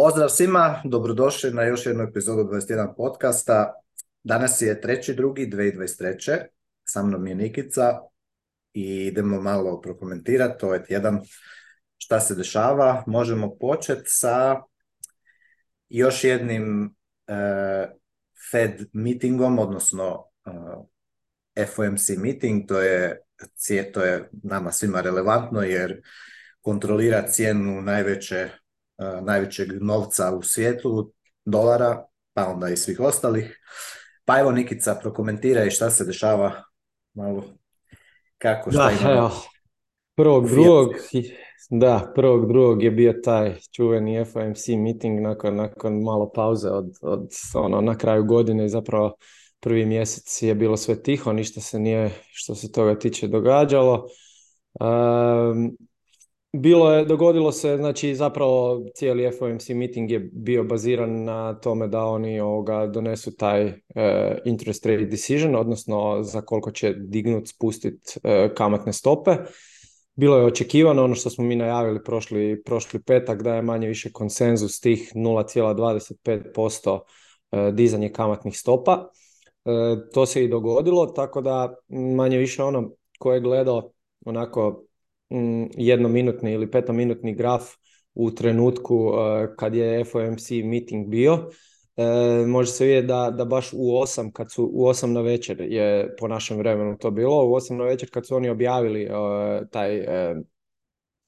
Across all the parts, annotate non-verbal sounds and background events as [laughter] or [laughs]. Pozdrav svima, dobrodošli na još jednu epizodu 21 podcasta. Danas je 3.2.2023. Sa mnom je Nikica i idemo malo prokomentirati ovaj tjedan šta se dešava. Možemo početi sa još jednim e, Fed meetingom, odnosno e, FOMC meeting. To je, to je nama svima relevantno jer kontrolira cijenu najveće E, najvećeg novca u svijetu, dolara, pa onda i svih ostalih. Pa evo Nikica, prokomentiraj šta se dešava malo kako da, prvog, drugog, da, prvog drugog je bio taj čuveni FOMC meeting nakon, nakon malo pauze od, od ono, na kraju godine i zapravo prvi mjesec je bilo sve tiho, ništa se nije što se toga tiče događalo. Bilo je, dogodilo se, znači zapravo cijeli FOMC meeting je bio baziran na tome da oni ovoga donesu taj e, interest rate decision, odnosno za koliko će dignut, spustit e, kamatne stope. Bilo je očekivano ono što smo mi najavili prošli, prošli petak da je manje više konsenzus tih 0,25% e, dizanje kamatnih stopa. to se i dogodilo, tako da manje više ono ko je gledao onako Mm, jednominutni ili petominutni graf u trenutku uh, kad je FOMC meeting bio. Uh, može se vidjeti da, baš u osam kad su, u 8 na večer je po našem vremenu to bilo, u 8 na večer kad su oni objavili uh, taj,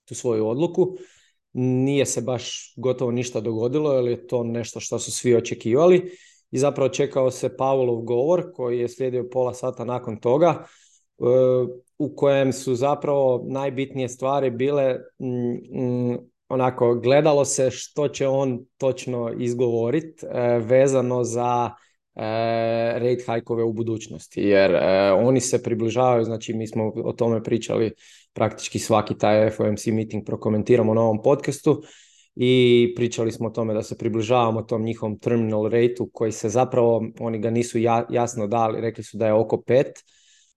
tu svoju odluku, nije se baš gotovo ništa dogodilo, jer je to nešto što su svi očekivali. I zapravo čekao se Pavlov govor koji je slijedio pola sata nakon toga, u kojem su zapravo najbitnije stvari bile mm, mm, onako gledalo se što će on točno izgovorit e, vezano za e, rate hajkove u budućnosti jer e, oni se približavaju znači mi smo o tome pričali praktički svaki taj FOMC meeting prokomentiramo na ovom podcastu i pričali smo o tome da se približavamo tom njihovom terminal rateu koji se zapravo oni ga nisu jasno dali rekli su da je oko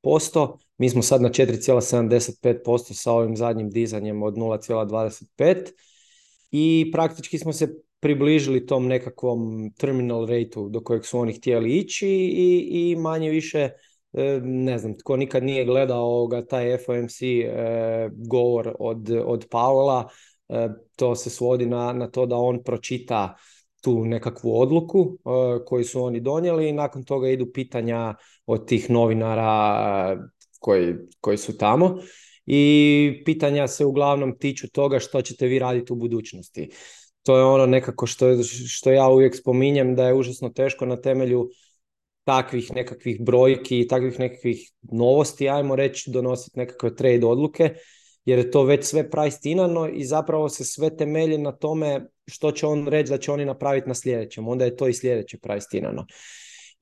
5% mi smo sad na 4,75% sa ovim zadnjim dizanjem od 0,25 i praktički smo se približili tom nekakvom terminal rateu do kojeg su oni htjeli ići i, i manje više e, ne znam, tko nikad nije gledao ovoga, taj FOMC e, govor od, od Paola, e, to se svodi na, na to da on pročita tu nekakvu odluku koju su oni donijeli i nakon toga idu pitanja od tih novinara koji, koji su tamo i pitanja se uglavnom tiču toga što ćete vi raditi u budućnosti. To je ono nekako što, što ja uvijek spominjem da je užasno teško na temelju takvih nekakvih brojki i takvih nekakvih novosti, ajmo reći, donositi nekakve trade odluke, jer je to već sve prajstinano i zapravo se sve temelji na tome što će on reći da će oni napraviti na sljedećem. Onda je to i sljedeće prajstinano.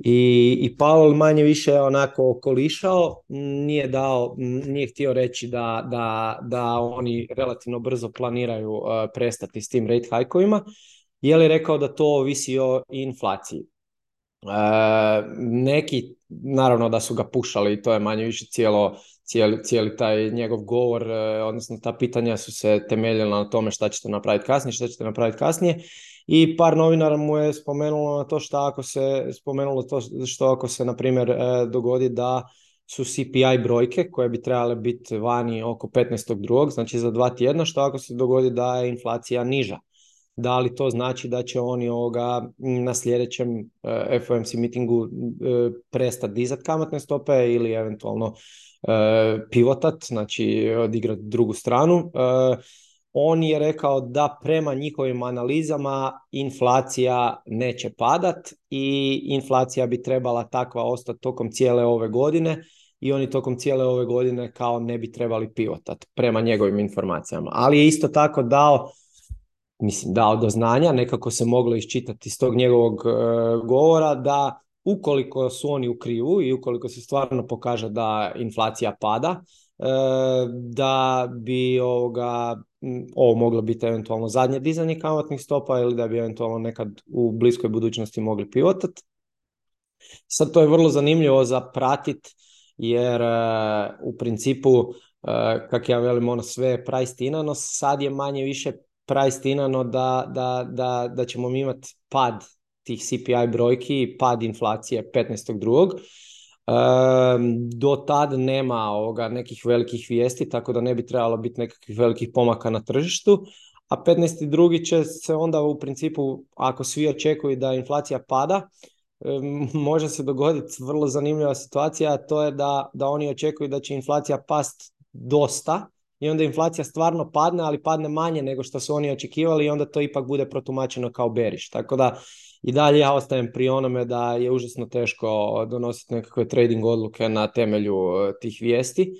I, i Paul manje više onako okolišao, nije dao, nije htio reći da, da, da oni relativno brzo planiraju e, prestati s tim rate hajkovima, je je rekao da to ovisi o inflaciji. E, neki, naravno da su ga pušali i to je manje više cijelo, cijeli, cijeli taj njegov govor, e, odnosno ta pitanja su se temeljila na tome šta ćete napraviti kasnije, šta ćete napraviti kasnije i par novinara mu je spomenulo na to što ako se spomenulo to što ako se na primjer e, dogodi da su CPI brojke koje bi trebale biti vani oko 15.2. znači za dva tjedna što ako se dogodi da je inflacija niža da li to znači da će oni ovoga na sljedećem e, FOMC mitingu e, prestati dizati kamatne stope ili eventualno pivotat, znači odigrati drugu stranu on je rekao da prema njihovim analizama inflacija neće padat i inflacija bi trebala takva ostati tokom cijele ove godine i oni tokom cijele ove godine kao ne bi trebali pivotat prema njegovim informacijama. Ali je isto tako dao mislim dao do znanja, nekako se moglo iščitati iz tog njegovog e, govora da ukoliko su oni u krivu i ukoliko se stvarno pokaže da inflacija pada, E, da bi ovoga, ovo moglo biti eventualno zadnje dizanje kamatnih stopa ili da bi eventualno nekad u bliskoj budućnosti mogli pivotat. Sad to je vrlo zanimljivo za pratit jer e, u principu e, kak ja velim ono sve je priced sad je manje više priced da, da, da, da ćemo imati pad tih CPI brojki i pad inflacije 15.2 do tad nema ovoga nekih velikih vijesti, tako da ne bi trebalo biti nekakvih velikih pomaka na tržištu. A 15.2. će se onda u principu, ako svi očekuju da inflacija pada, [laughs] može se dogoditi vrlo zanimljiva situacija, a to je da, da oni očekuju da će inflacija past dosta i onda inflacija stvarno padne, ali padne manje nego što su oni očekivali i onda to ipak bude protumačeno kao beriš. Tako da i dalje ja ostajem pri onome da je užasno teško donositi nekakve trading odluke na temelju e, tih vijesti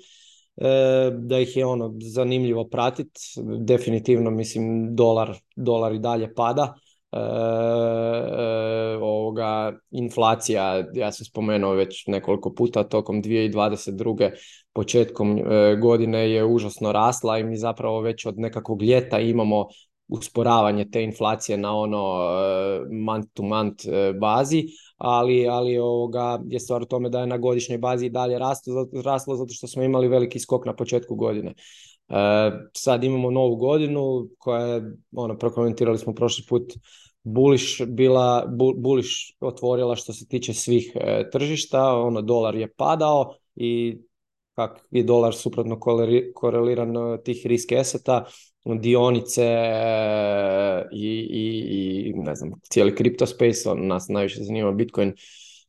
e, da ih je ono zanimljivo pratiti. Definitivno mislim dolar, dolar i dalje pada. E, e, ovoga, inflacija, ja sam spomenuo već nekoliko puta, tokom 2022. početkom godine je užasno rasla i mi zapravo već od nekakvog ljeta imamo usporavanje te inflacije na ono eh, month to month eh, bazi, ali, ali ovoga je stvar u tome da je na godišnjoj bazi i dalje raslo, raslo zato što smo imali veliki skok na početku godine. Eh, sad imamo novu godinu koja je, ono, prokomentirali smo prošli put, Buliš bila, otvorila što se tiče svih tržišta, ono, dolar je padao i kak je dolar suprotno koreliran tih risk eseta, dionice e, i, i, i ne znam, cijeli crypto space, on, nas najviše zanima Bitcoin,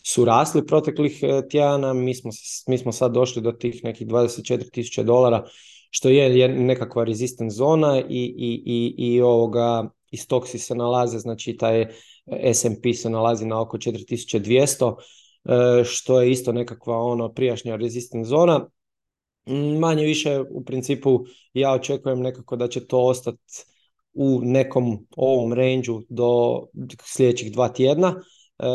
su rasli proteklih e, tjedana, mi smo, mi smo sad došli do tih nekih 24.000 dolara, što je, nekakva rezistent zona i, i, i, i ovoga, se nalaze, znači taj S&P se nalazi na oko 4200, e, što je isto nekakva ono prijašnja rezistent zona. Mm, manje više u principu ja očekujem nekako da će to ostati u nekom ovom renđu do sljedećih dva tjedna. E,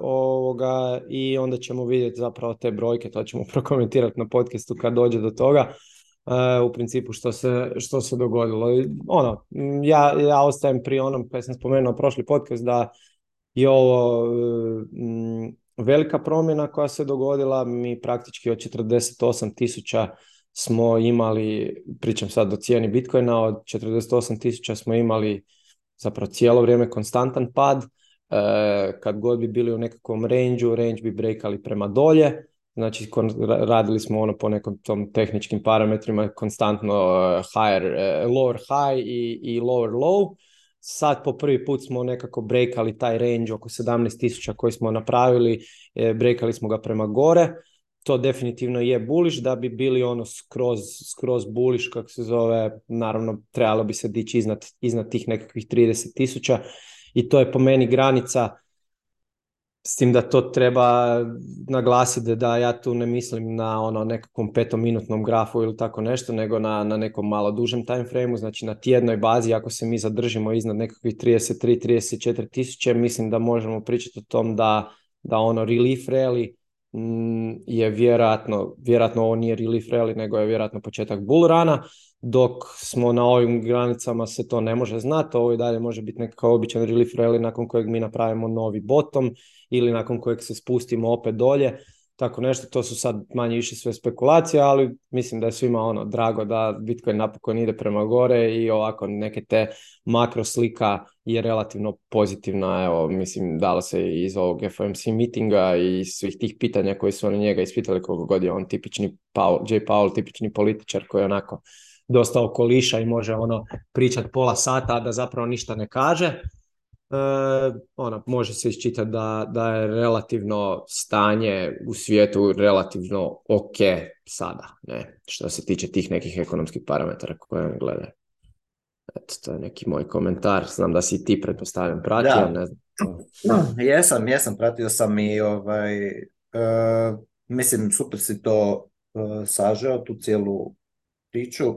ovoga, I onda ćemo vidjeti zapravo te brojke, to ćemo [laughs] prokomentirati na podcastu kad dođe do toga. E, u principu što se, što se dogodilo. ono, mm, ja, ja ostajem pri onom kada sam spomenuo prošli podcast da je ovo e, mm, velika promjena koja se dogodila. Mi praktički od 48 tisuća smo imali, pričam sad o cijeni Bitcoina, od 48 tisuća smo imali zapravo cijelo vrijeme konstantan pad. E, kad god bi bili u nekakvom range range bi brekali prema dolje. Znači, radili smo ono po nekom tom tehničkim parametrima konstantno e, higher, e, lower high i, i lower low Sad po prvi put smo nekako brekali taj range oko 17.000 koji smo napravili, e, Brekali smo ga prema gore. To definitivno je buliš, da bi bili ono skroz, skroz buliš, kako se zove, naravno trebalo bi se dići iznad, iznad tih nekakvih 30.000 i to je po meni granica s tim da to treba naglasiti da ja tu ne mislim na ono nekakvom petominutnom grafu ili tako nešto, nego na, na nekom malo dužem time frameu, znači na tjednoj bazi ako se mi zadržimo iznad nekakvih 33-34 tisuće, mislim da možemo pričati o tom da, da ono relief rally mm, je vjerojatno, vjerojatno ovo nije relief rally, nego je vjerojatno početak bull rana, dok smo na ovim granicama se to ne može znati, ovo i dalje može biti nekakav običan relief rally nakon kojeg mi napravimo novi bottom, ili nakon kojeg se spustimo opet dolje. Tako nešto, to su sad manje više sve spekulacije, ali mislim da je svima ono drago da Bitcoin napokon ide prema gore i ovako neke te makro slika je relativno pozitivna. Evo, mislim, dala se iz ovog FOMC meetinga i svih tih pitanja koje su oni njega ispitali koliko god je on tipični Paul, J. Paul, tipični političar koji je onako dosta okoliša i može ono pričat pola sata, a da zapravo ništa ne kaže. E, ona može se isčitati da, da je relativno stanje u svijetu relativno ok sada, ne, što se tiče tih nekih ekonomskih parametara koje on glede. Eto, to je neki moj komentar, znam da si ti pretpostavljam pratio, da. ne jesam, jesam, pratio sam i ovaj, e, mislim, super si to e, sažeo, tu cijelu priču.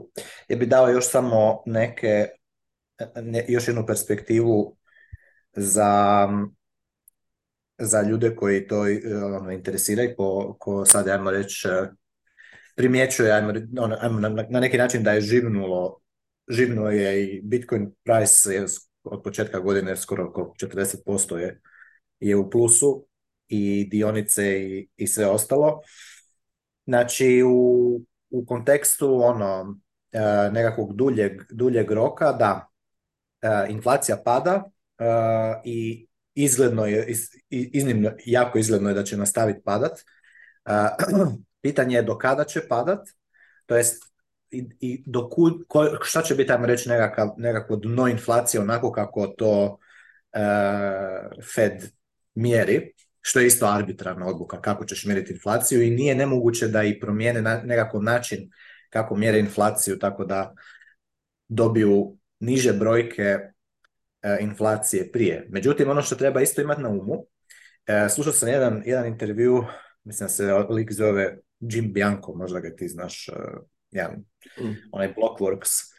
Ja bi dao još samo neke, ne, još jednu perspektivu za, za ljude koji to e, ono, interesira ko, ko sad, ajmo reći, e, primjećuje, ono, na, neki način da je živnulo, živnuo je i Bitcoin price je od početka godine skoro oko 40% je, je u plusu i dionice i, i sve ostalo. Znači, u, u kontekstu ono, e, nekakvog duljeg, duljeg roka, da, inflacija pada, Uh, i izgledno je, iznimno, jako izgledno je da će nastaviti padat. Uh, [clears throat] pitanje je do kada će padat, to jest i, i do ko, šta će biti, tamo reći, nekakav, nekakvo dno inflacije onako kako to uh, Fed mjeri, što je isto arbitrarna odluka kako ćeš mjeriti inflaciju i nije nemoguće da i promijene na, nekakav način kako mjere inflaciju, tako da dobiju niže brojke E, inflacije prije. Međutim, ono što treba isto imati na umu, e, slušao sam jedan, jedan intervju, mislim da se lik zove Jim Bianco, možda ga ti znaš, e, jedan, mm. onaj Blockworks,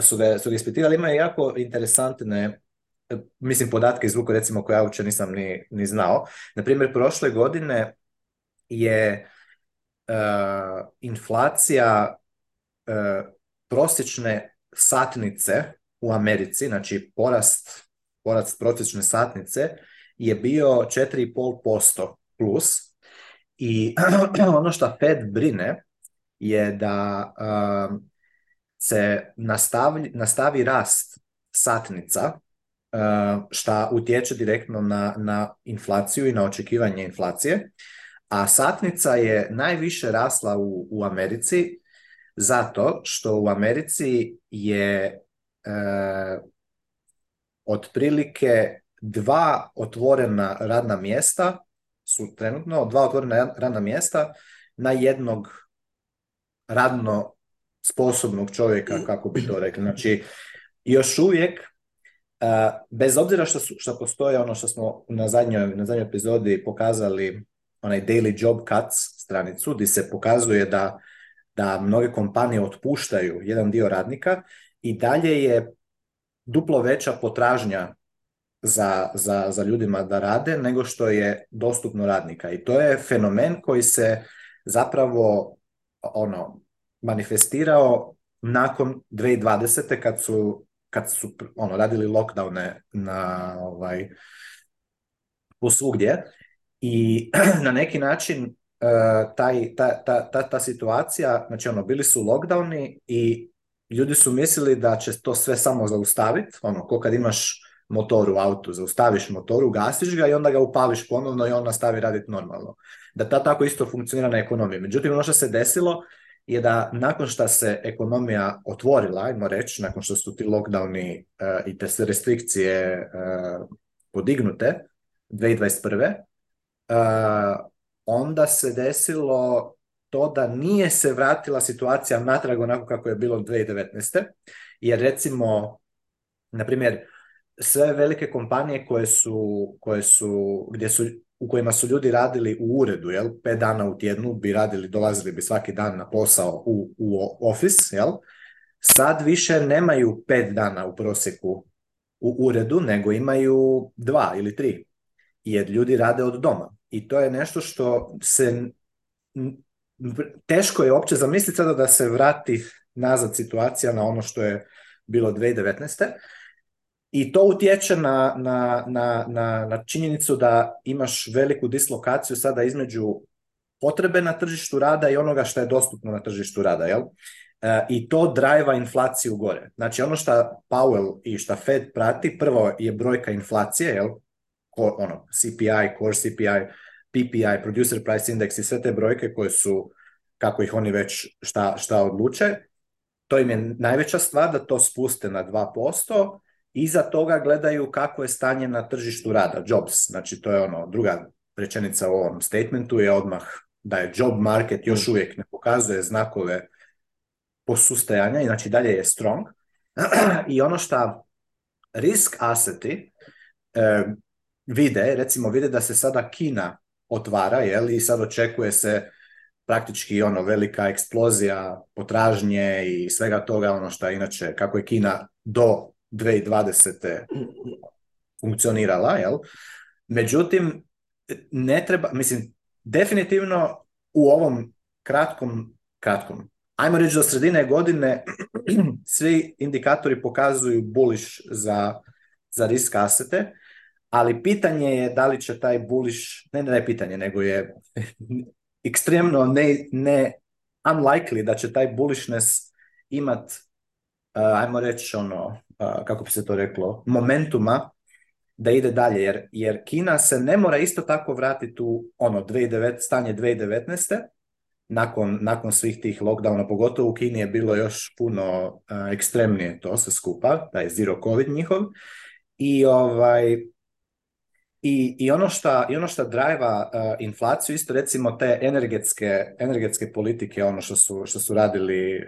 su ga, su ga ispitivali, imaju jako interesantne mislim podatke iz recimo ja uopće nisam ni, ni znao. Na primjer, prošle godine je inflacija prosječne satnice u Americi, znači porast, porast prosječne satnice je bio 4,5% plus i [clears throat] ono što Fed brine je da um, se nastavi, rast satnica što um, šta utječe direktno na, na inflaciju i na očekivanje inflacije, a satnica je najviše rasla u, u Americi zato što u Americi je Eh, otprilike dva otvorena radna mjesta su trenutno dva otvorena radna mjesta na jednog radno sposobnog čovjeka, kako bi to rekli. Znači, još uvijek, eh, bez obzira što, što postoje ono što smo na zadnjoj, na zadnjoj epizodi pokazali, onaj Daily Job Cuts stranicu, gdje se pokazuje da, da mnoge kompanije otpuštaju jedan dio radnika, i dalje je duplo veća potražnja za, za, za ljudima da rade nego što je dostupno radnika. I to je fenomen koji se zapravo ono manifestirao nakon 2020. kad su kad su ono radili lockdowne na ovaj posvugdje i [clears throat] na neki način e, taj, ta, ta, ta, ta situacija, znači ono, bili su lockdowni i ljudi su mislili da će to sve samo zaustaviti, ono, ko kad imaš motor u autu, zaustaviš motor, ugasiš ga i onda ga upališ ponovno i on nastavi raditi normalno. Da ta tako isto funkcionira na ekonomiji. Međutim, ono što se desilo je da nakon što se ekonomija otvorila, ajmo reći, nakon što su ti lockdowni eh, i te restrikcije uh, podignute 2021. Uh, eh, onda se desilo to da nije se vratila situacija natrag onako kako je bilo 2019. Jer recimo, na primjer, sve velike kompanije koje su, koje su, gdje su, u kojima su ljudi radili u uredu, jel, pet dana u tjednu bi radili, dolazili bi svaki dan na posao u, u office, jel, sad više nemaju pet dana u prosjeku u uredu, nego imaju dva ili tri, jer ljudi rade od doma. I to je nešto što se teško je uopće zamisliti sada da se vrati nazad situacija na ono što je bilo 2019. I to utječe na, na, na, na činjenicu da imaš veliku dislokaciju sada između potrebe na tržištu rada i onoga što je dostupno na tržištu rada, jel? E, I to drajva inflaciju gore. Znači ono što Powell i što Fed prati, prvo je brojka inflacije, jel? Ko, ono, CPI, core CPI, PPI, Producer Price Index i sve te brojke koje su, kako ih oni već šta, šta odluče, to im je najveća stvar da to spuste na 2%, iza toga gledaju kako je stanje na tržištu rada, jobs, znači to je ono, druga rečenica u ovom statementu je odmah da je job market još mm. uvijek ne pokazuje znakove posustajanja i znači dalje je strong. [clears throat] I ono što risk asseti eh, vide, recimo vide da se sada Kina otvara jel, i sad očekuje se praktički ono velika eksplozija potražnje i svega toga ono što inače kako je Kina do 2020. funkcionirala jel međutim ne treba mislim definitivno u ovom kratkom kratkom ajmo reći do sredine godine [clears throat] svi indikatori pokazuju bullish za za risk asete ali pitanje je da li će taj bullish, ne, ne, pitanje, nego je [laughs] ekstremno ne, ne unlikely da će taj bullishness imat, eh, ajmo reći ono, eh, kako bi se to reklo, momentuma da ide dalje, jer, jer Kina se ne mora isto tako vratiti u ono stanje 2019. Nakon, nakon svih tih lockdowna, pogotovo u Kini je bilo još puno eh, ekstremnije to se skupa, taj zero covid njihov. I ovaj, i, i ono što i ono što drajva eh, inflaciju, isto recimo te energetske, energetske politike, ono što su, što su radili eh,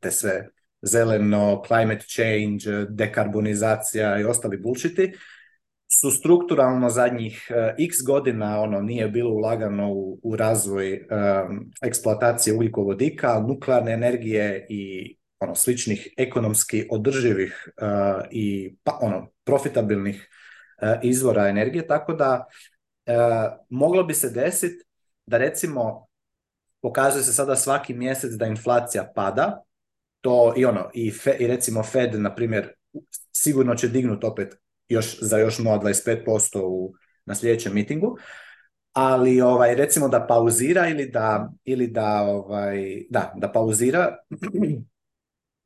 te sve zeleno, climate change, dekarbonizacija i ostali bullshiti, su strukturalno zadnjih eh, x godina ono nije bilo ulagano u, u razvoj um, eksploatacije ugljikovodika, nuklearne energije i ono sličnih ekonomski održivih i pa, ono profitabilnih E, izvora energije, tako da e, moglo bi se desiti da recimo pokazuje se sada svaki mjesec da inflacija pada, to i ono, i, recimo Fed, na primjer, sigurno će dignut opet još, za još 0,25% u, na sljedećem mitingu, ali ovaj, recimo da pauzira ili da, ili da, ovaj, da, da pauzira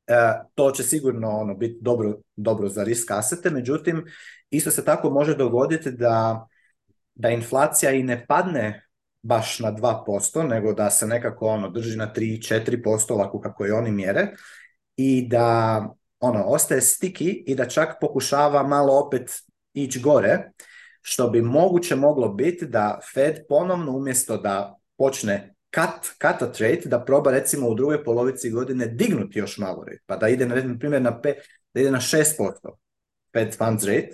E, to će sigurno ono biti dobro, dobro za risk asete, međutim isto se tako može dogoditi da, da inflacija i ne padne baš na 2%, nego da se nekako ono drži na 3-4% ovako kako je oni mjere i da ono ostaje stiki i da čak pokušava malo opet ići gore, što bi moguće moglo biti da Fed ponovno umjesto da počne cut, cut a trade, da proba recimo u drugoj polovici godine dignuti još malo rate, pa da ide na, na primjer na, da ide na 6% Fed funds rate,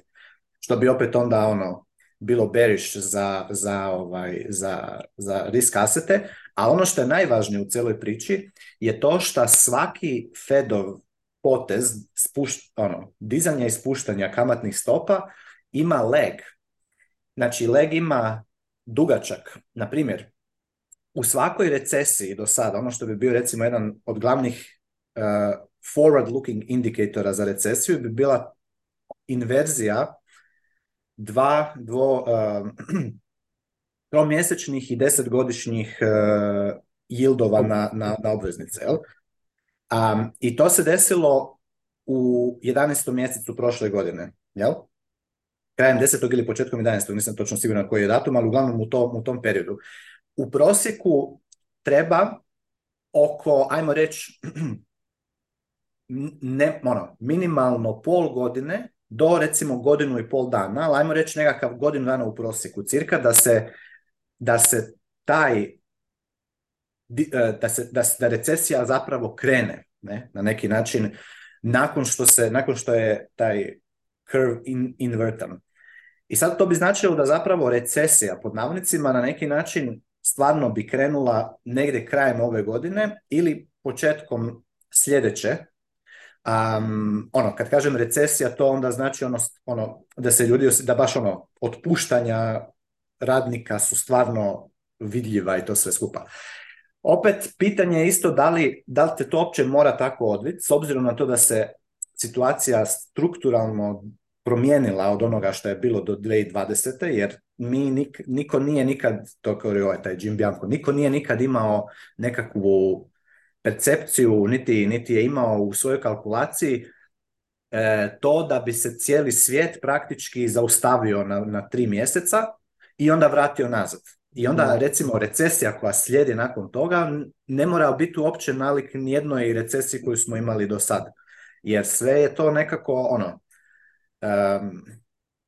što bi opet onda ono bilo beriš za, za, ovaj, za, za risk asete, a ono što je najvažnije u cijeloj priči je to što svaki Fedov potez spušt, ono, dizanja i spuštanja kamatnih stopa ima leg. Znači, leg ima dugačak. Na primjer, u svakoj recesiji do sada, ono što bi bio recimo jedan od glavnih uh, eh, forward looking indikatora za recesiju bi bila inverzija dva, dvo, uh, [clears throat] tromjesečnih i desetgodišnjih uh, yieldova na, na, obveznice. Jel? I to se desilo u 11. mjesecu prošle godine. Jel? Krajem 10. ili početkom 11. nisam točno siguran koji je datum, ali uglavnom u tom, u tom periodu u prosjeku treba oko, ajmo reći, [clears throat] ne, ono, minimalno pol godine do recimo godinu i pol dana, ali ajmo reći nekakav godinu dana u prosjeku cirka, da se, da se taj, e, da, se, da, recesija zapravo krene ne, na neki način nakon što, se, nakon što je taj curve in, invertan. I sad to bi značilo da zapravo recesija pod navnicima na neki način stvarno bi krenula negde krajem ove godine ili početkom sljedeće. Um, ono, kad kažem recesija, to onda znači ono, ono, da se ljudi, da baš ono, otpuštanja radnika su stvarno vidljiva i to sve skupa. Opet, pitanje je isto da li, da li te to opće mora tako odviti, s obzirom na to da se situacija strukturalno promijenila od onoga što je bilo do 2020. jer mi nik, niko nije nikad, to je ovaj taj Jim Bianco, niko nije nikad imao nekakvu percepciju, niti, niti je imao u svojoj kalkulaciji e, to da bi se cijeli svijet praktički zaustavio na, na tri mjeseca i onda vratio nazad. I onda recimo recesija koja slijedi nakon toga ne mora biti uopće nalik nijednoj recesiji koju smo imali do sada. Jer sve je to nekako ono, um,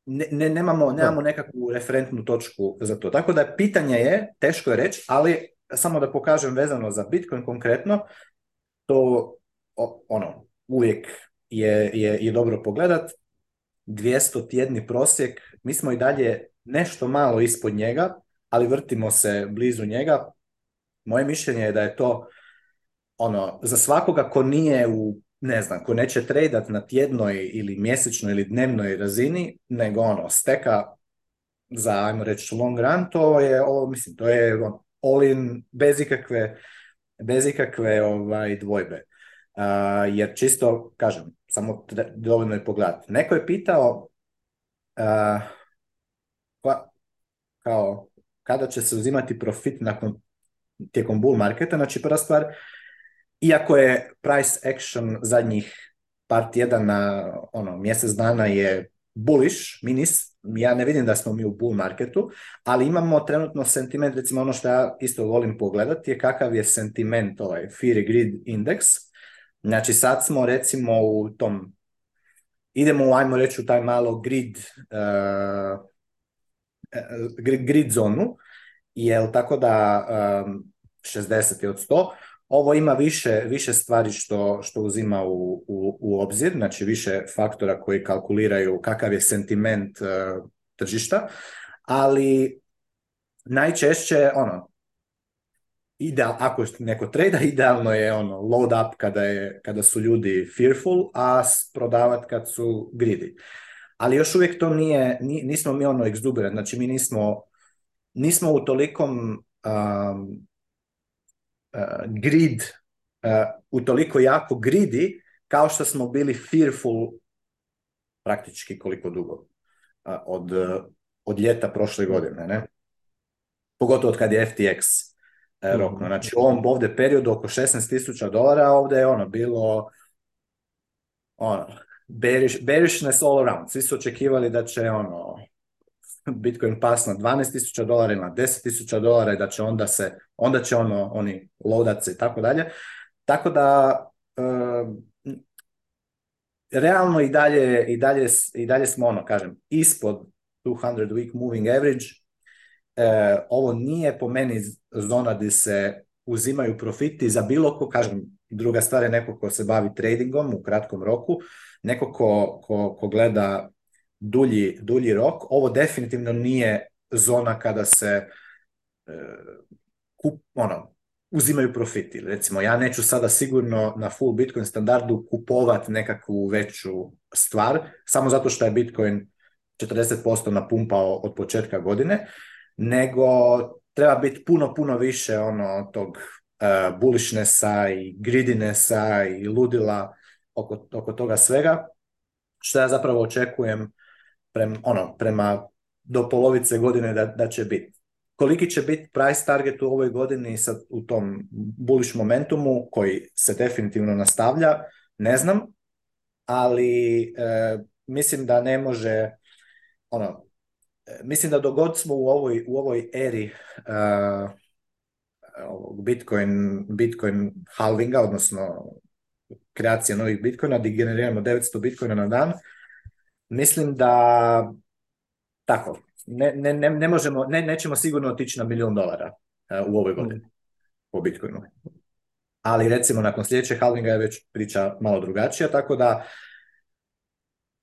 nemamo, nemamo nekakvu referentnu točku za to. Tako da pitanje je, teško je reći, ali samo da pokažem vezano za Bitcoin konkretno, to ono, uvijek je, je, je dobro pogledat. 200 tjedni prosjek, mi smo i dalje nešto malo ispod njega, ali vrtimo se blizu njega. Moje mišljenje je da je to ono, za svakoga ko nije u ne znam, ko neće tradat na tjednoj ili mjesečnoj ili dnevnoj razini, nego ono, steka za, ajmo reći, long run, to je, mislim, to je on, all in, bez ikakve, bez ikakve ovaj, dvojbe. jer čisto, kažem, samo tre, dovoljno je pogledati. Neko je pitao, pa, kao, kada će se uzimati profit nakon, tijekom bull marketa, znači prva stvar, iako je price action zadnjih par tjedana, ono, mjesec dana je bullish, minis, ja ne vidim da smo mi u bull marketu, ali imamo trenutno sentiment, recimo ono što ja isto volim pogledati je kakav je sentiment ovaj fear grid INDEX. Znači sad smo recimo u tom, idemo ajmo reći u taj malo grid, uh, grid, zonu, jel tako da um, eh, 60 od 100, ovo ima više, više stvari što, što uzima u, u, u obzir, znači više faktora koji kalkuliraju kakav je sentiment e, tržišta, ali najčešće ono, ideal, ako neko treda, [laughs] idealno je ono load up kada, je, kada su ljudi fearful, a prodavat kad su greedy. Ali još uvijek to nije, nismo mi ono exuberant, znači mi nismo, nismo u tolikom Eh, grid eh, toliko jako gridi kao što smo bili fearful praktički koliko dugo eh, od, od ljeta prošle godine, ne? Pogotovo od kad je FTX mhm. rokno. Znači u ovom ovdje periodu oko 16.000 dolara, ovdje je ono bilo ono, bearish, bearishness all around. Svi su očekivali da će ono Bitcoin pas na 12.000 dolara ili na 10.000 dolara i da će onda se, onda će ono, oni loadat se i tako dalje. Tako da, realno i dalje, i, dalje, i dalje smo ono, kažem, ispod 200 week moving average. E, ovo nije po meni zona gdje se uzimaju profiti za bilo ko, kažem, druga stvar je neko ko se bavi tradingom u kratkom roku, neko ko, ko, ko gleda dulji, dulji rok. Ovo definitivno nije zona kada se e, kup, ono, uzimaju profiti. Recimo, ja neću sada sigurno na full Bitcoin standardu kupovati nekakvu veću stvar, samo zato što je Bitcoin 40% napumpao od početka godine, nego treba biti puno, puno više ono tog uh, bullishnessa i greedinessa i ludila oko, oko toga svega, što ja zapravo očekujem prema, ono, prema do polovice godine da, da će biti. Koliki će biti price target u ovoj godini sad u tom bullish momentumu koji se definitivno nastavlja, ne znam, ali e, mislim da ne može, ono, e, mislim da dogod smo u ovoj, u ovoj eri e, Bitcoin, Bitcoin halvinga, odnosno kreacija novih Bitcoina, gdje generiramo 900 Bitcoina na dan, Mislim da tako, ne, ne, ne, možemo, ne, nećemo sigurno otići na milijun dolara e, u ovoj godini mm. po Bitcoinu. Ali recimo nakon sljedećeg halvinga je već priča malo drugačija, tako da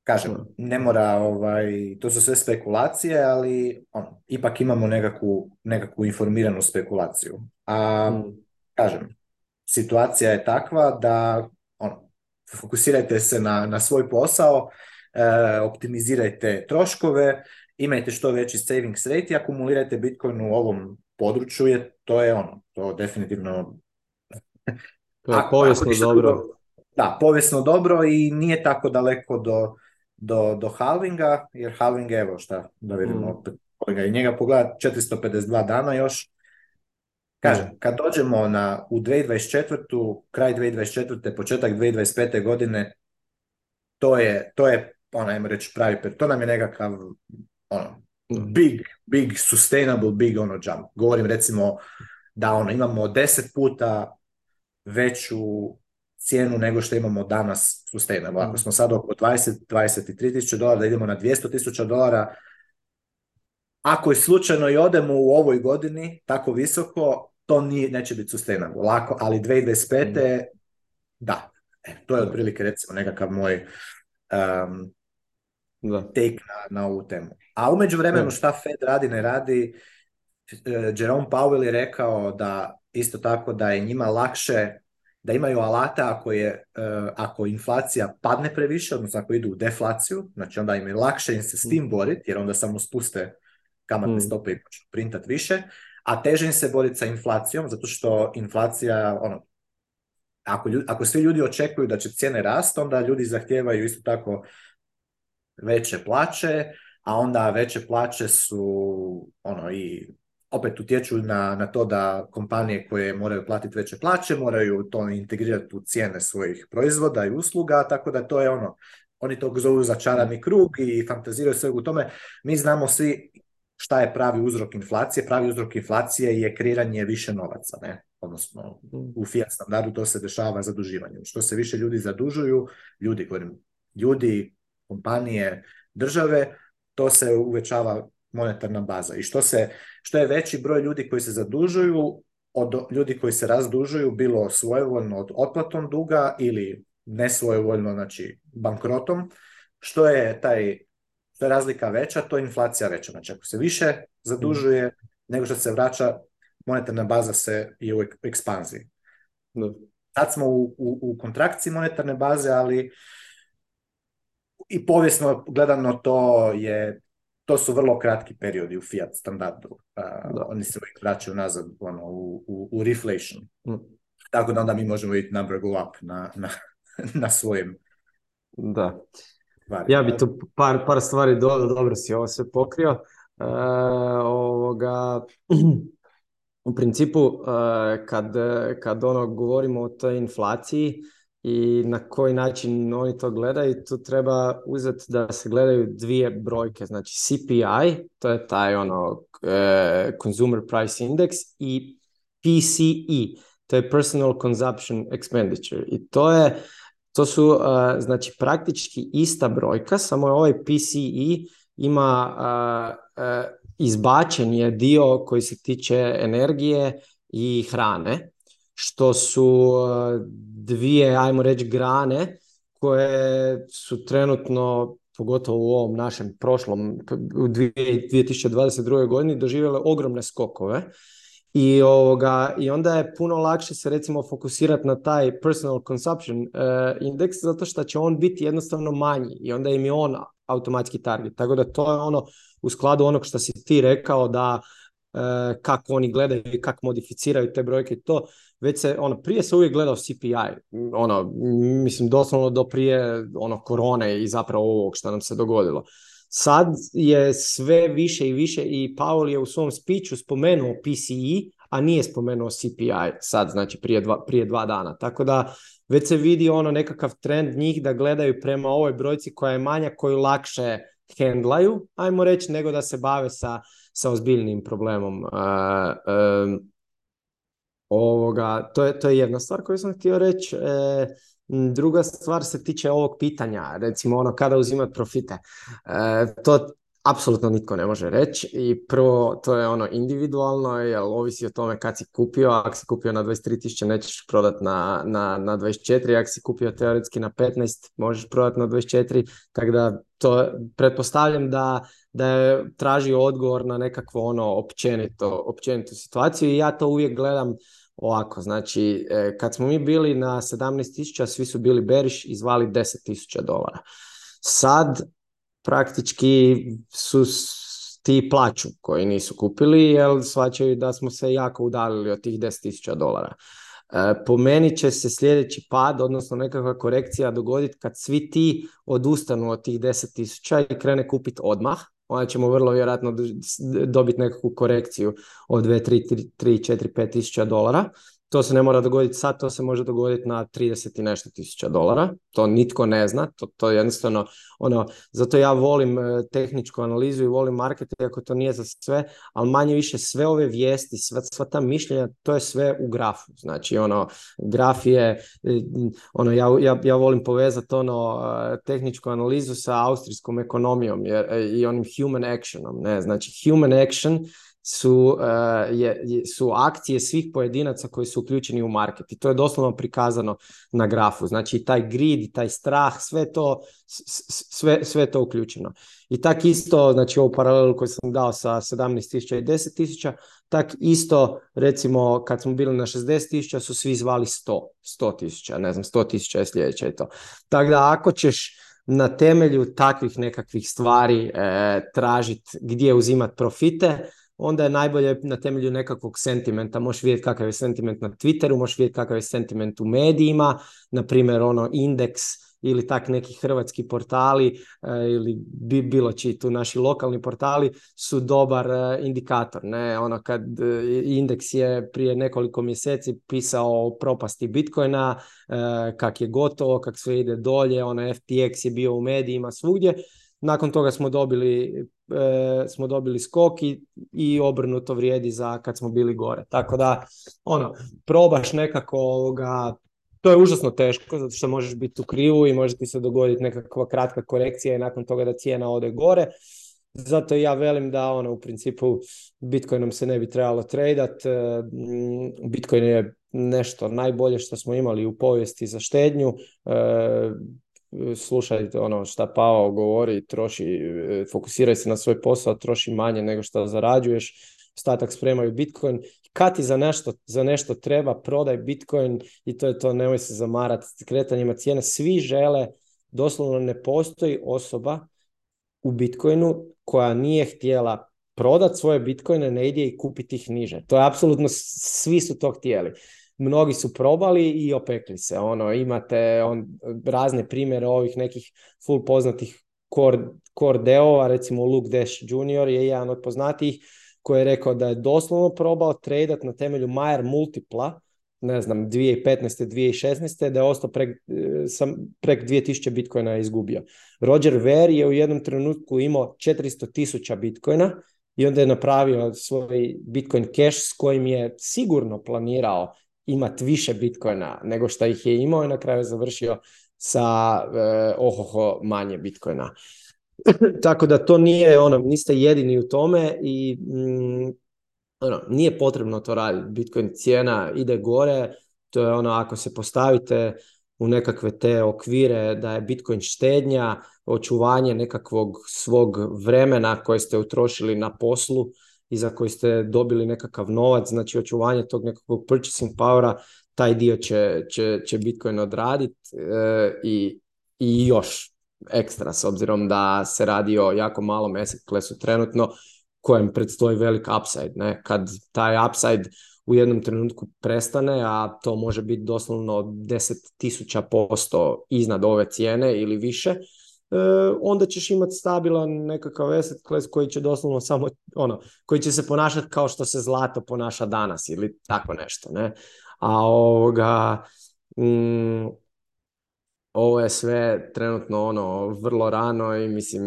kažem, mm. ne mora, ovaj, to su sve spekulacije, ali ono, ipak imamo nekakvu, nekakvu informiranu spekulaciju. A mm. kažem, situacija je takva da on fokusirajte se na, na svoj posao, E, optimizirajte troškove, imajte što veći savings rate i akumulirajte Bitcoin u ovom području, je to je ono, to definitivno... To je povijesno dobro. Da, povijesno dobro i nije tako daleko do, do, do halvinga, jer halving je evo šta, da vidimo mm. opet i njega pogleda 452 dana još. Kažem, mm. kad dođemo na, u 2024. kraj 2024. početak 2025. godine, to je, to je ono, reći, pravi, per. to nam je nekakav, ono, mhm. big, big, sustainable, big, ono, jump. Govorim, recimo, da, ono, imamo deset puta veću cijenu nego što imamo danas sustainable. Ako mhm. smo sad oko 20-23 dolara, da idemo na 200 tisuća dolara, ako je slučajno i odemo u ovoj godini tako visoko, to nije, neće biti sustainable. Lako, ali 2025. Mhm. da. E, to je otprilike recimo nekakav moj take na, ovu temu. A umeđu vremenu šta Fed radi, ne radi, e, Jerome Powell je rekao da isto tako da je njima lakše da imaju alata ako, je, e, ako inflacija padne previše, odnosno ako idu u deflaciju, znači onda im je lakše im se s tim mm. boriti, jer onda samo spuste kamatne mm. stope i počnu printat više, a teže im se boriti sa inflacijom, zato što inflacija, ono, ako, ako svi ljudi očekuju da će cijene rast, onda ljudi zahtijevaju isto tako veće plaće, a onda veće plaće su ono i opet utječu na, na to da kompanije koje moraju platiti veće plaće moraju to integrirati u cijene svojih proizvoda i usluga, tako da to je ono, oni to zovu začarani krug i fantaziraju sve u tome. Mi znamo svi šta je pravi uzrok inflacije. Pravi uzrok inflacije je kreiranje više novaca, ne? odnosno u fiat standardu to se dešava zaduživanjem. Što se više ljudi zadužuju, ljudi, govorim, ljudi kompanije, države, to se uvećava monetarna baza. I što, se, što je veći broj ljudi koji se zadužuju, od ljudi koji se razdužuju, bilo svojevoljno od otplatom duga ili nesvojevoljno, znači bankrotom, što je taj što razlika veća, to je inflacija veća. Znači ako se više zadužuje mhm. nego što se vraća, monetarna baza se je u ekspanziji. Mm. Sad smo u, u, u kontrakciji monetarne baze, ali i povijesno gledano to je to su vrlo kratki periodi u fiat standardu. Uh, oni se uvijek vraćaju nazad ono, u, u, reflation. Mm. Tako da onda mi možemo vidjeti number go up na, na, [laughs] na svojim da. Ja bi tu par, par stvari, do, dobro si ovo sve pokrio. Uh, ovoga, [clears throat] u principu, uh, kad, kad ono, govorimo o toj inflaciji, i na koji način oni to gledaju. Tu treba uzeti da se gledaju dvije brojke, znači CPI, to je taj ono e, Consumer Price Index i PCE, to je Personal Consumption Expenditure i to je to su uh, znači praktički ista brojka, samo je ovaj PCE ima e, izbačen je dio koji se tiče energije i hrane što su e, dvije, ajmo reći, grane koje su trenutno, pogotovo u ovom našem prošlom, u 2022. godini, doživjele ogromne skokove. I, ovoga, I onda je puno lakše se recimo fokusirati na taj personal consumption uh, indeks zato što će on biti jednostavno manji i onda im je on automatski target. Tako da to je ono u skladu onog što si ti rekao da e, kako oni gledaju i kako modificiraju te brojke i to već se, ono, prije se uvijek gledao CPI, ono, mislim, doslovno do prije, ono, korone i zapravo ovog što nam se dogodilo. Sad je sve više i više i Paul je u svom spiču spomenuo PCI, e, a nije spomenuo CPI sad, znači prije dva, prije dva dana. Tako da već se vidi ono nekakav trend njih da gledaju prema ovoj brojci koja je manja, koju lakše hendlaju, ajmo reći, nego da se bave sa, sa ozbiljnim problemom. Uh, Ovoga, to, je, to je jedna stvar koju sam htio reći. E, druga stvar se tiče ovog pitanja, recimo ono kada uzimati profite. E, to apsolutno nitko ne može reći i prvo to je ono individualno jer ovisi o tome kad si kupio, ako si kupio na 23.000 nećeš prodati na, na, na 24, ako si kupio teoretski na 15 možeš prodati na 24, tako da to pretpostavljam da, da je tražio odgovor na nekakvo ono općenito, općenitu situaciju i ja to uvijek gledam ovako. Znači, e, kad smo mi bili na 17.000, svi su bili beriš i zvali 10.000 dolara. Sad praktički su ti plaću koji nisu kupili jer svačaju da smo se jako udalili od tih 10.000 dolara. E, po meni će se sljedeći pad, odnosno nekakva korekcija dogoditi kad svi ti odustanu od tih 10.000 i krene kupiti odmah, onda ćemo vrlo vjerojatno dobiti nekakvu korekciju od 2, 3, 3, 4, 5 tisuća dolara. To se ne mora dogoditi sad, to se može dogoditi na 30 i nešto tisuća dolara. To nitko ne zna, to, to jednostavno ono, zato ja volim e, tehničku analizu i volim market, iako to nije za sve, ali manje više sve ove vijesti, sva, sva ta mišljenja, to je sve u grafu. Znači, ono, graf je, e, ono, ja, ja, ja volim povezati ono, e, tehničku analizu sa austrijskom ekonomijom jer, i onim human actionom. Ne? Znači, human action su, eh, su akcije svih pojedinaca koji su uključeni u market. I to je doslovno prikazano na grafu. Znači taj grid, taj strah, sve to, sve, sve to uključeno. I tak isto, znači ovu paralelu koju sam dao sa 17.000 i 10.000, tak isto recimo kad smo bili na 60.000 su svi zvali 100, 100.000, ne znam, 100.000 je sljedeće i to. Tako da ako ćeš na temelju takvih nekakvih stvari eh, tražiti gdje uzimati profite, onda je najbolje na temelju nekakvog sentimenta. Možeš vidjeti kakav je sentiment na Twitteru, možeš vidjeti kakav je sentiment u medijima, na primjer ono indeks ili tak neki hrvatski portali e, ili bi bilo čiji tu naši lokalni portali su dobar e, indikator. Ne? Ono kad e, indeks je prije nekoliko mjeseci pisao o propasti Bitcoina, kak je gotovo, kak sve ide dolje, ono FTX je bio u medijima svugdje. Nakon toga smo dobili E, smo dobili skok i, i obrnuto vrijedi za kad smo bili gore. Tako da, ono, probaš nekako ovoga, to je užasno teško zato što možeš biti u krivu i može ti se dogoditi nekakva kratka korekcija i nakon toga da cijena ode gore. Zato ja velim da ono u principu Bitcoinom se ne bi trebalo tradat. E, Bitcoin je nešto najbolje što smo imali u povijesti za štednju. E, slušaj ono šta Pao govori, troši, e, fokusiraj se na svoj posao, troši manje nego što zarađuješ, ostatak spremaju Bitcoin. Kad ti za nešto, za nešto treba, prodaj Bitcoin i to je to, nemoj se zamarati kretanjima cijena. Svi žele, doslovno ne postoji osoba u Bitcoinu koja nije htjela prodat svoje bitcoine, ne ide i kupiti ih niže. To je apsolutno, svi su to htjeli mnogi su probali i opekli se. Ono, imate on, razne primjere ovih nekih full poznatih deova, recimo Luke Dash Jr. je jedan od poznatijih koji je rekao da je doslovno probao tradat na temelju Mayer multipla, ne znam, 2015. 2016. da je ostao prek, eh, sam, prek 2000 bitcoina izgubio. Roger Ver je u jednom trenutku imao 400 tisuća bitcoina i onda je napravio svoj bitcoin cash s kojim je sigurno planirao imati više bitcoina nego što ih je imao i na kraju je završio sa e, ohoho manje bitcoina. [clears throat] Tako da to nije ono, niste jedini u tome i mm, ono, nije potrebno to raditi. Bitcoin cijena ide gore, to je ono ako se postavite u nekakve te okvire da je Bitcoin štednja, očuvanje nekakvog svog vremena koje ste utrošili na poslu, i za koji ste dobili nekakav novac, znači očuvanje tog nekakvog purchasing powera, taj dio će, će, će Bitcoin odraditi eh, i, i još ekstra s obzirom da se radi o jako malom asset klesu trenutno kojem predstoji velik upside. Ne? Kad taj upside u jednom trenutku prestane, a to može biti doslovno 10.000% iznad ove cijene ili više, E, onda ćeš imati stabilan nekakav asset class koji će doslovno samo, ono, koji će se ponašati kao što se zlato ponaša danas ili tako nešto, ne? A ovoga, mm, ovo je sve trenutno ono vrlo rano i mislim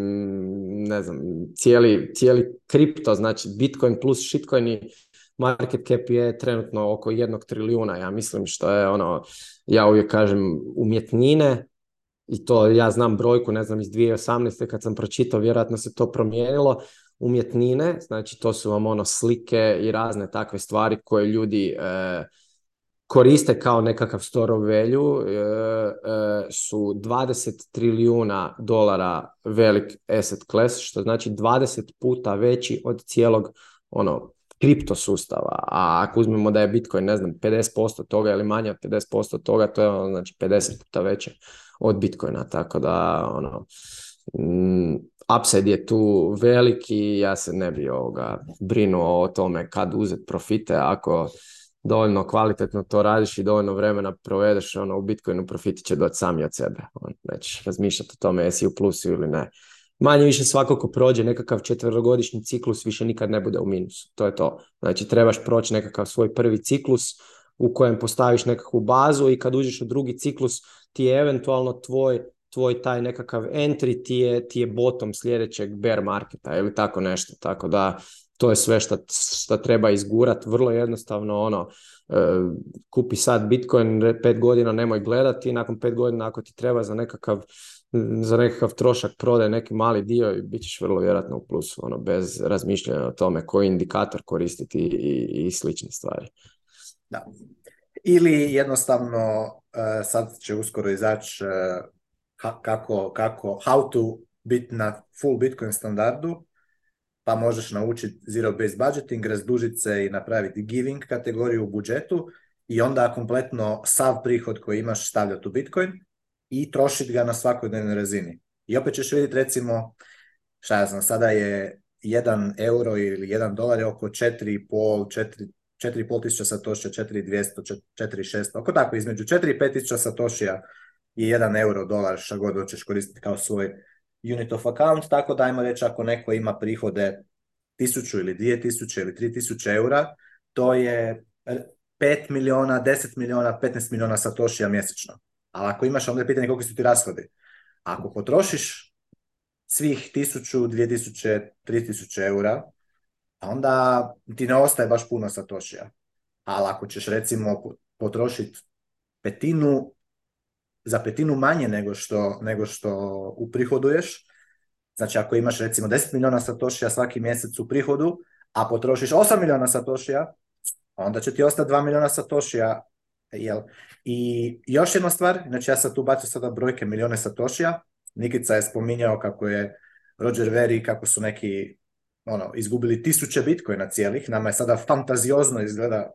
ne znam cijeli, cijeli kripto znači Bitcoin plus shitcoin market cap je trenutno oko jednog trilijuna ja mislim što je ono ja uvijek kažem umjetnine i to ja znam brojku, ne znam, iz 2018. kad sam pročitao, vjerojatno se to promijenilo, umjetnine, znači to su vam ono slike i razne takve stvari koje ljudi e, koriste kao nekakav value, e, e su 20 trilijuna dolara velik asset class, što znači 20 puta veći od cijelog ono kripto sustava, a ako uzmemo da je Bitcoin, ne znam, 50% toga ili manje od 50% toga, to je ono, znači 50 puta veće od Bitcoina, tako da ono, mm, upside je tu veliki, ja se ne bi ovoga brinuo o tome kad uzeti profite, ako dovoljno kvalitetno to radiš i dovoljno vremena provedeš ono, u Bitcoinu, profiti će doći sami od sebe. On, nećeš razmišljati o tome jesi u plusu ili ne. Manje više svako ko prođe nekakav četvrogodišnji ciklus više nikad ne bude u minusu. To je to. Znači trebaš proći nekakav svoj prvi ciklus u kojem postaviš nekakvu bazu i kad uđeš u drugi ciklus ti je eventualno tvoj, tvoj taj nekakav entry ti je, ti je bottom sljedećeg bear marketa ili tako nešto. Tako da to je sve što treba izgurat, vrlo jednostavno ono, e, kupi sad Bitcoin, pet godina nemoj gledati, nakon pet godina ako ti treba za nekakav za trošak prodaje neki mali dio i bit ćeš vrlo vjerojatno u plusu, ono, bez razmišljanja o tome koji indikator koristiti i, i, i slične stvari. Da. Ili jednostavno Eh, sad će uskoro izaći eh, kako, kako, how to biti na full Bitcoin standardu, pa možeš naučiti zero-based budgeting, razdužiti se i napraviti giving kategoriju u budžetu i onda kompletno sav prihod koji imaš stavljati u Bitcoin i trošiti ga na svakodnevnoj razini. I opet ćeš vidjeti recimo, šta ja znam, sada je 1 euro ili 1 dolar je oko 4,5, 4,5 tisuća satošija, 4,200, 4,600, oko tako između 4 tisuća satošija i 1 euro, dolar, šta god hoćeš koristiti kao svoj unit of account, tako da ajmo reći ako neko ima prihode 1000 ili 2000 ili 3000 eura, to je 5 miliona, 10 miliona, 15 miliona satošija mjesečno. Ali ako imaš onda pitanje koliko su ti rashodi. Ako potrošiš svih 1000, 2000, 3000 eura, onda ti ne ostaje baš puno satošija. Ali ako ćeš recimo potrošiti petinu, za petinu manje nego što, nego što uprihoduješ, znači ako imaš recimo 10 milijuna satošija svaki mjesec u prihodu, a potrošiš 8 milijuna satošija, onda će ti ostati 2 milijuna satošija. Jel? I još jedna stvar, znači ja sad tu bacio sada brojke milijone satošija, Nikica je spominjao kako je Roger Veri, kako su neki ono, izgubili tisuće bitcoina cijelih, nama je sada fantaziozno izgleda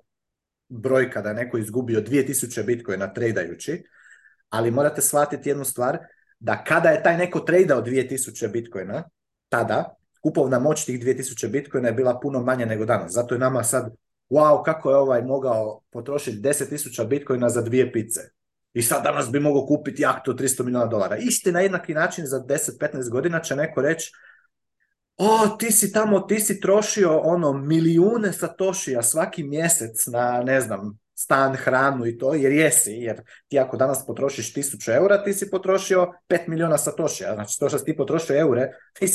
brojka da je neko izgubio 2000 bitcoina tradajući, ali morate shvatiti jednu stvar, da kada je taj neko tradao tisuće bitcoina, tada kupovna moć tih tisuće bitcoina je bila puno manja nego danas. Zato je nama sad, wow, kako je ovaj mogao potrošiti 10.000 bitcoina za dvije pice. I sad danas bi mogao kupiti jahtu od 300 milijuna dolara. Isti na jednaki način za 10-15 godina će neko reći, o, ti si tamo, ti si trošio ono milijune satošija svaki mjesec na, ne znam, stan, hranu i to, jer jesi, jer ti ako danas potrošiš 1000 eura, ti si potrošio 5 milijuna satošija, znači to što si ti potrošio eure, ti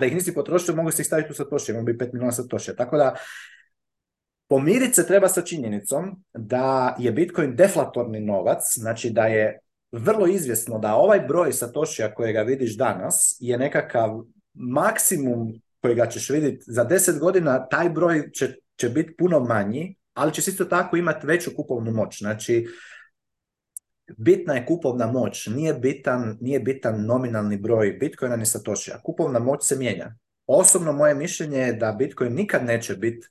da ih nisi potrošio, mogu si ih staviti u satošije, imamo bi 5 milijuna satošija, tako da pomirit se treba sa činjenicom da je Bitcoin deflatorni novac, znači da je vrlo izvjesno da ovaj broj satošija kojega vidiš danas je nekakav maksimum kojega ćeš vidjeti za 10 godina, taj broj će, će biti puno manji, ali će isto tako imati veću kupovnu moć. Znači, bitna je kupovna moć, nije bitan, nije bitan nominalni broj Bitcoina ni Satoshi-a. Kupovna moć se mijenja. Osobno moje mišljenje je da Bitcoin nikad neće biti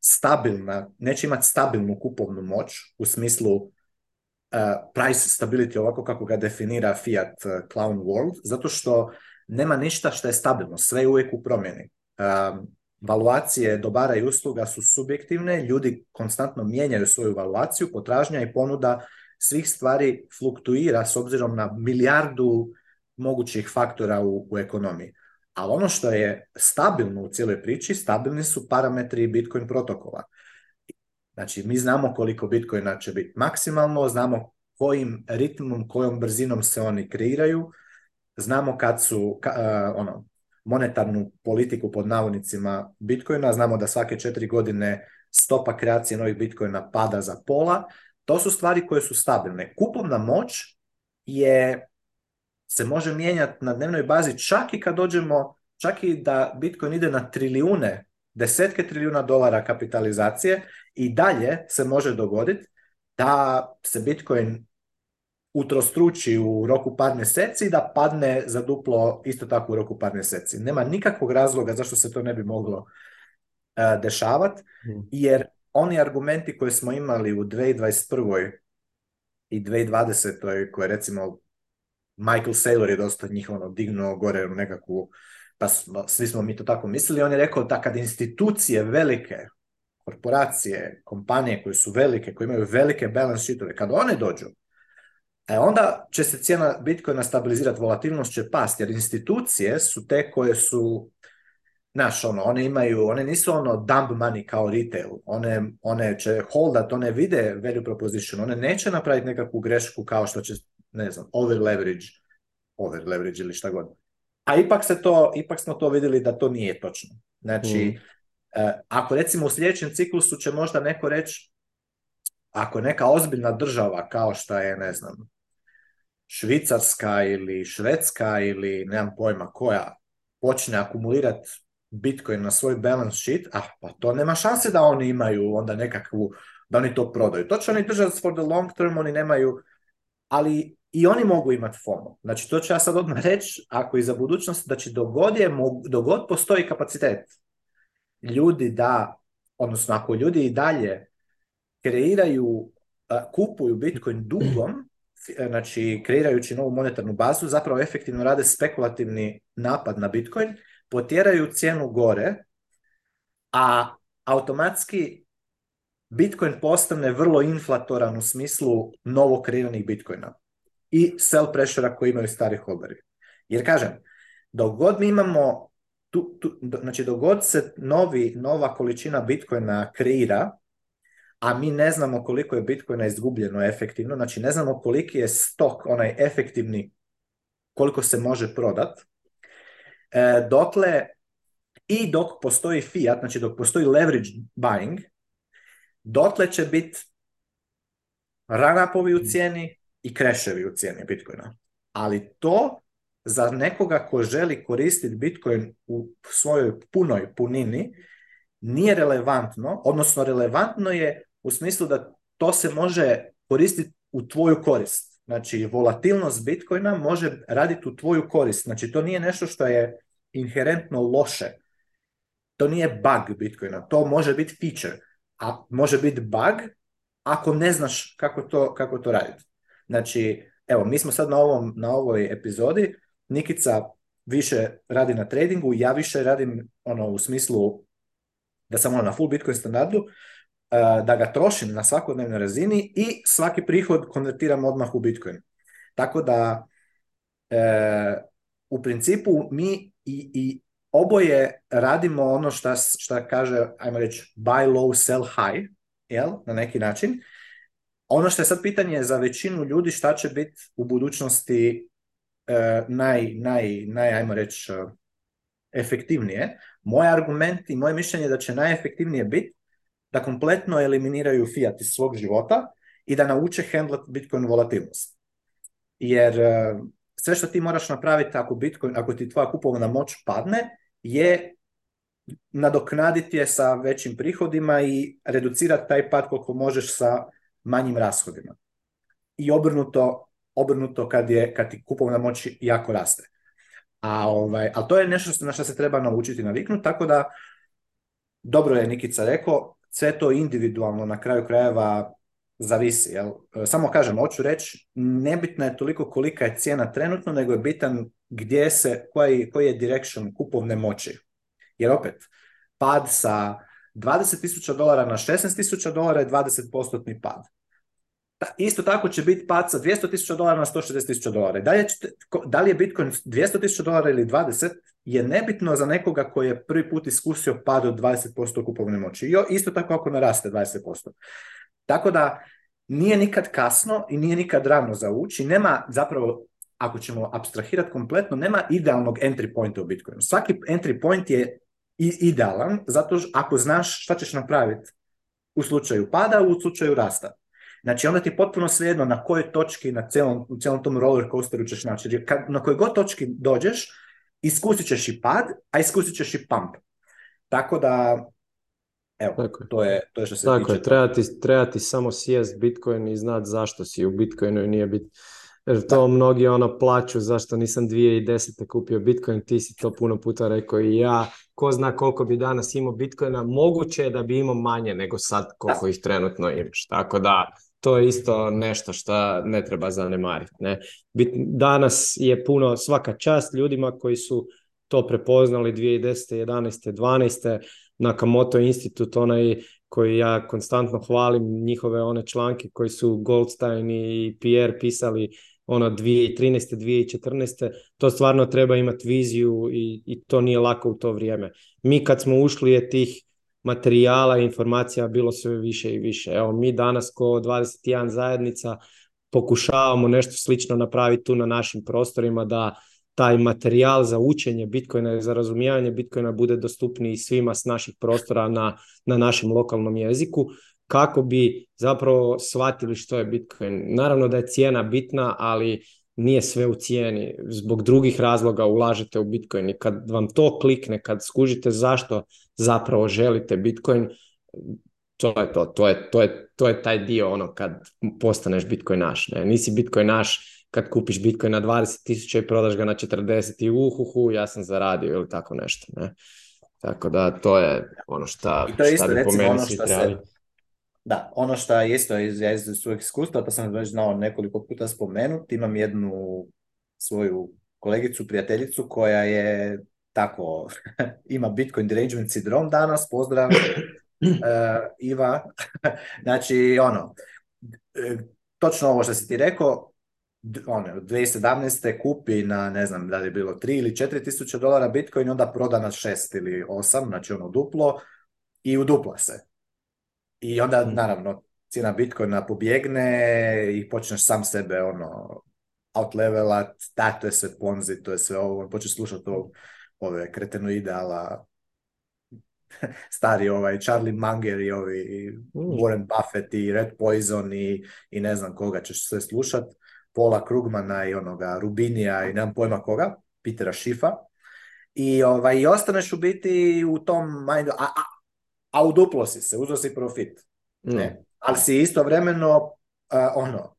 stabilna, neće imati stabilnu kupovnu moć u smislu price stability ovako kako ga definira Fiat Clown World, zato što nema ništa što je stabilno, sve je uvijek u promjeni. valuacije dobara i usluga su subjektivne, ljudi konstantno mijenjaju svoju valuaciju, potražnja i ponuda svih stvari fluktuira s obzirom na milijardu mogućih faktora u, ekonomiji. Ali ono što je stabilno u cijeloj priči, stabilni su parametri Bitcoin protokola. Znači, mi znamo koliko Bitcoina će biti maksimalno, znamo kojim ritmom, kojom brzinom se oni kreiraju, znamo kad su e, ono, monetarnu politiku pod navodnicima Bitcoina, znamo da svake četiri godine stopa kreacije novih Bitcoina pada za pola, to su stvari koje su stabilne. Kupovna moć je se može mijenjati na dnevnoj bazi čak i kad dođemo, čak i da Bitcoin ide na trilijune, desetke trilijuna dolara kapitalizacije i dalje se može dogoditi da se Bitcoin utrostruči u roku par mjeseci da padne za duplo isto tako u roku par mjeseci. Nema nikakvog razloga zašto se to ne bi moglo e, dešavati, hmm. jer oni argumenti koje smo imali u 2021. i 2020. koje recimo Michael Saylor je dosta njih ono, dignuo gore u nekakvu, pa svi smo mi to tako mislili, on je rekao da kad institucije velike, korporacije, kompanije koje su velike, koje imaju velike balance sheetove, kad one dođu, E onda će se cijena Bitcoina stabilizirati, volatilnost će past. jer institucije su te koje su Znaš, ono, one imaju, one nisu ono dump money kao retail, one, one će holdat, one vide value proposition, one neće napraviti nekakvu grešku kao što će, ne znam, over leverage, over leverage ili šta god. A ipak se to, ipak smo to vidjeli da to nije točno. Znači, mhm. e, ako recimo u sljedećem ciklusu će možda neko reći, ako neka ozbiljna država kao što je, ne znam, Švicarska ili Švedska ili nemam pojma koja počne akumulirati Bitcoin na svoj balance sheet, ah, pa to nema šanse da oni imaju onda nekakvu, da oni to prodaju. To će oni držati for the long term, oni nemaju, ali i oni mogu imati FOMO. Znači, to ću ja sad odmah reći, ako i za budućnost, da će dogod, je, dogod postoji kapacitet ljudi da, odnosno ako ljudi i dalje kreiraju, kupuju Bitcoin dugom, E, znači kreirajući novu monetarnu bazu, zapravo efektivno rade spekulativni napad na Bitcoin, potjeraju cijenu gore, a automatski Bitcoin postane vrlo inflatoran u smislu novo kreiranih Bitcoina i sell pressure koji imaju stari holderi. Jer kažem, dok god mi imamo, tu, tu, znači dok god se novi, nova količina Bitcoina kreira, a mi ne znamo koliko je Bitcoina izgubljeno efektivno, znači ne znamo koliki je stok, onaj efektivni, koliko se može prodat, e, dokle i dok postoji fiat, znači dok postoji leverage buying, dotle će biti ranapovi u mm. cijeni i kreševi u cijeni Bitcoina. Ali to za nekoga ko želi koristiti Bitcoin u svojoj punoj punini nije relevantno, odnosno relevantno je u smislu da to se može koristiti u tvoju korist. Znači, volatilnost Bitcoina može raditi u tvoju korist. Znači, to nije nešto što je inherentno loše. To nije bug Bitcoina, to može biti feature. A može biti bug ako ne znaš kako to, kako to raditi. Znači, evo, mi smo sad na, ovom, na ovoj epizodi. Nikica više radi na tradingu, ja više radim ono u smislu da sam ono na full Bitcoin standardu, Eh, da ga trošim na svakodnevnoj razini i svaki prihod konvertiram odmah u Bitcoin. Tako da e, u principu mi i, i oboje radimo ono što šta kaže, ajmo reći, buy low, sell high, jel, na neki način. Ono što je sad pitanje za većinu ljudi šta će biti u budućnosti e, naj, naj, naj, ajmo reći, efektivnije. Moj argument i moje mišljenje je da će najefektivnije biti da kompletno eliminiraju fiat iz svog života i da nauče handlat Bitcoin volatilnost. Jer e, sve što ti moraš napraviti ako Bitcoin, ako ti tvoja kupovna moć padne, je nadoknaditi je sa većim prihodima i reducirati taj pad koliko možeš sa manjim rashodima. I obrnuto, obrnuto kad, je, kad ti kupovna moć jako raste. A, ovaj, ali to je nešto na što se treba naučiti naviknuti, tako da dobro je Nikica rekao, sve to individualno na kraju krajeva zavisi. E, samo kažem, hoću reći, nebitno je toliko kolika je cijena trenutno, nego je bitan gdje se, koji, je direction kupovne moći. Jer opet, pad sa 20.000 dolara na 16.000 dolara je 20% pad. Isto tako će biti pad sa 200.000 dolara na 160.000 dolara. Da li je Bitcoin 200.000 dolara ili 20, je nebitno za nekoga koji je prvi put iskusio pad od 20% kupovne moći. I isto tako ako naraste 20%. Tako da nije nikad kasno i nije nikad rano za ući. Nema zapravo, ako ćemo abstrahirati kompletno, nema idealnog entry pointa u Bitcoinu. Svaki entry point je idealan, zato što ako znaš šta ćeš napraviti u slučaju pada, u slučaju rasta. Znači onda ti potpuno svejedno na kojoj točki na celom u cijelom tom roller coasteru ćeš naći. na kojoj god točki dođeš, iskusit ćeš i pad, a iskusit ćeš i pump. Tako da, evo, tako to, je, to je što se tako Je, treba, ti, samo sjest Bitcoin i znat zašto si u Bitcoinu i nije bit... Jer to mnogi ono plaću zašto nisam 2010. kupio Bitcoin, ti si to puno puta rekao i ja, ko zna koliko bi danas imao Bitcoina, moguće je da bi imao manje nego sad koliko ih trenutno imaš. Tako da, to je isto nešto što ne treba zanemariti. Ne? Danas je puno svaka čast ljudima koji su to prepoznali 2010. 11. 12. Kamoto institut, onaj koji ja konstantno hvalim, njihove one članke koji su Goldstein i Pierre pisali ono 2013. 2014. To stvarno treba imati viziju i, i to nije lako u to vrijeme. Mi kad smo ušli je tih materijala i informacija bilo sve više i više. Evo, mi danas ko 21 zajednica pokušavamo nešto slično napraviti tu na našim prostorima da taj materijal za učenje Bitcoina i za razumijevanje Bitcoina bude dostupniji svima s naših prostora na, na našem lokalnom jeziku kako bi zapravo shvatili što je Bitcoin. Naravno da je cijena bitna, ali nije sve u cijeni. Zbog drugih razloga ulažete u Bitcoin i kad vam to klikne, kad skužite zašto zapravo želite Bitcoin, to je to, to je, to je, to je taj dio ono kad postaneš Bitcoinaš. Ne? Nisi naš kad kupiš Bitcoin na 20.000 i prodaš ga na 40 i uhuhu, ja sam zaradio ili tako nešto. Ne? Tako da to je ono što... to je isto, recimo, ono se, Da, ono što isto iz, iz svojeg iskustva, to pa sam već znao nekoliko puta spomenuti, imam jednu svoju kolegicu, prijateljicu koja je tako [laughs] ima Bitcoin derangement sindrom danas, pozdrav [clears throat] e, Iva. [laughs] znači, ono, e, točno ovo što si ti rekao, one, 2017. kupi na, ne znam, da li je bilo 3 ili 4 tisuća dolara Bitcoin, onda proda na 6 ili 8, znači ono duplo, i udupla se. I onda, mm. naravno, cijena Bitcoina pobjegne i počneš sam sebe, ono, outlevelat, da, to je sve ponzi, to je sve ovo, počneš slušati ovog ove kretenoide ala stari ovaj Charlie Munger i ovi mm. Warren Buffett i Red Poison i, i ne znam koga ćeš sve slušat, Paula Krugmana i onoga Rubinija i nemam pojma koga, Petera Šifa. I, ovaj, i ostaneš u biti u tom mindu, a, a, a si se, uzo si profit. Ne? Ali si istovremeno ono,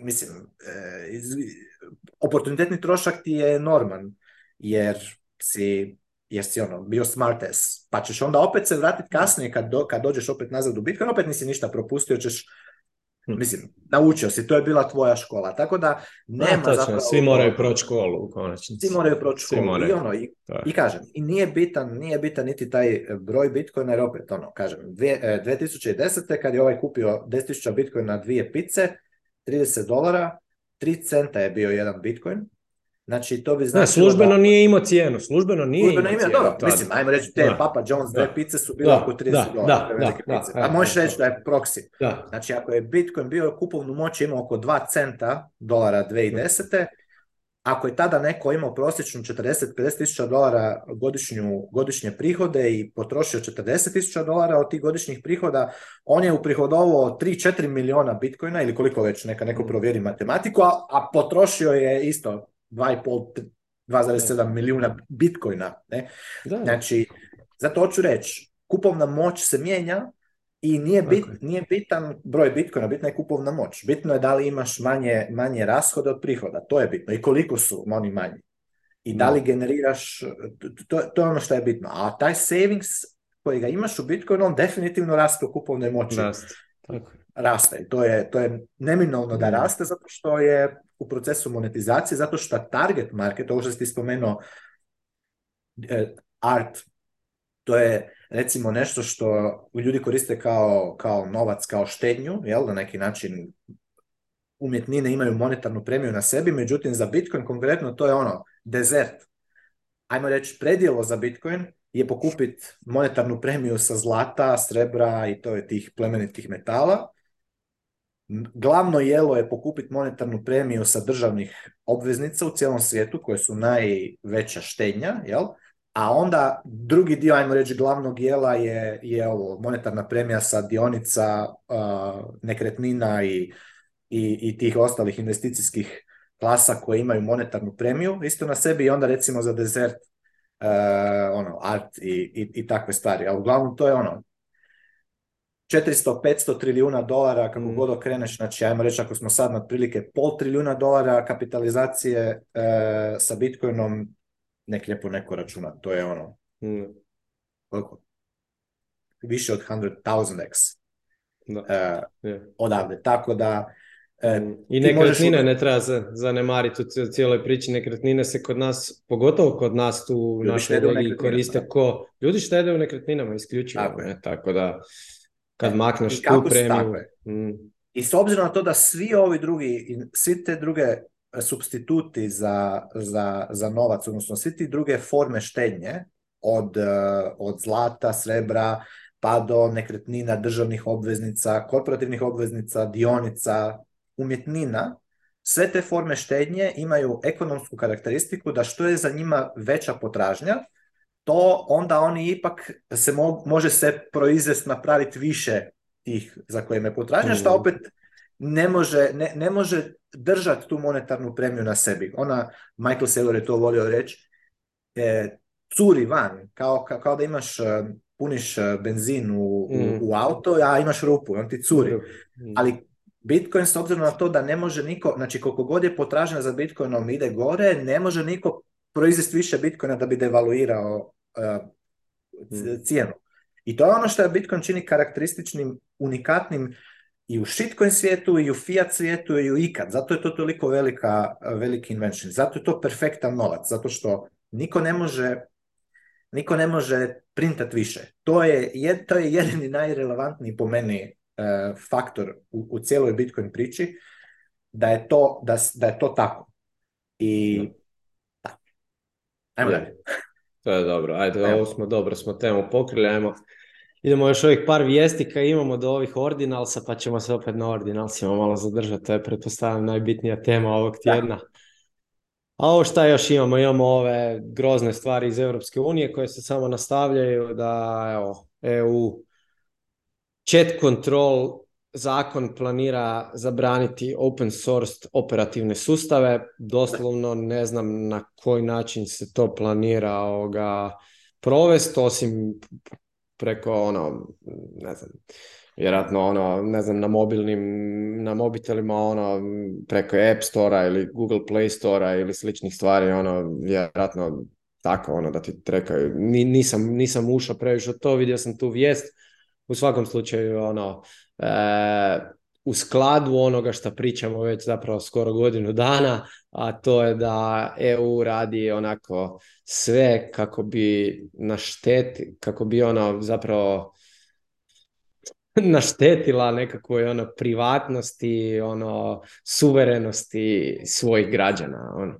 mislim, e, oportunitetni trošak ti je enorman, jer si jesi ono, bio smartes, pa ćeš onda opet se vratiti kasnije kad, do, kad dođeš opet nazad u Bitcoin, opet nisi ništa propustio, ćeš hm. Mislim, naučio si, to je bila tvoja škola, tako da nema no, zapravo... Svi ono- moraju proći školu u konačnici. Svi moraju proći školu i ono, i, kažem, i nije bitan, nije bitan niti taj broj bitcoina, jer opet ono, kažem, dvije, 2010. E, kad je ovaj kupio 10.000 bitcoina na dvije pice, 30 dolara, 3 centa je bio jedan bitcoin, Znači, to bi znači... službeno nije imao cijenu, službeno nije imao cijenu. Dobro, mislim, ajmo reći, te da. Papa John's dve pice su bile oko 30 dolara, Da, da, A možeš reći da je proxy. Znači, ako je Bitcoin bio kupovnu moć imao oko 2 centa dolara 2010. Ako je tada neko imao prosječno 40-50 tisuća dolara godišnju, godišnje prihode i potrošio 40 tisuća dolara od tih godišnjih prihoda, on je uprihodovao 3-4 miliona bitcoina ili koliko već, neka neko provjeri matematiku, a, a potrošio je isto 2,7 milijuna bitcoina. Ne? Znači, zato hoću reći, kupovna moć se mijenja i nije, bit, okay. nije bitan broj bitcoina, bitna je kupovna moć. Bitno je da li imaš manje, manje rashoda od prihoda, to je bitno. I koliko su oni manji. I da li generiraš, to, to je ono što je bitno. A taj savings koji ga imaš u Bitcoinu, on definitivno raste u kupovnoj moći. Raste. To je, to je neminalno da raste zato što je u procesu monetizacije zato što target market, ovo što ste spomenuo, e, art, to je recimo nešto što ljudi koriste kao, kao novac, kao štednju, jel, na neki način umjetnine imaju monetarnu premiju na sebi, međutim za Bitcoin konkretno to je ono, desert. Ajmo reći, predjelo za Bitcoin je pokupiti monetarnu premiju sa zlata, srebra i to je tih plemenitih metala, Glavno jelo je pokupiti monetarnu premiju sa državnih obveznica u cijelom svijetu, koje su najveća štenja, jel? A onda drugi dio, ajmo reći, glavnog dijela je, je monetarna premija sa dionica nekretnina i, i, i, tih ostalih investicijskih klasa koje imaju monetarnu premiju isto na sebi i onda recimo za dezert e, ono, art i, i, i takve stvari. A uglavnom to je ono, 400-500 trilijuna dolara, kako mm. god okreneš, znači ajmo reći ako smo sad na otprilike pol trilijuna dolara kapitalizacije e, sa Bitcoinom, nek lijepo neko računa, to je ono, mm. koliko? Više od 100.000x da. E, odavde, tako da... E, mm. I nekretnine ne treba zanemariti u cijeloj priči, nekretnine se kod nas, pogotovo kod nas tu u našoj koriste ko... Ljudi štede u nekretninama, isključivo, tako da... Kad e, makneš tu premiju. Mm. I s obzirom na to da svi ovi drugi, svi te druge e, substituti za, za, za novac, odnosno svi te druge forme štednje, od, e, od zlata, srebra, pa do nekretnina, državnih obveznica, korporativnih obveznica, dionica, umjetnina, sve te forme štednje imaju ekonomsku karakteristiku da što je za njima veća potražnja, to onda oni ipak se može se proizvest napraviti više tih za koje me potražnja, što mm. opet ne može, ne, ne može držati tu monetarnu premiju na sebi. Ona, Michael Saylor je to volio reći, e, curi van, kao, kao, da imaš e, puniš e, benzin u, mm. u, auto, a imaš rupu, on ti curi. Mm. Ali Bitcoin s obzirom na to da ne može niko, znači koliko god je potražnja za Bitcoinom ide gore, ne može niko proizvesti više Bitcoina da bi devaluirao Mm. cijenu. I to je ono što je Bitcoin čini karakterističnim, unikatnim i u shitcoin svijetu, i u fiat svijetu, i u ikad. Zato je to toliko velika, veliki invention. Zato je to perfektan novac, zato što niko ne može niko ne može printat više. To je, to je jedini najrelevantniji po meni e, faktor u, u cijeloj Bitcoin priči, da je to, da, je to tako. I Ajmo dalje. To je dobro, ajde, ovo smo dobro, smo temu pokrili, ajmo. Idemo još ovih par vijestika, imamo do ovih ordinalsa, pa ćemo se opet na ordinalsima malo zadržati, to je pretpostavljam najbitnija tema ovog tjedna. A ovo šta još imamo? Imamo ove grozne stvari iz Europske unije koje se samo nastavljaju da evo, EU chat control zakon planira zabraniti open source operativne sustave. Doslovno ne znam na koji način se to planira ovoga provesti, osim preko ono, ne znam, vjerojatno ono, ne znam, na mobilnim, na mobitelima ono, preko App store ili Google Play store ili sličnih stvari, ono, vjerojatno tako, ono, da ti trekaju. nisam, nisam ušao previše to, vidio sam tu vijest, u svakom slučaju, ono, u skladu onoga što pričamo već zapravo skoro godinu dana, a to je da EU radi onako sve kako bi kako bi ona zapravo naštetila nekakvoj ono privatnosti, ono suverenosti svojih građana, ono.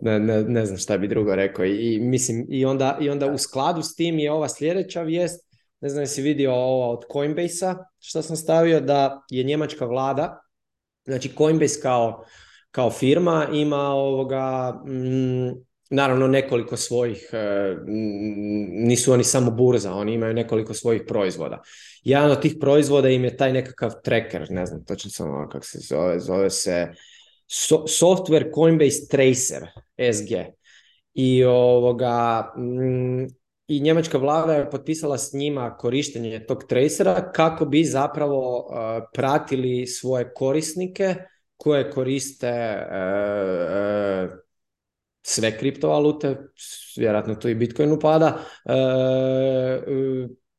Ne, ne, ne znam šta bi drugo rekao. I, mislim, i, onda, I onda u skladu s tim je ova sljedeća vijest ne znam si vidio ovo od Coinbase-a što sam stavio, da je njemačka vlada, znači Coinbase kao, kao firma ima ovoga, mm, naravno nekoliko svojih, e, nisu oni samo burza, oni imaju nekoliko svojih proizvoda. Jedan od tih proizvoda im je taj nekakav tracker, ne znam točno samo ono kako se zove, zove se software Coinbase Tracer, SG. I ovoga, mm, i njemačka vlada je potpisala s njima korištenje tog tracera kako bi zapravo e, pratili svoje korisnike koje koriste e, e, sve kriptovalute, vjerojatno tu i Bitcoin upada,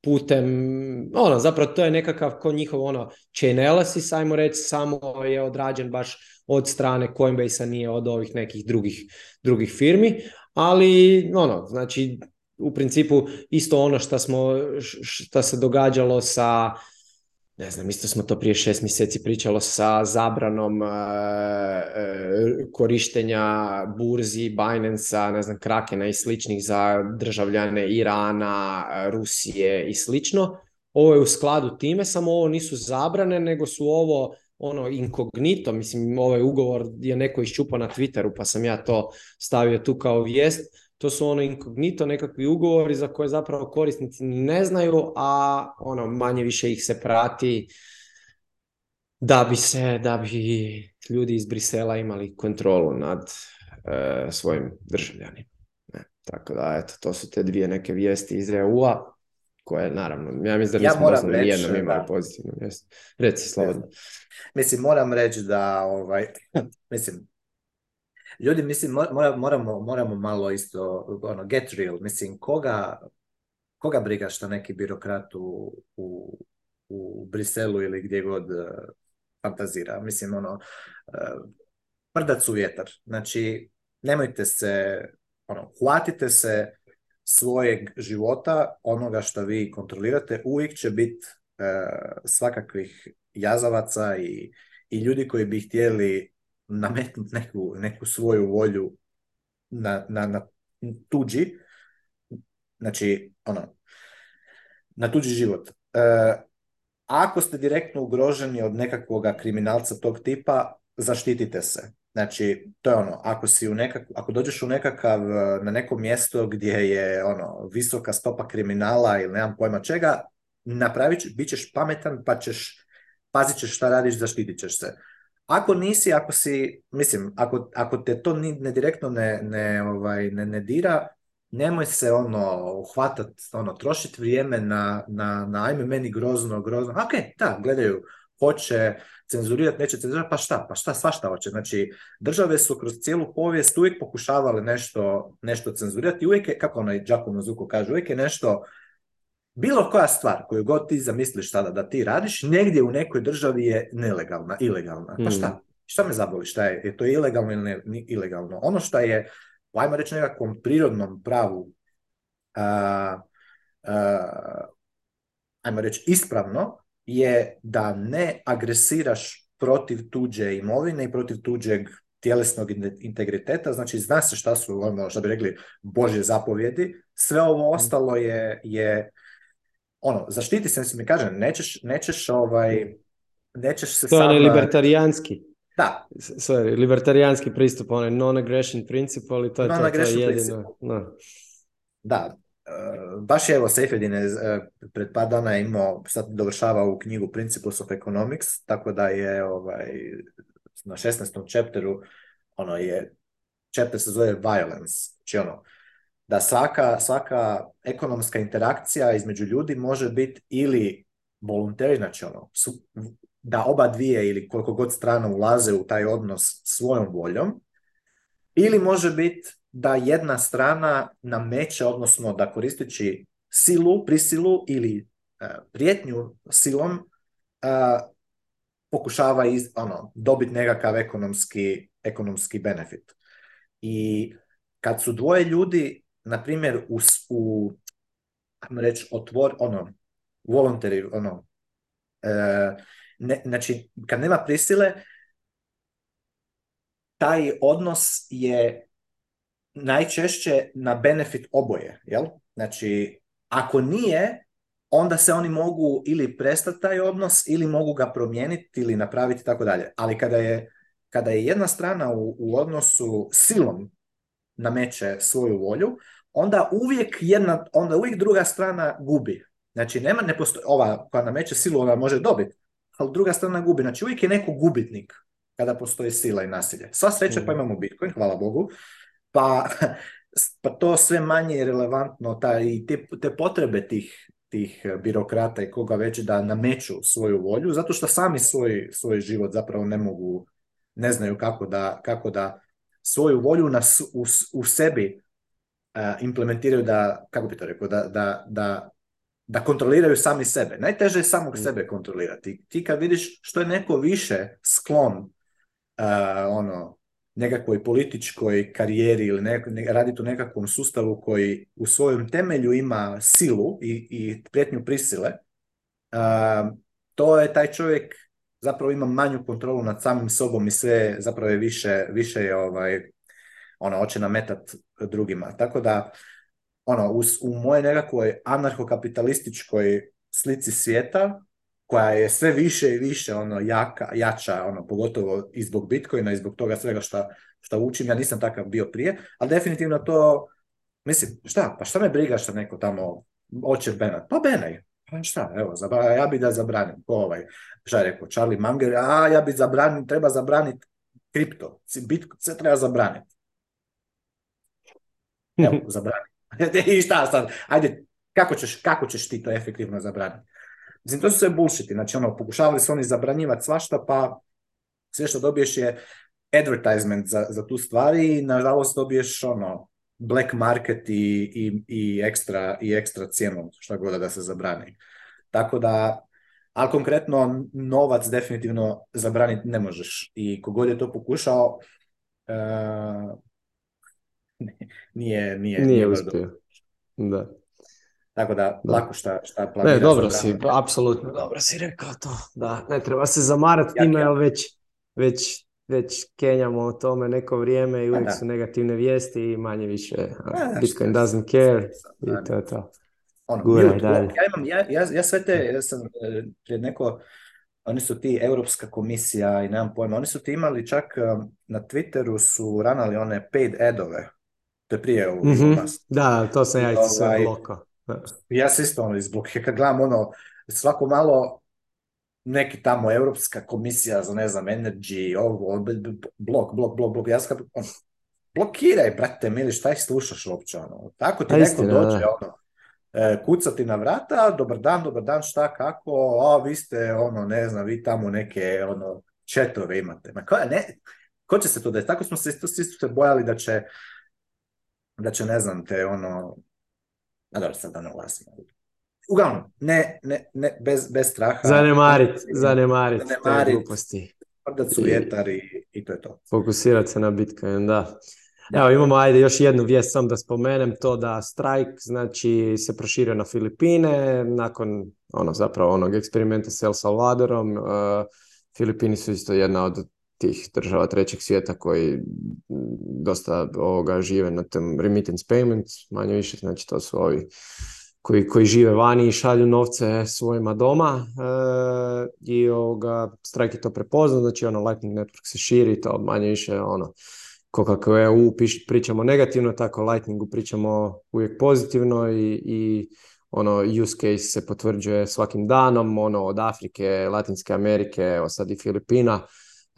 putem, ono, zapravo to je nekakav ko njihov ono chain ajmo reći, samo je odrađen baš od strane Coinbase-a, nije od ovih nekih drugih, drugih firmi, ali ono, znači u principu isto ono što smo, što se događalo sa ne znam, isto smo to prije šest mjeseci pričalo sa zabranom e, e, korištenja burzi, Binance-a, ne znam, Krakena i sličnih za državljane Irana, Rusije i slično. Ovo je u skladu time, samo ovo nisu zabrane, nego su ovo ono inkognito, mislim ovaj ugovor je neko iščupao na Twitteru pa sam ja to stavio tu kao vijest, to su ono inkognito nekakvi ugovori za koje zapravo korisnici ne znaju, a ono manje više ih se prati da bi se, da bi ljudi iz Brisela imali kontrolu nad e, svojim državljanima. Ne, tako da, eto, to su te dvije neke vijesti iz EU-a koje, naravno, ja mislim da ja moram reći, jednom imali pozitivnu vijest. Reci slobodno. Mislim, moram reći da, ovaj, [laughs] mislim, ljudi, mislim, moramo, moramo malo isto, ono, get real, mislim, koga, koga briga što neki birokrat u, u, u Briselu ili gdje god e, fantazira, mislim, ono, e, prdac u vjetar, znači, nemojte se, ono, hvatite se svojeg života, onoga što vi kontrolirate, uvijek će biti e, svakakvih jazavaca i, i ljudi koji bi htjeli nametnuti neku, neku svoju volju na, na, na tuđi, znači, ono, na tuđi život. E, ako ste direktno ugroženi od nekakvog kriminalca tog tipa, zaštitite se. Znači, to je ono, ako, si u ako dođeš u nekakav, e, na neko mjesto gdje je ono, visoka stopa kriminala ili nemam pojma čega, napravit, bit ćeš pametan pa ćeš, pazit ćeš šta radiš, zaštitit ćeš se. Ako nisi, ako si, mislim, ako, ako te to ne direktno ne, ne, ovaj, ne, ne dira, nemoj se ono uhvatat, ono, trošiti vrijeme na, na, ajme meni grozno, grozno. Ok, da, gledaju, hoće cenzurirati, neće cenzurirati, pa šta, pa šta, svašta hoće. Znači, države su kroz cijelu povijest uvijek pokušavale nešto, nešto cenzurirati i uvijek je, kako onaj Giacomo Zuko kaže, uvijek je nešto bilo koja stvar koju god ti zamisliš sada da ti radiš, negdje u nekoj državi je nelegalna, ilegalna. Pa šta? Hmm. Šta me zaboli? Šta je? Je to ilegalno ili ilegalno? Ono što je, ajmo reći nekakvom prirodnom pravu, ajmo reći ispravno, je da ne agresiraš protiv tuđe imovine i protiv tuđeg tjelesnog integriteta, znači zna se šta su, ono što bi rekli, Božje zapovjedi, sve ovo hmm. ostalo je, je ono, zaštiti se, mislim, mi kažem, nećeš, nećeš ovaj, nećeš se to sam... To je libertarijanski. Da. Sorry, libertarijanski pristup, onaj non-aggression principle, ali to je to, jedino. No. Da, e, baš je evo Seyfedin je e, pred par dana imao, sad dovršava u knjigu Principles of Economics, tako da je ovaj, na 16. chapteru ono je, chapter se zove Violence, znači ono, da svaka, ekonomska interakcija između ljudi može biti ili voluntary, znači ono, da oba dvije ili koliko god strana ulaze u taj odnos svojom voljom, ili može biti da jedna strana nameće, odnosno da koristeći silu, prisilu ili e, prijetnju silom e, pokušava ono, dobiti nekakav ekonomski, ekonomski benefit. I kad su dvoje ljudi na primjer, u, u reći, otvor, ono, voluntary, ono, e, znači, kad nema prisile, taj odnos je najčešće na benefit oboje, jel? Znači, ako nije, onda se oni mogu ili prestati taj odnos ili mogu ga promijeniti ili napraviti tako dalje. Ali kada je, kada je jedna strana u, u odnosu silom nameće svoju volju, onda uvijek jedna, onda uvijek druga strana gubi. Znači, nema, ne ova koja nameće silu, ona može dobiti, ali druga strana gubi. Znači, uvijek je neko gubitnik kada postoji sila i nasilje. Sva sreća, pa mhm. imamo Bitcoin, hvala Bogu, pa, [laughs] pa to sve manje je relevantno, ta, i te, potrebe tih, tih e, birokrata i koga već da nameću svoju volju, zato što sami svoj, svoj život zapravo ne mogu, ne znaju kako da, kako da svoju volju u, u sebi E, implementiraju da, kako bi to rekao, da, da, da, da kontroliraju sami sebe. Najteže je samog mm. sebe kontrolirati. Ti kad vidiš što je neko više sklon uh, ono, nekakvoj političkoj karijeri ili nek, ne, raditi u nekakvom sustavu koji u svojem temelju ima silu i, i prijetnju prisile, uh, to je taj čovjek zapravo ima manju kontrolu nad samim sobom i sve zapravo je više, više je ovaj, ono, hoće nametat drugima. Tako da, ono, u, u moje nekakvoj anarhokapitalističkoj slici svijeta, koja je sve više i više ono jaka, jača, ono, pogotovo i zbog Bitcoina i zbog toga svega šta, šta učim, ja nisam takav bio prije, ali definitivno to, mislim, šta, pa šta me briga što neko tamo Hoće Benat, pa benaj pa šta, evo, ja bi da zabranim, ko ovaj, šta je rekao, Charlie Munger, a ja bi zabranim, treba zabraniti kripto, Bitcoin se treba zabraniti. Evo, [laughs] zabrani. [laughs] I šta sad? Ajde, kako ćeš, kako ćeš ti to efektivno zabraniti? Mislim, to su sve bullshiti. Znači, ono, pokušavali su oni zabranjivati svašta, pa sve što dobiješ je advertisement za, za tu stvar i nažalost dobiješ ono black market i, i, i, ekstra, i ekstra cijenu šta god da se zabrani. Tako da, ali konkretno novac definitivno zabraniti ne možeš i kogod je to pokušao, eh, [laughs] nije, nije, nije uspio. Da. Tako da, lako šta, šta Ne, dobro si, apsolutno dobro si rekao to. Da, ne treba se zamarati ja, već, već, već kenjamo o tome neko vrijeme i pa uvijek su negativne vijesti i manje više. Da, pa Bitcoin doesn't care i to je to. Ono, ja, ja, sve te, ja sam prije e, neko, oni su ti, Europska komisija i nemam pojma, oni su ti imali čak e, na Twitteru su ranali one paid adove to je prije u mhm. Da, to sam ja isto bloko. Ovaj, ja se isto ono izblokio. Kad gledam ono, svako malo neki tamo Europska komisija za ne znam, energy, ono, blok, blok, blok, blok. Ja sam ono, blokiraj, brate, mili, šta ih slušaš uopće? Ono. Tako ti pa neko dođe, ono, e, kucati na vrata, dobar dan, dobar dan, šta, kako, a vi ste, ono, ne znam, vi tamo neke, ono, četove imate. Ma koja, ne, ko će se to desiti? Tako smo se isto, se bojali da će da će, ne znam, te ono... A dobro, sad da ne ulazim, Uglavnom, ne, ne, ne, bez, bez straha. Zanemarit, zanemarit, te gluposti. su vjetar i, to je to. Fokusirat se na Bitcoin, da. Evo imamo ajde još jednu vijest sam da spomenem to da strajk znači se proširio na Filipine nakon ono zapravo onog eksperimenta s El Salvadorom eh, Filipini su isto jedna od tih država trećeg svijeta koji dosta ovoga žive na tem remittance payments, manje više, znači to su ovi koji, koji žive vani i šalju novce svojima doma e, i ovoga, Strike to prepoznao, znači ono Lightning Network se širi, to manje više ono, ko kako EU pričamo negativno, tako Lightningu pričamo uvijek pozitivno i, i ono use case se potvrđuje svakim danom, ono od Afrike, Latinske Amerike, evo sad i Filipina,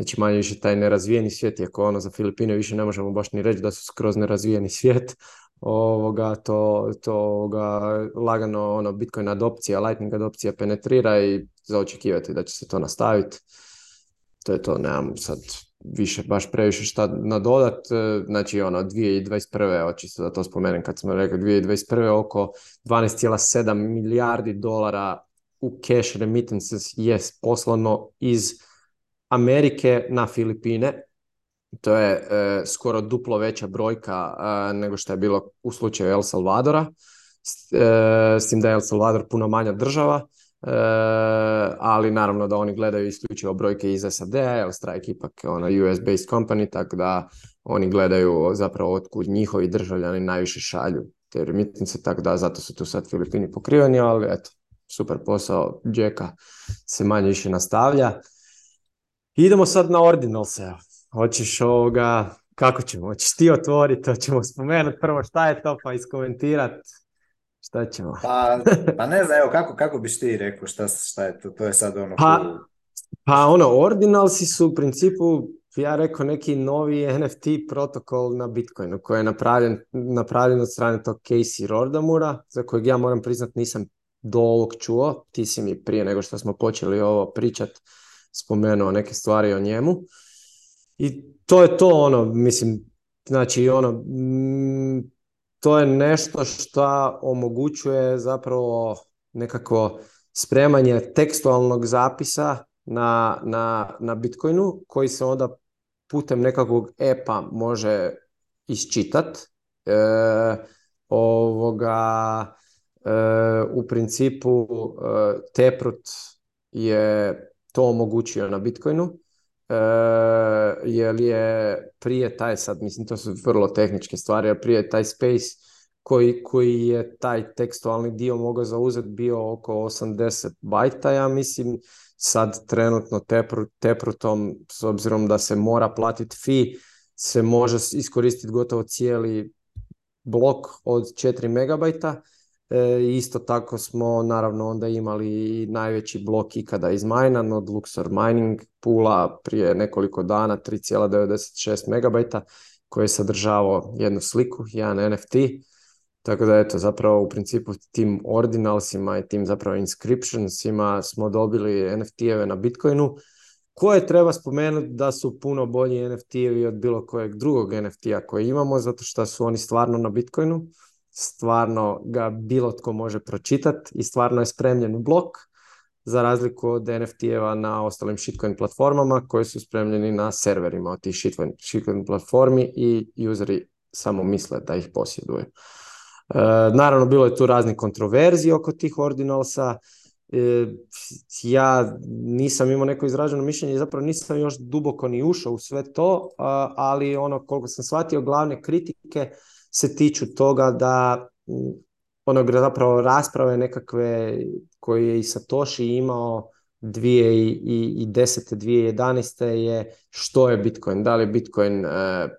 Znači manje više taj nerazvijeni svijet, iako ono za Filipine više ne možemo baš ni reći da su skroz nerazvijeni svijet, [laughs] ovoga, to, ovoga, lagano ono, Bitcoin adopcija, Lightning adopcija penetrira i zaočekivati da će se to nastaviti. To je to, nemam sad više, baš previše šta nadodat. Znači, ono, 2021. očisto da to spomenem kad smo rekli, 2021. oko 12,7 milijardi dolara u cash remittances je poslano iz Amerike na Filipine. To je e, skoro duplo veća brojka e, nego što je bilo u slučaju El Salvadora, s, e, tim da je El Salvador puno manja država, ali naravno da oni gledaju isključivo brojke iz SAD-a, El Strike ipak je ona US-based company, tako da oni gledaju zapravo otkud njihovi državljani najviše šalju te remitnice, tako da zato su tu sad Filipini pokriveni, ali eto, super posao Jacka se manje više nastavlja. Idemo sad na Ordinal Hoćeš ovoga, kako ćemo? Hoćeš ti otvoriti, hoćemo ćemo spomenuti prvo šta je to, pa iskomentirati. Šta ćemo? Pa, pa ne znam, evo, kako, kako biš ti rekao šta, šta je to? To je sad ono... Pa, pa ono, Ordinalsi su u principu, ja rekao, neki novi NFT protokol na Bitcoinu koji je napravljen, napravljen od strane tog Casey Rordamura, za kojeg ja moram priznat nisam do ovog čuo. Ti si mi prije nego što smo počeli ovo pričat spomenuo neke stvari o njemu. I to je to ono, mislim, znači ono, mm, to je nešto što omogućuje zapravo nekako spremanje tekstualnog zapisa na, na, na Bitcoinu koji se onda putem nekakvog epa može isčitat. E, ovoga, e, u principu e, Teprut je to omogućio na Bitcoinu, e, jer je prije taj sad, mislim to su vrlo tehničke stvari, a prije taj space koji, koji je taj tekstualni dio mogao zauzeti bio oko 80 bajta, ja mislim, sad trenutno tepru, Teprutom, s obzirom da se mora platiti fee, se može iskoristiti gotovo cijeli blok od 4 megabajta, E, isto tako smo naravno onda imali najveći blok ikada mina od Luxor Mining Pula prije nekoliko dana 3,96 MB koji je sadržavao jednu sliku, jedan NFT. Tako da eto, zapravo u principu tim ordinalsima i tim zapravo inscriptionsima smo dobili NFT-eve na Bitcoinu koje treba spomenuti da su puno bolji NFT-evi od bilo kojeg drugog NFT-a koji imamo zato što su oni stvarno na Bitcoinu stvarno ga bilo tko može pročitati i stvarno je spremljen u blok za razliku od NFT-eva na ostalim shitcoin platformama koji su spremljeni na serverima od tih shitcoin, platformi i useri samo misle da ih posjeduje. E, naravno, bilo je tu raznih kontroverzi oko tih ordinalsa. E, ja nisam imao neko izraženo mišljenje, zapravo nisam još duboko ni ušao u sve to, ali ono koliko sam shvatio, glavne kritike se tiču toga da mm, onog zapravo rasprave nekakve koje je i Satoshi imao 2010. 2011. je što je Bitcoin. Da li je Bitcoin uh,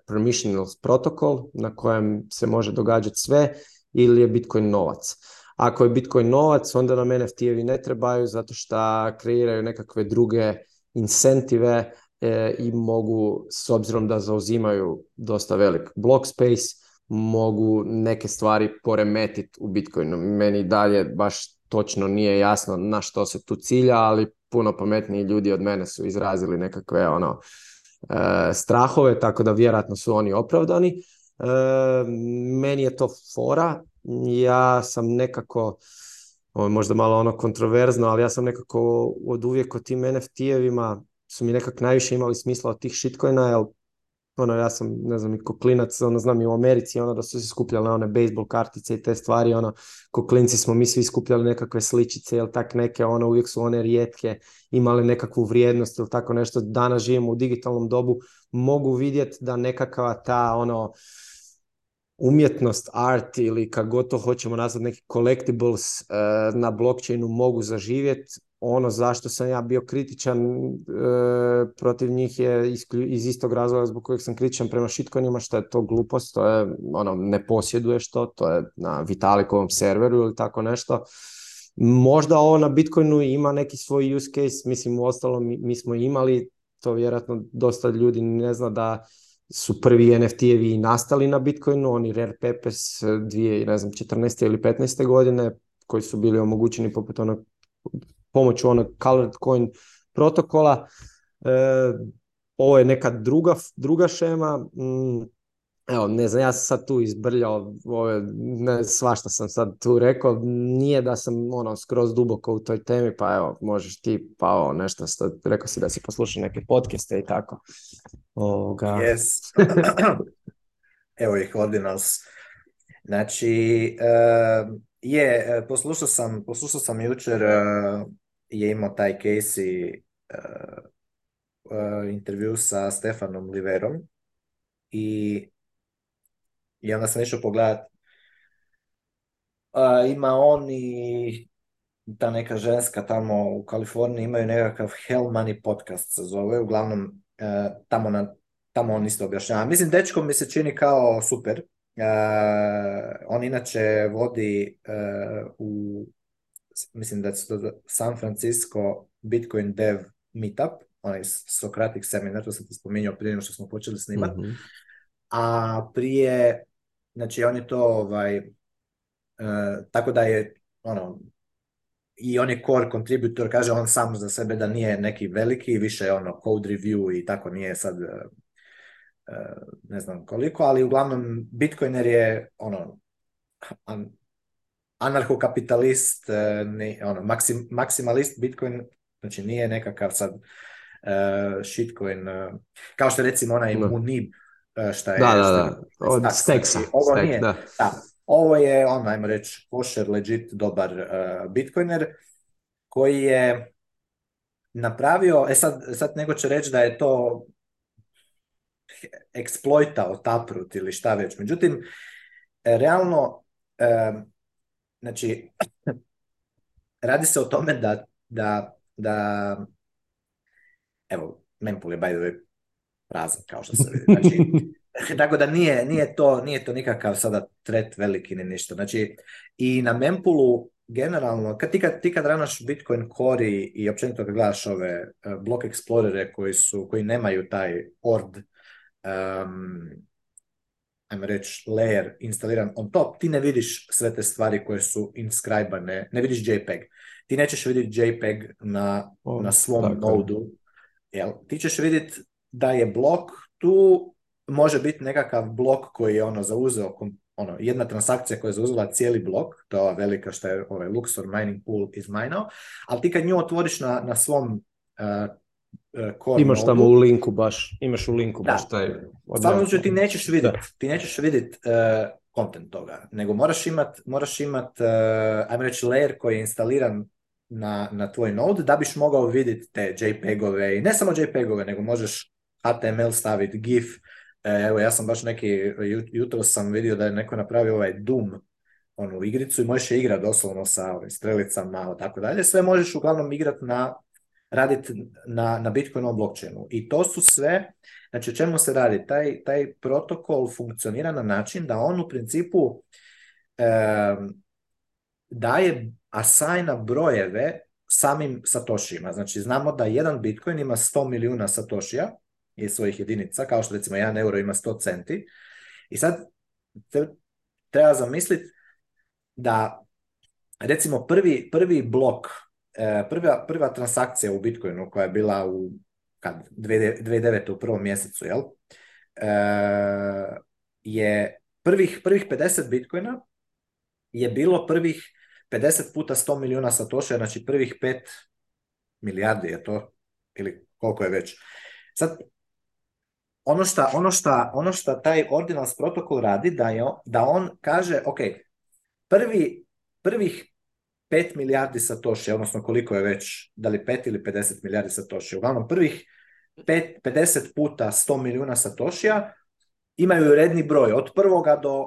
permissionless protokol na kojem se može događati sve ili je Bitcoin novac. Ako je Bitcoin novac, onda nam NFT-evi ne trebaju zato što kreiraju nekakve druge incentive e, i mogu, s obzirom da zauzimaju dosta velik block space, mogu neke stvari poremetiti u Bitcoinu. Meni dalje baš točno nije jasno na što se tu cilja, ali puno pametniji ljudi od mene su izrazili nekakve ono e, strahove, tako da vjerojatno su oni opravdani. E, meni je to fora. Ja sam nekako ovo je možda malo ono kontroverzno, ali ja sam nekako od uvijek o tim NFT-evima su mi nekako najviše imali smisla od tih shitcoina, jer ono ja sam ne znam i koklinac, ono znam i u Americi ono da su se skupljale one baseball kartice i te stvari, ono koklinci smo mi svi skupljali nekakve sličice ili tak neke, ono uvijek su one rijetke, imale nekakvu vrijednost ili tako nešto, danas živimo u digitalnom dobu, mogu vidjeti da nekakva ta ono umjetnost, art ili kako to hoćemo nazvati neki collectibles eh, na blockchainu mogu zaživjeti. Ono zašto sam ja bio kritičan eh, protiv njih je iz istog razloga zbog kojeg sam kritičan prema shitcoinima, što je to glupost, to je, ono, ne posjeduješ to, to je na Vitalikovom serveru ili tako nešto. Možda ovo na Bitcoinu ima neki svoj use case, mislim u ostalom mi, mi smo imali, to vjerojatno dosta ljudi ne zna da su prvi NFT-evi nastali na Bitcoinu, oni Rare Pepes eh, 2014. ili 15. godine koji su bili omogućeni poput onog, pomoću onog Colored Coin protokola. E, ovo je neka druga, druga šema. Mm, Evo, ne znam, ja sam sad tu izbrljao, ove, ne, svašta sam sad tu rekao, nije da sam ono skroz duboko u toj temi, pa evo, možeš ti, pa nešto, rekao si da si poslušao neke podcaste i tako. Ovoga. Yes. [laughs] evo ih, Znači, e, je, e, poslušao sam, poslušao sam jučer, e, je imao taj Casey intervju sa Stefanom Liverom, i i onda sam išao pogledati. ima on i ta neka ženska tamo u Kaliforniji imaju nekakav Hell Money podcast se zove, uglavnom e, tamo, na, tamo on isto objašnjava. Mislim, dečko mi se čini kao super. E, on inače vodi e, u, mislim da San Francisco Bitcoin Dev Meetup, onaj Socratic seminar, to sam ti spominjao prije što smo počeli snimati. Mhm. A prije Znači, on je to, ovaj, e, tako da je, ono, i on je core contributor, kaže on sam za sebe da nije neki veliki, više ono code review i tako nije sad e, e, ne znam koliko, ali uglavnom Bitcoiner je ono anarchokapitalist, ono, maksim, maksimalist Bitcoin, znači nije nekakav sad shitcoin, kao što recimo onaj no. Munib, E, je... Da, da, da, od Ovo nije, da. da. Ovo je, ono, ajmo reći, košer, legit, dobar e, bitcoiner koji je napravio, e sad, sad nego će reći da je to eksploitao taprut ili šta već. Međutim, realno, e, znači, [clears throat] radi se o tome da, da, da evo, Mempul je by the way prazan kao što se vidi. Znači, [laughs] tako da nije, nije, to, nije to nikakav sada tret veliki ni ništa. Znači, i na Mempulu generalno, kad ti kad, ti ranaš Bitcoin Core i, općenito kad gledaš ove e, block explorere koji, su, koji nemaju taj ord um, ajmo reći, layer instaliran on top, ti ne vidiš sve te stvari koje su inscribane, ne vidiš JPEG. Ti nećeš vidjeti JPEG na, na svom nodu, jel? Ti ćeš vidjeti da je blok tu može biti nekakav blok koji je ono zauzeo ono, jedna transakcija koja je zauzela cijeli blok, to je ova velika što je ovaj Luxor mining pool izmajnao, ali ti kad nju otvoriš na, na svom uh, uh imaš modu. tamo u linku baš, imaš u linku da. baš taj... znači, ti nećeš vidjeti, ti nećeš vidjeti kontent uh, toga, nego moraš imat, moraš imat, uh, ajmo reći, layer koji je instaliran na, na tvoj node da biš mogao vidjeti te jpeg i ne samo jpegove, nego možeš HTML staviti, GIF, e, evo ja sam baš neki, jutro sam vidio da je neko napravio ovaj Doom, onu igricu i možeš je igrati doslovno sa ovim ono, strelicama, ono, tako dalje. Sve možeš uglavnom igrati na raditi na, na blockchainu. I to su sve, znači o čemu se radi? Taj, taj protokol funkcionira na način da on u principu e, daje asajna brojeve samim satošima. Znači znamo da jedan Bitcoin ima 100 milijuna satošija iz svojih jedinica, kao što recimo 1 euro ima 100 centi. I sad treba zamisliti da recimo prvi, prvi blok, e, prva, prva transakcija u Bitcoinu koja je bila u kad, 2009. u prvom mjesecu, jel? E, je prvih, prvih 50 Bitcoina je bilo prvih 50 puta 100 milijuna satoša, znači prvih 5 milijardi je to, ili koliko je već. Sad, ono šta, ono ono taj ordinals protokol radi, da, je, da on kaže, ok, prvi, prvih 5 milijardi satoshi, odnosno koliko je već, da li 5 ili 50 milijardi satoshi, uglavnom prvih 5, 50 puta 100 milijuna satoshija imaju redni broj od prvoga do,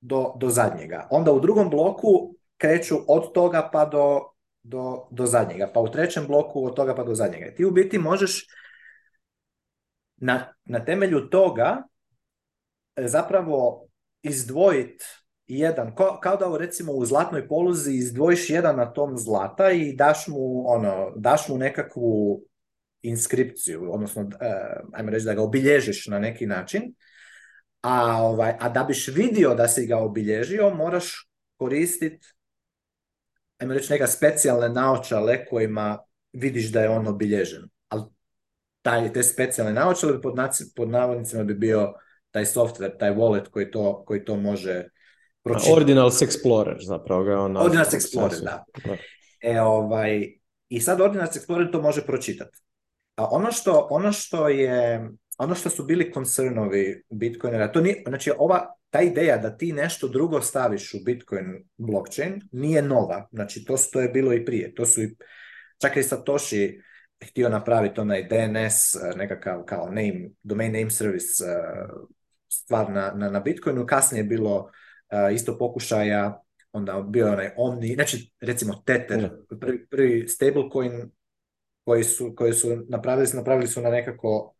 do, do zadnjega. Onda u drugom bloku kreću od toga pa do, do, do zadnjega, pa u trećem bloku od toga pa do zadnjega. ti u biti možeš na, na temelju toga e, zapravo izdvojiti jedan, kao, kao da recimo u zlatnoj poluzi izdvojiš jedan na tom zlata i daš mu, ono, daš mu nekakvu inskripciju, odnosno e, ajmo reći da ga obilježiš na neki način, a, ovaj, a da biš vidio da si ga obilježio, moraš koristiti ajmo reći neka specijalne naočale kojima vidiš da je on obilježen taj, te specijalne naočale, pod, pod navodnicima bi bio taj software, taj wallet koji to, koji to može pročitati. Ordinals Explorer zapravo ga ona... Ordinals Explorer, da. E, ovaj, I sad Ordinals Explorer to može pročitati. A ono što, ono što je ono što su bili koncernovi Bitcoinera, to znači ova, ta ideja da ti nešto drugo staviš u Bitcoin blockchain nije nova, znači to, je bilo i prije, to su i, čak i Satoshi htio napraviti onaj DNS, eh, nekakav kao name, domain name service eh, stvar na, na, na Bitcoinu. Kasnije je bilo eh, isto pokušaja, onda bio onaj Omni, znači recimo Tether, prvi, prvi stablecoin koji su, koji su napravili, napravili su na nekako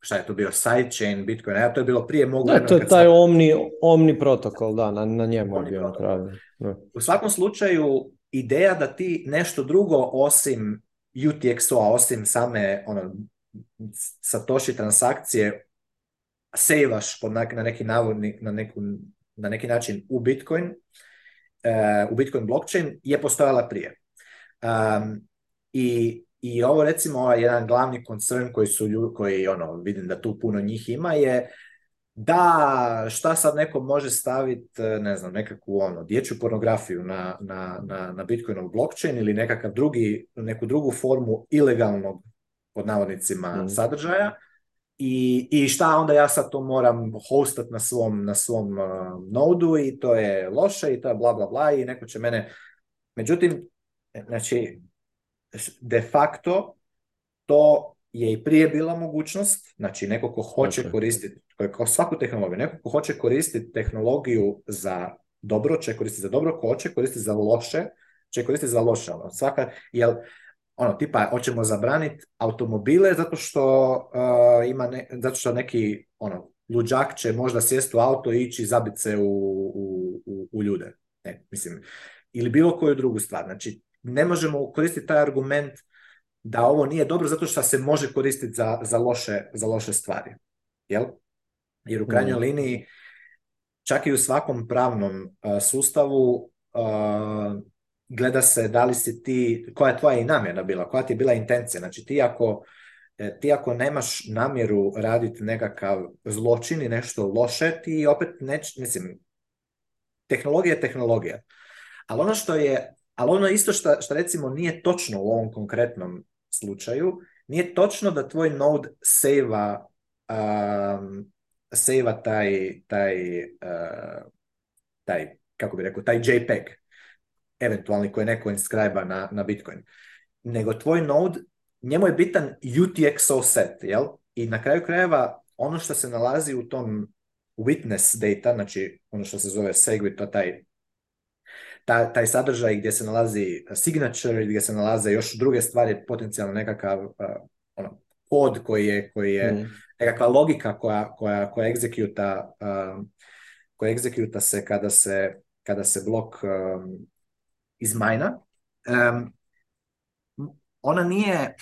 šta je to bio, sidechain Bitcoin. a to je bilo prije mogu... Ono to je taj omni, omni protokol, da, na, njemu je bio U svakom slučaju, ideja da ti nešto drugo osim UTXO-a osim same ono, satoshi transakcije sejvaš na, neki navodni, na, na neki način u Bitcoin, e, u Bitcoin blockchain je postojala prije. Um, i, I ovo recimo ovaj jedan glavni koncern koji su koji ono, vidim da tu puno njih ima je da, šta sad neko može staviti, e, ne znam, nekakvu ono, dječju pornografiju na, na, na, na Bitcoinov blockchain ili nekakav drugi, neku drugu formu ilegalnog, pod navodnicima, mhm. sadržaja. I, I šta onda ja sad to moram hostat na svom, na svom e, nodu i to je loše i to je bla bla bla i neko će mene... Međutim, e, znači, de facto to je i prije bila mogućnost, znači neko ko hoće koristiti, kao svaku tehnologiju, neko ko hoće koristiti tehnologiju za dobro će koristiti za dobro, ko hoće koristiti za loše će koristiti za loše. Ono, svaka, ono, tipa, hoćemo zabraniti automobile zato što eh, ima zato što neki, ono, luđak će možda sjest u auto i ići zabit se u, u, u, u ljude. Ne, mislim, ili bilo koju drugu stvar. Znači, ne možemo koristiti taj argument da ovo nije dobro zato što se može koristiti za, za, loše, za loše stvari. Jel? Jer u krajnjoj mm. liniji, čak i u svakom pravnom e, sustavu e, gleda se da li si ti, koja je tvoja i namjena bila, koja ti je bila intencija. Znači ti ako, e, ti nemaš namjeru raditi nekakav zločin i nešto loše, ti opet neć, mislim, tehnologija je tehnologija. Ali ono što je, ali ono isto što recimo nije točno u ovom konkretnom slučaju, nije točno da tvoj node save-a save taj, kako bi rekao, taj JPEG, eventualni koji neko inskrajba na, na Bitcoin. Nego tvoj node, njemu je bitan UTXO set, jel? I na kraju krajeva ono što se nalazi u tom witness data, znači ono što se zove segwit, to taj ta, taj sadržaj gdje se nalazi signature, gdje se nalaze još druge stvari, potencijalno nekakav uh, ono, kod koji je, koji je mm. nekakva logika koja, koja, koja egzekuta um, se kada se, kada se blok um, izmajna. Um, ona nije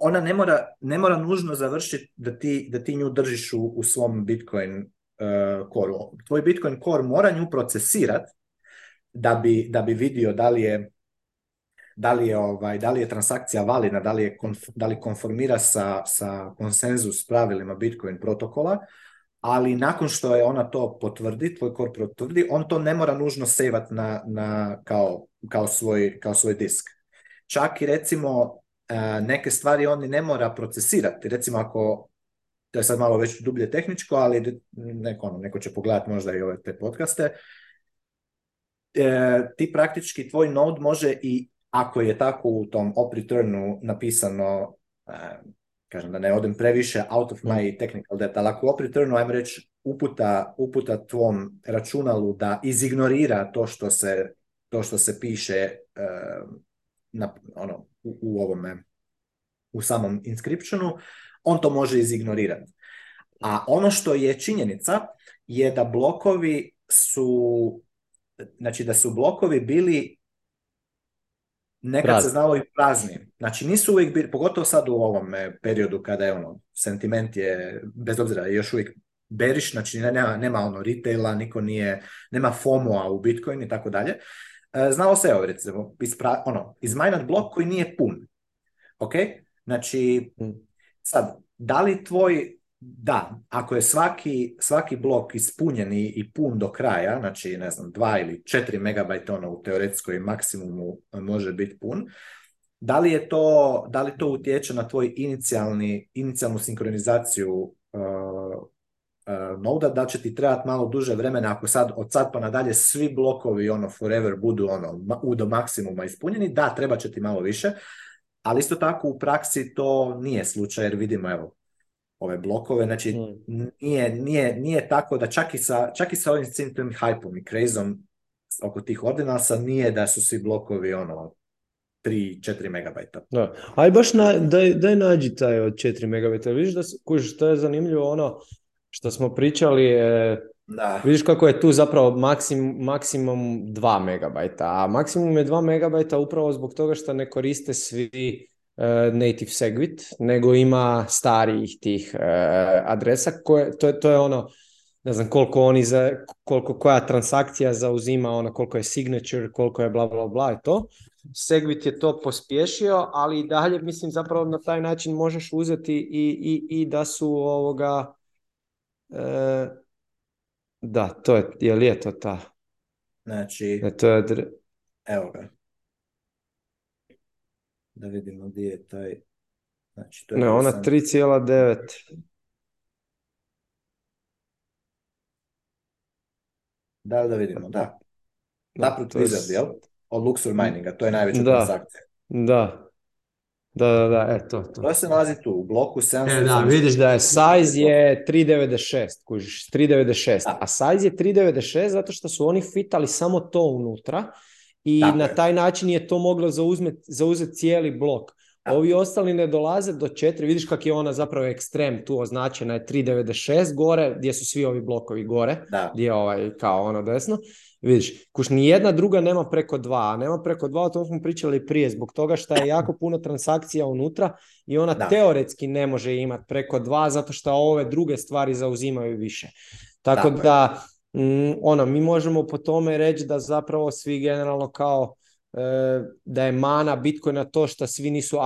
ona ne mora, ne mora nužno završiti da ti, da ti nju držiš u, u svom Bitcoin uh, core. Tvoj Bitcoin core mora nju procesirati da bi, da bi vidio da li je da li je, ovaj, da li je transakcija validna, da li, je da li konformira sa, sa konsenzus pravilima Bitcoin protokola, ali nakon što je ona to potvrdi, tvoj kor potvrdi, on to ne mora nužno sevat na, na, kao, kao, svoj, kao svoj disk. Čak i recimo e, neke stvari on ne mora procesirati. Recimo ako, to je sad malo već dublje tehničko, ali neko, ono, neko će pogledati možda i ove te podcaste, E, ti praktički tvoj node može i ako je tako u tom op returnu napisano e, kažem da ne odem previše out of my mm. technical data ako u op returnu ajmo reći uputa, uputa tvom računalu da izignorira to što se, to što se piše e, na, ono, u, ovome u samom inscriptionu, on to može izignorirati. A ono što je činjenica je da blokovi su znači da su blokovi bili nekad se znalo i prazni. Znači nisu uvijek bili, pogotovo sad u ovom periodu kada je ono, sentiment je, bez obzira, još uvijek beriš, znači nema, nema ono retaila, niko nije, nema FOMO-a u Bitcoin i tako dalje. E, znalo se, evo recimo, ispra, ono, izmajnat blok koji nije pun. Ok? Znači, mm. sad, da li tvoj da, ako je svaki, svaki blok ispunjen i pun do kraja, znači ne znam, 2 ili 4 megabajta ono u teoretskoj maksimumu e, može biti pun, da li, je to, da li to utječe na tvoj inicijalni, inicijalnu sinkronizaciju uh, e, uh, e, noda, da će ti trebati malo duže vremena ako sad, od sad pa nadalje svi blokovi ono forever budu ono u do maksimuma ispunjeni, da, treba će ti malo više, ali isto tako u praksi to nije slučaj jer vidimo evo ove blokove, znači mm. nije, nije, nije, tako da čak i sa, čak i sa ovim cintim hajpom i krezom oko tih ordinalsa nije da su svi blokovi ono 3-4 megabajta. Da. Aj baš na, daj, daj nađi taj od 4 megabajta. Vidiš da kuš, to je zanimljivo ono što smo pričali e, Vidiš kako je tu zapravo maksim, maksimum 2 megabajta, a maksimum je 2 megabajta upravo zbog toga što ne koriste svi E, native segwit, nego ima starijih tih e, adresa koje, to, to je ono, ne znam koliko oni za, koliko koja transakcija zauzima, ono koliko je signature, koliko je bla bla bla i to. Segwit je to pospješio, ali i dalje mislim zapravo na taj način možeš uzeti i, i, i da su ovoga e, da, to je, je li je to ta? Znači, to je, evo ga da vidimo gdje je taj... Znači, to je ne, ona 3,9. Da, da vidimo, da. Naprot je. Wizard, jel? Od Luxor Mininga, to je najveća da, transakcija. Da, da, da, da, eto. to, to. se nalazi tu, u bloku 700. E, da, vidiš da je size je 3.96, kužiš, 3.96, a size je 3.96 zato što su oni fitali samo to unutra, i na taj način je to moglo zauzeti cijeli blok. Ovi ostali ne dolaze do četiri. vidiš kak je ona zapravo ekstrem, tu označena je 3.96 gore, gdje su svi ovi blokovi gore, da. gdje je ovaj kao ono desno. Vidiš, kuš ni jedna druga nema preko dva, a nema preko dva, o tom smo pričali prije, zbog toga što je jako puno transakcija unutra i ona teoretski ne može imati preko dva zato što ove druge stvari zauzimaju više. Tako, da Mm, ono, mi možemo po tome reći da zapravo svi generalno kao e, da je mana Bitcoina to što svi nisu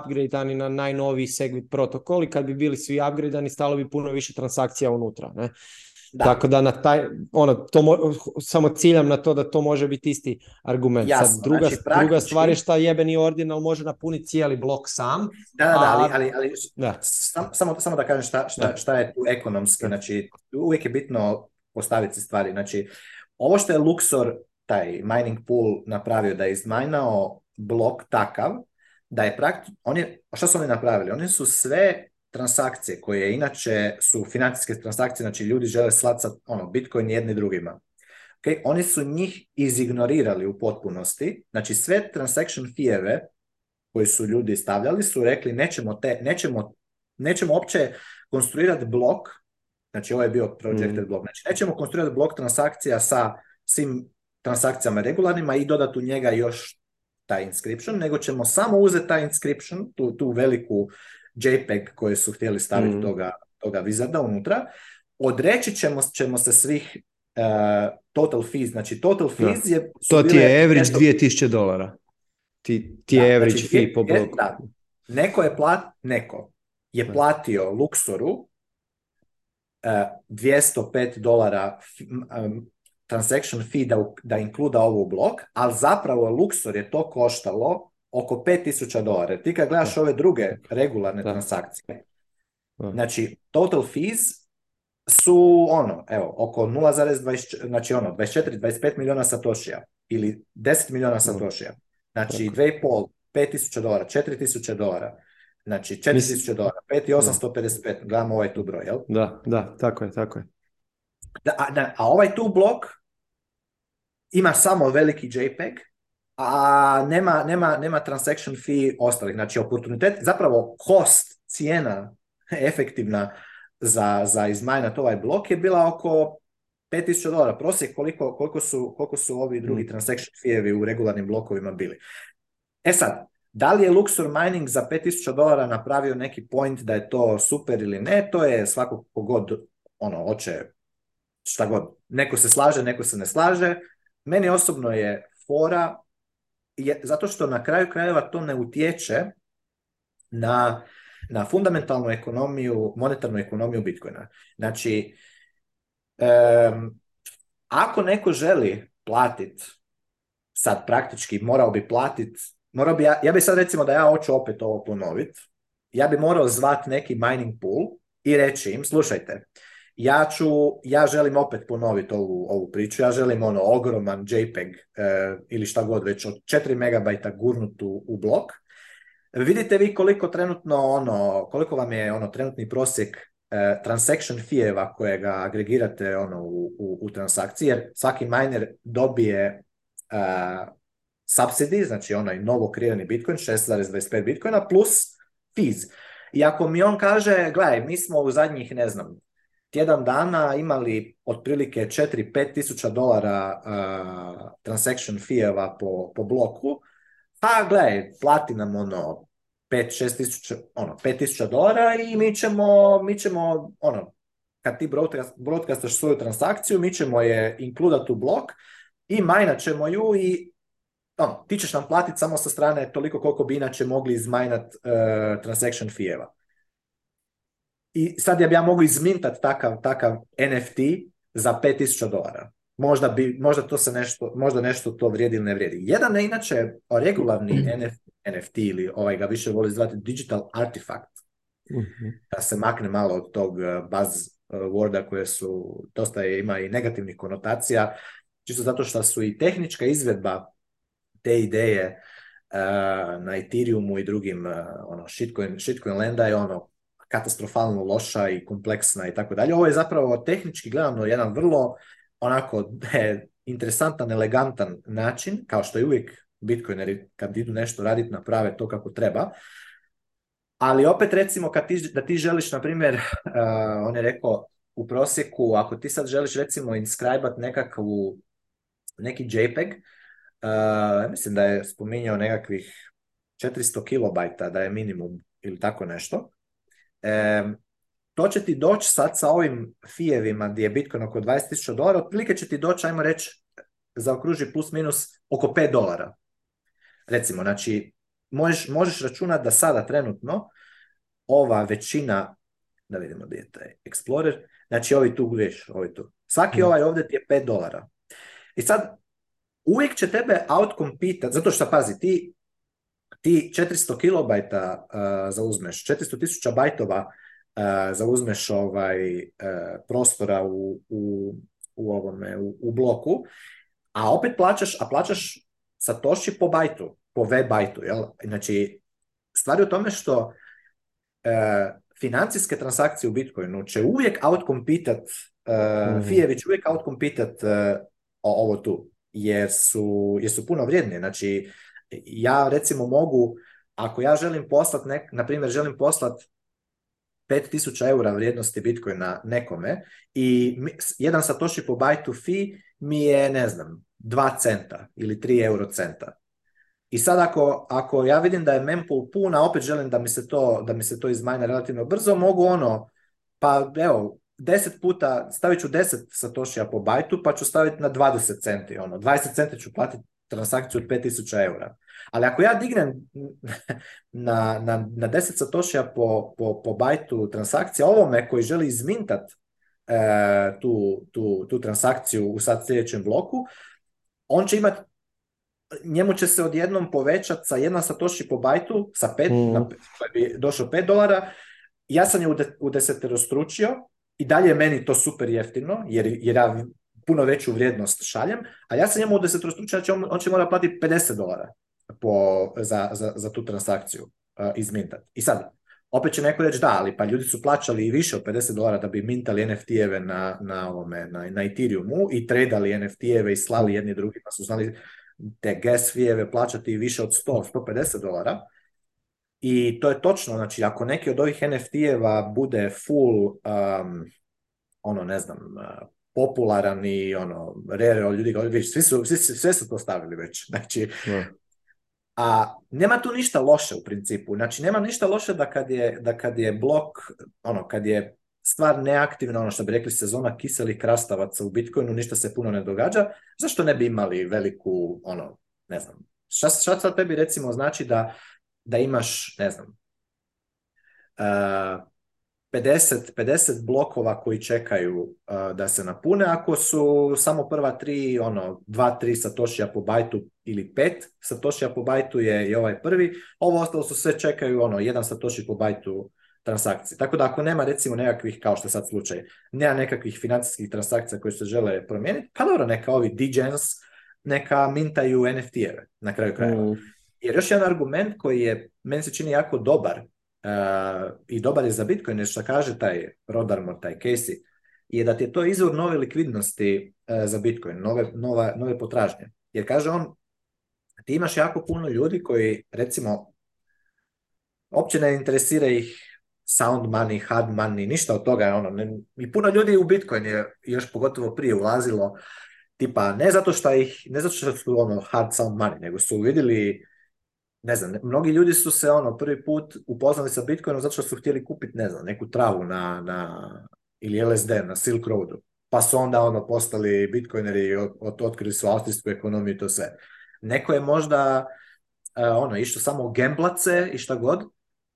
upgradeani na najnoviji Segwit protokoli. kad bi bili svi upgradeani stalo bi puno više transakcija unutra. Ne? Tako da na taj, ono, to samo ciljam na to da to može biti isti argument. Jasno, druga, znači, druga stvar je šta jebeni ordinal može napuniti cijeli blok sam. Da, da, ali, ali, ali da. samo, samo da kažem šta, šta, šta je tu ekonomski. Znači, uvijek bitno postaviti stvari. Znači, ovo što je Luxor, taj mining pool napravio, da je izmajnao blok takav, da je praktično, što su oni napravili? Oni su sve transakcije koje inače su financijske transakcije, znači ljudi žele slacati ono, Bitcoin jedni drugima. Okay? Oni su njih izignorirali u potpunosti, znači sve transaction fijeve koje su ljudi stavljali su rekli nećemo, te, nećemo, nećemo opće konstruirati blok Znači, ovo ovaj je bio projected mm. blok. Znači, nećemo konstruirati blok transakcija sa svim transakcijama regularnima i dodati u njega još taj inscription, nego ćemo samo uzeti taj inscription, tu, tu veliku JPEG koju su htjeli staviti mhm. toga, toga unutra, odreći ćemo, ćemo se svih e, total fees. Znači, total fees je... To ti je average 2000 dolara. Ti, ti je average znači, fee po bloku. Da, neko je plat, neko je platio Luxoru 205 dolara um, transaction fee da, da inkluda ovu blok, ali zapravo Luxor je to koštalo oko 5000 dolara. Ti kad gledaš ove druge regularne transakcije, znači total fees su ono, evo, oko 0,24, znači ono, 24-25 miliona satošija ili 10 miliona satošija. Znači 2,5, 5000 dolara, 4000 dolara. Znači 4000 dolara, 5855, gledamo ovaj tu broj, jel? Da, da, tako je, tako je. Da, a, da, a ovaj tu blok ima samo veliki JPEG, a nema, nema, nema transaction fee ostalih. Znači oportunitet, zapravo cost, cijena [laughs] efektivna za, za izmajnat ovaj blok je bila oko 5000 dolara. Prosjek koliko, koliko, su, koliko su ovi drugi mm. transaction fee u regularnim blokovima bili. E sad, da li je Luxor Mining za 5000 dolara napravio neki point da je to super ili ne, to je svako kogod ono, oče šta god. Neko se slaže, neko se ne slaže. Meni osobno je fora, zato što na kraju krajeva to ne utječe na, na fundamentalnu ekonomiju, monetarnu ekonomiju Bitcoina. Znači, ako neko želi platit, sad praktički morao bi platit morao bi ja, ja bi sad recimo da ja hoću opet ovo ponoviti, ja bi morao zvat neki mining pool i reći im, slušajte, ja ću, ja želim opet ponovit ovu, ovu priču, ja želim ono ogroman JPEG e, ili šta god već od 4 MB gurnutu u, blok. Vidite vi koliko trenutno ono, koliko vam je ono trenutni prosjek e, transaction fijeva kojega agregirate ono u, u, u transakciji, jer svaki miner dobije e, subsidy, znači onaj novo kreirani Bitcoin, 6,25 Bitcoina plus fees. I ako mi on kaže, gledaj, mi smo u zadnjih, ne znam, tjedan dana imali otprilike 4-5 tisuća dolara uh, transaction fijeva po, po bloku, a pa gledaj, plati nam ono 5-6 tisuća, ono, 5 dolara i mi ćemo, mi ćemo, ono, kad ti broadcastaš svoju transakciju, mi ćemo je inkludati u blok i majnat ćemo ju i ono, ti ćeš nam platiti samo sa strane toliko koliko bi inače mogli izmajnat uh, transaction eva I sad ja bi ja mogu izmintat takav, takav NFT za 5000 dolara. Možda, bi, možda, to se nešto, možda nešto to vrijedi ili ne vrijedi. Jedan je inače regularni mhm. NF, NFT ili ovaj ga više voli zvati digital artifact. Mhm. Da se makne malo od tog e, buzz e, worda koje su, dosta je, ima i negativnih konotacija, čisto zato što su i tehnička izvedba te ideje eh, na Ethereumu i drugim eh, ono, shitcoin, shitcoin lenda je ono katastrofalno loša i kompleksna i tako dalje. Ovo je zapravo tehnički gledano jedan vrlo onako [laughs] eh, interesantan, elegantan način, kao što je uvijek bitcoineri kad idu nešto raditi naprave to kako treba. Ali opet recimo kad ti, da ti želiš, na primjer, uh, on je rekao u prosjeku, ako ti sad želiš recimo inscribat nekakvu, neki JPEG, Uh, mislim da je spominjao nekakvih 400 kilobajta da je minimum ili tako nešto. to će ti doći sad sa ovim fijevima gdje je Bitcoin oko 20.000 dolara, otprilike će ti doći, ajmo reći, zaokruži plus minus oko 5 dolara. Recimo, znači, možeš, možeš računati da sada trenutno ova većina, da vidimo gdje je taj Explorer, znači ovi tu vidiš, ovi tu. Svaki mhm. ovaj ovdje ti je 5 dolara. I sad, uvijek će tebe outcompitat, zato što pazi, ti, ti 400 kB e, zauzmeš, 400 tisuća bajtova e, zauzmeš ovaj e, prostora u, u, u ovome, u, bloku, a opet plaćaš, a plaćaš toši po bajtu, po v bajtu, jel? Znači, je u tome što financijske transakcije u Bitcoinu će uvijek outcompitat, mm. Fijević uvijek uh, ovo tu jer su, puno vrijedne. Znači, ja recimo mogu, ako ja želim poslat, nek, na primjer, želim poslat 5000 eura vrijednosti Bitcoina nekome i jedan Satoshi po bajtu fee mi je, ne znam, 2 centa ili 3 euro centa. I sad ako, ako ja vidim da je mempool puna, opet želim da mi se to, da mi se to izmajne relativno brzo, mogu ono, pa evo, 10 puta, stavit ću 10 satošija po bajtu, pa ću staviti na 20 centi. Ono. 20 centi ću platiti transakciju od 5000 eura. Ali ako ja dignem [laughs] na, na, 10 satošija po, po, bajtu transakcija ovome koji želi izmintat e, tu, transakciju u sad sljedećem bloku, on će imati njemu će se odjednom povećati sa jedna satoši po bajtu, sa pet, mm. na, bi došao 5 dolara, ja sam je u udeseterostručio, i dalje je meni to super jeftino, jer, jer ja puno veću vrijednost šaljem, a ja sam njemu u znači on, on će mora platiti 50 dolara po, za, za, tu transakciju uh, eh, iz Minta. I sad, opet će neko reći da, ali pa ljudi su plaćali i više od 50 dolara da bi mintali NFT-eve na, na, ovome, na, Ethereumu i tradali NFT-eve i slali mm. jedni drugima, su znali te gas fee plaćati više od 100, 150 dolara i to je točno, znači ako neki od ovih NFT-eva bude full, um, ono ne znam, uh, popularan i ono, rare, ljudi ga svi su, svi, sve su to stavili već, [laughs] znači... A nema tu ništa loše u principu, znači nema ništa loše da kad je, da kad je blok, ono, kad je stvar neaktivna, ono što bi rekli sezona kiseli krastavaca u Bitcoinu, ništa se puno ne događa, zašto ne bi imali veliku, ono, ne znam, šta, šta sad tebi recimo znači da da imaš, ne znam, 50, eh, 50 blokova koji čekaju eh, da se napune, ako su samo prva tri, ono, dva, tri satošija po bajtu ili pet satošija po bajtu je i ovaj prvi, ovo ostalo su sve čekaju, ono, jedan satoši po bajtu transakcije. Tako da ako nema recimo nekakvih, kao što je sad slučaj, nema nekakvih financijskih transakcija koje se žele promijeniti, pa dobro, neka ovi DJs neka mintaju NFT-eve na kraju krajeva. Mm. Jer još jedan argument koji je, meni se čini jako dobar uh, i dobar je za Bitcoin, nešto kaže taj Rodarmo, taj Casey, je da ti je to izvor nove likvidnosti e, za Bitcoin, nove, nova, nove potražnje. Jer kaže on, ti imaš jako puno ljudi koji recimo opće ne interesira ih sound money, hard money, ništa od toga ono. I puno ljudi u Bitcoin je još pogotovo prije ulazilo, tipa ne zato što ih, ne zato što su ono hard sound money, nego su vidjeli ne znam, mnogi ljudi su se ono prvi put upoznali sa Bitcoinom zato što su htjeli kupiti, ne znam, neku travu na, na ili LSD na Silk Roadu. Pa su onda ono postali bitcoineri i otkrili su austrijsku ekonomiju i to sve. Neko je možda e, ono, išto samo gemblace i šta god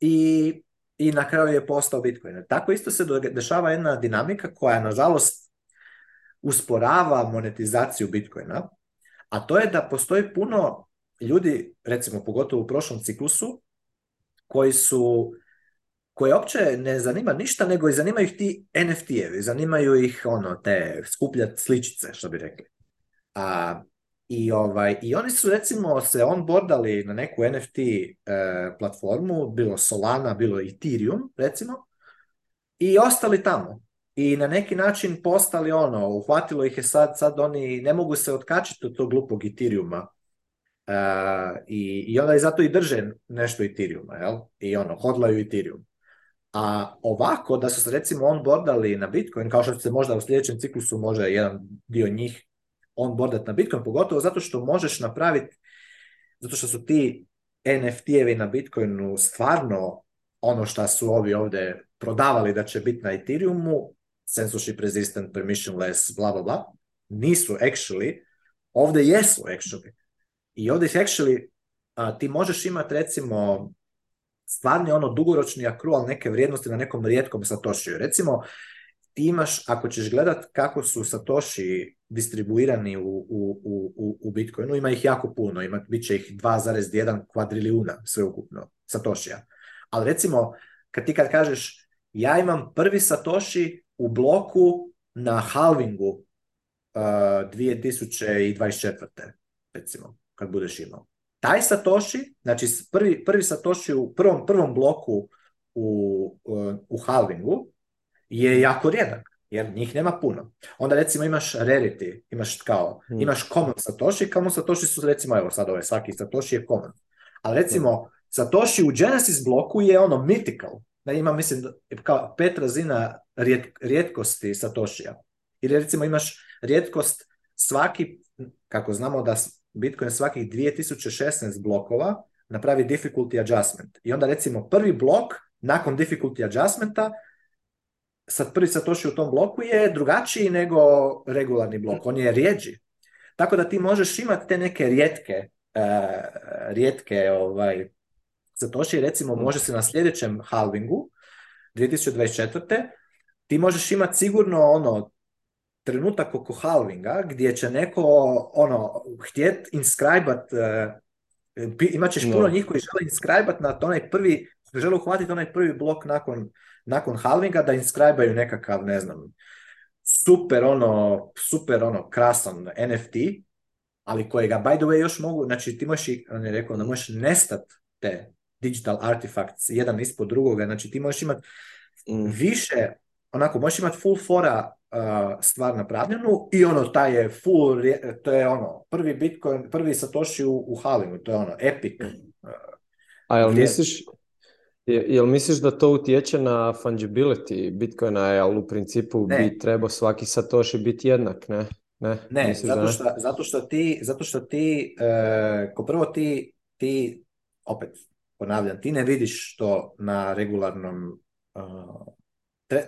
i, i na kraju je postao bitcoiner. Tako isto se dešava jedna dinamika koja nažalost usporava monetizaciju bitcoina, a to je da postoji puno ljudi, recimo pogotovo u prošlom ciklusu, koji su koje opće ne zanima ništa, nego i zanimaju ih ti NFT-evi, zanimaju ih ono, te skupljat sličice, što bi rekli. A, i, ovaj, I oni su recimo se onboardali na neku NFT e, platformu, bilo Solana, bilo Ethereum, recimo, i ostali tamo. I na neki način postali ono, uhvatilo ih je sad, sad oni ne mogu se otkačiti od tog glupog Ethereuma, E, i, onda je zato i drže nešto Ethereum, jel? I ono, hodlaju Ethereum. A ovako, da su se recimo onboardali na Bitcoin, kao što se možda u sljedećem ciklusu može jedan dio njih onboardat na Bitcoin, pogotovo zato što možeš napraviti, zato što su ti NFT-evi na Bitcoinu stvarno ono što su ovi ovdje prodavali da će biti na Ethereumu, censorship resistant, permissionless, bla bla bla, nisu actually, ovdje jesu actually. I ovdje se actually, ti možeš imati recimo stvarni ono dugoročni akrual neke vrijednosti na nekom rijetkom Satošiju. Recimo, ti imaš, ako ćeš gledat kako su satoši distribuirani u, u, u, u Bitcoinu, ima ih jako puno, ima, bit će ih 2,1 kvadrilijuna sveukupno satošija. Ali recimo, kad ti kad kažeš ja imam prvi satoši u bloku na halvingu uh, 2024. recimo kad budeš imao. Taj Satoshi, znači prvi, prvi Satoshi u prvom, prvom bloku u, u halvingu je jako rijedak, jer njih nema puno. Onda recimo imaš rarity, imaš kao, hmm. imaš common Satoshi, common Satoshi su recimo, evo sad ovaj svaki Satoshi je common. Ali recimo satoši hmm. Satoshi u Genesis bloku je ono mythical, da ima mislim kao pet razina rijet, rijetkosti Satoshija. Ili recimo imaš rijetkost svaki, kako znamo da Bitcoin svakih 2016 blokova napravi difficulty adjustment. I onda recimo prvi blok nakon difficulty adjustmenta sad prvi satoshi u tom bloku je drugačiji nego regularni blok. On je rijeđi. Tako da ti možeš imati te neke rijetke e, rijetke ovaj, satoshi. Recimo može se na sljedećem halvingu 2024. Ti možeš imati sigurno ono trenutak oko halvinga gdje će neko ono htjet inscribat uh, imat ćeš puno no. njih koji žele inscribat na onaj prvi žele uhvatiti onaj prvi blok nakon, nakon halvinga da inscribaju nekakav ne znam super ono super ono krasan NFT ali kojega by the way još mogu znači ti možeš on je rekao da možeš nestat te digital artifacts jedan ispod drugoga znači ti možeš imati mm. više onako možeš imati full fora stvar napravljenu i ono, taj je full, to je ono, prvi Bitcoin, prvi Satoshi u, u to je ono, epic. Mm. A jel misliš, Jel misliš da to utječe na fungibility Bitcoina, jel u principu bi trebao svaki satoshi biti jednak, ne? Ne, ne zato, što, ti, zato što ti e, ko prvo ti, ti, opet ponavljam, ti ne vidiš to na regularnom,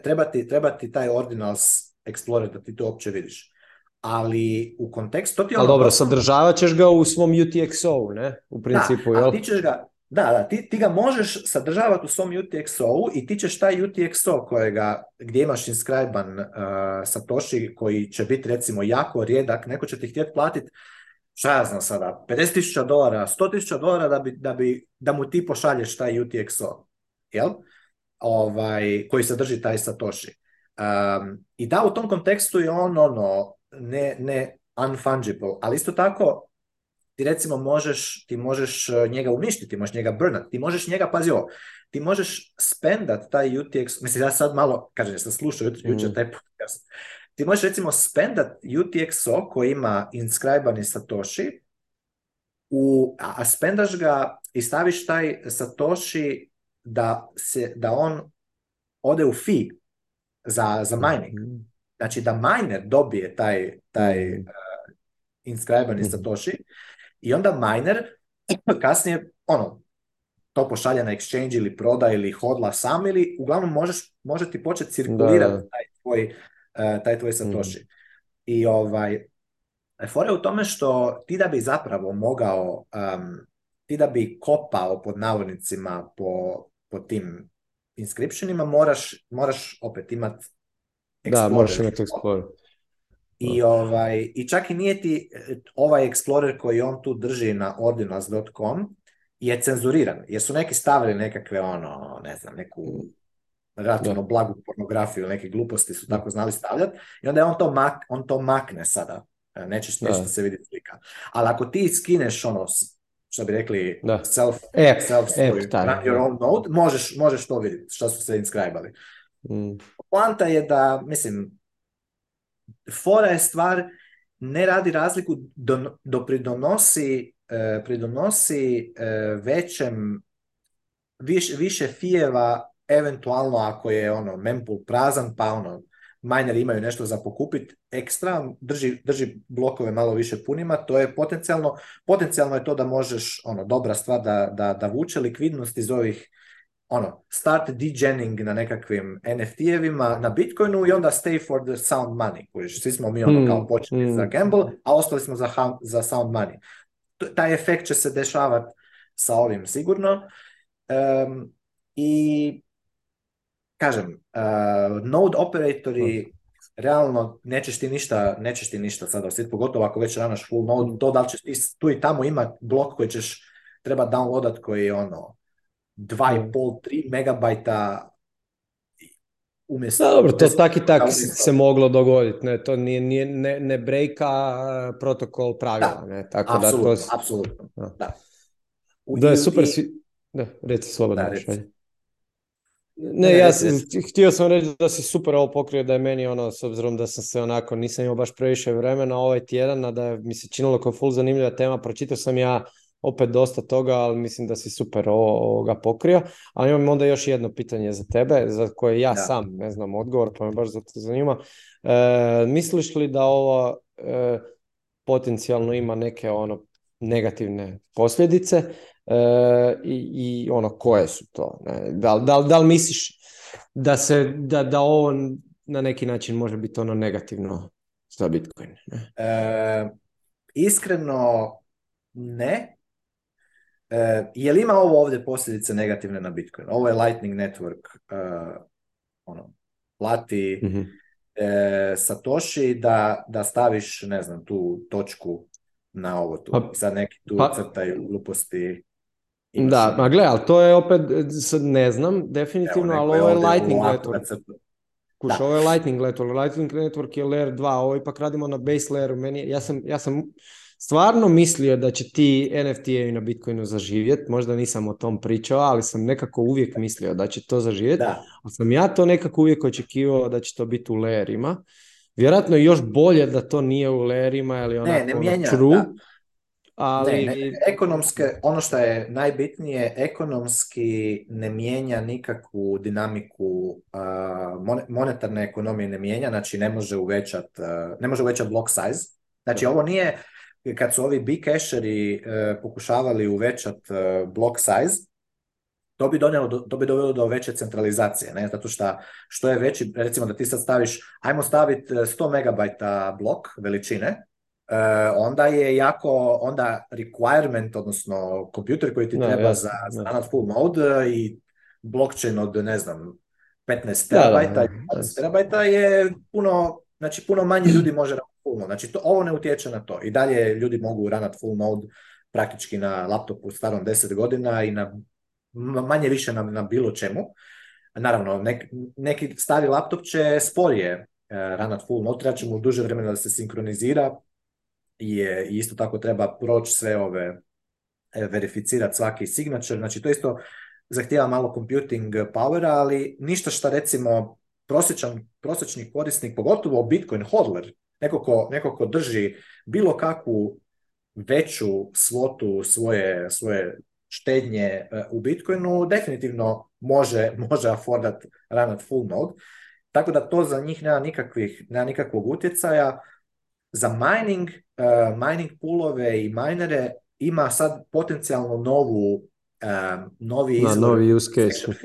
treba, ti, treba ti taj ordinals Explorer da ti to uopće vidiš. Ali u kontekstu... To ti ono... Ali dobro, sadržavat ćeš ga u svom utxo ne? U principu, da, jel? ti ćeš ga, da, da, ti, ti ga možeš sadržavati u svom UTXO-u i ti ćeš taj UTXO kojega, gdje imaš inscriban uh, Satoshi koji će biti recimo jako rijedak, neko će ti htjeti platiti šta ja znam sada, 50.000 dolara, 100.000 dolara da, bi, da, bi, da mu ti pošalješ taj UTXO, jel? Ovaj, koji sadrži taj Satoshi. Um, I da, u tom kontekstu je on ono, ne, ne unfungible, ali isto tako ti recimo možeš, ti možeš e, njega uništiti, možeš njega brnat, ti možeš njega, pazi ovo, ti možeš spendat taj UTX, mislim ja sad malo, kažem, ja sam slušao mm. taj podcast, ti možeš recimo spendat UTXO koji ima inscribani Satoshi, u, a, a spendaš ga i staviš taj Satoshi da, se, da on ode u fi za, za mm. mining. Znači da miner dobije taj, taj mm. uh, inscribani mm. satoshi i onda miner [clears throat] kasnije ono, to pošalja na exchange ili proda ili hodla sam ili uglavnom možeš, može ti početi cirkulirati taj tvoj, uh, taj satoshi. I ovaj, fora je u tome što ti da bi zapravo mogao, um, ti da bi kopao pod navodnicima po, po tim inscriptionima moraš, moraš opet imat Explorer. Da, moraš imati Explorer. I, ovaj, I čak i nije ti ovaj Explorer koji on tu drži na ordinals.com je cenzuriran, jer su neki stavili nekakve ono, ne znam, neku relativno blagu pornografiju ili neke gluposti su tako znali stavljati i onda je on to, on to makne sada. E, Nećeš, nešto se vidi slika. Ali ako ti skineš ono što bi rekli, da. self, app, e, e, self story, e, app, your own node, možeš, možeš to vidjeti što su se inscribali. Mm. Poanta je da, mislim, fora je stvar, ne radi razliku do, do pridonosi, pridonosi većem, viš, više fijeva eventualno ako je ono mempool prazan pa ono mineri imaju nešto za pokupiti ekstra, drži, drži blokove malo više punima, to je potencijalno, potencijalno je to da možeš, ono, dobra stvar da, da, da vuče likvidnost iz ovih ono, start degening na nekakvim NFT-evima na Bitcoinu i onda stay for the sound money, svi smo mi ono hmm, kao počeli mm, za gamble, a ostali smo za, za sound money. taj efekt će se dešavati sa ovim sigurno i kažem, uh, node operatori realno nećeš ti ništa, nećeš ti ništa sada osjetiti, pogotovo ako već ranaš full node, to da li ćeš tu i tamo ima blok koji ćeš treba downloadat koji je ono 2,5, 3 mm. megabajta umjesto... Da, dobro, to tak i tak se moglo dogoditi, ne, to nije, ne, ne brejka eh, protokol pravila, da, ne, tako apsolutno, da to... Apsolutno, da. je super, si... da, reci slobodno. Da, ne, ja sam, htio sam reći da si super ovo pokrio, da je meni ono, s obzirom da sam se onako, nisam imao baš previše vremena ovaj tjedan, a da je, mi se činilo kao full zanimljiva tema, pročitao sam ja opet dosta toga, ali mislim da si super ovo, pokrio, ali imam onda još jedno pitanje za tebe, za koje ja sam ne znam odgovor, pa me baš zato zanima. E, misliš li da ovo e, potencijalno ima neke ono negativne posljedice e, i, ono koje su to. Ne? Da, da, da li misliš da, se, da, da ovo na neki način može biti ono negativno za Bitcoin? Ne? E, iskreno ne. E, je li ima ovo ovdje posljedice negativne na Bitcoin? Ovo je Lightning Network e, ono, plati mm-hmm. Satoshi da, da staviš, ne znam, tu točku na ovo tu. Pa, Sad neki tu pa, gluposti. Da, ma gle, ali to je opet, ne znam, definitivno, ali ovo je Lightning Network. ovo je Lightning Network, Lightning Network je layer 2, ovo ipak radimo na base layeru. Meni, ja, sam, stvarno mislio da će ti NFT-evi na Bitcoinu zaživjeti, možda nisam o tom pričao, ali sam nekako uvijek mislio da će to zaživjeti, ali sam ja to nekako uvijek očekivao da će to biti u layerima. Vjerojatno je još bolje da to nije u layerima, ali onako true. Ali... ekonomske, ono što je najbitnije, ekonomski ne mijenja nikakvu dinamiku monetarne ekonomije ne mijenja, znači ne može uvećati ne može uvećati block size. Znači ovo nije kad su ovi big casheri e, pokušavali uvećati e, block size, to bi, to bi dovelo do veće centralizacije, ne? zato što što je veći, recimo da ti sad staviš, ajmo staviti 100 e, megabajta blok veličine, E, onda je jako, onda requirement, odnosno kompjuter koji ti treba za standard full mode i blockchain od, ne znam, 15 terabajta, da, terabajta je puno, znači puno manje ljudi može raditi full mode. Znači to, ovo ne utječe na to. I dalje ljudi mogu raditi full mode praktički na laptopu starom 10 godina i na manje više na, na bilo čemu. Naravno, neki stari laptop će sporije e, ranat full mode, treba će mu duže vremena da se sinkronizira, je isto tako treba proći sve ove, e, verificirati svaki signature, znači to isto zahtjeva malo computing powera, ali ništa što recimo prosječan, prosječni korisnik, pogotovo Bitcoin hodler, neko ko, neko ko drži bilo kakvu veću svotu svoje, svoje štednje e, u Bitcoinu, definitivno može, može affordat ranat full node. Tako da to za njih nema, nikakvih, nema nikakvog utjecaja. Za mining Eh, mining poolove i minere ima sad potencijalno novu eh, novi izvor novi use case.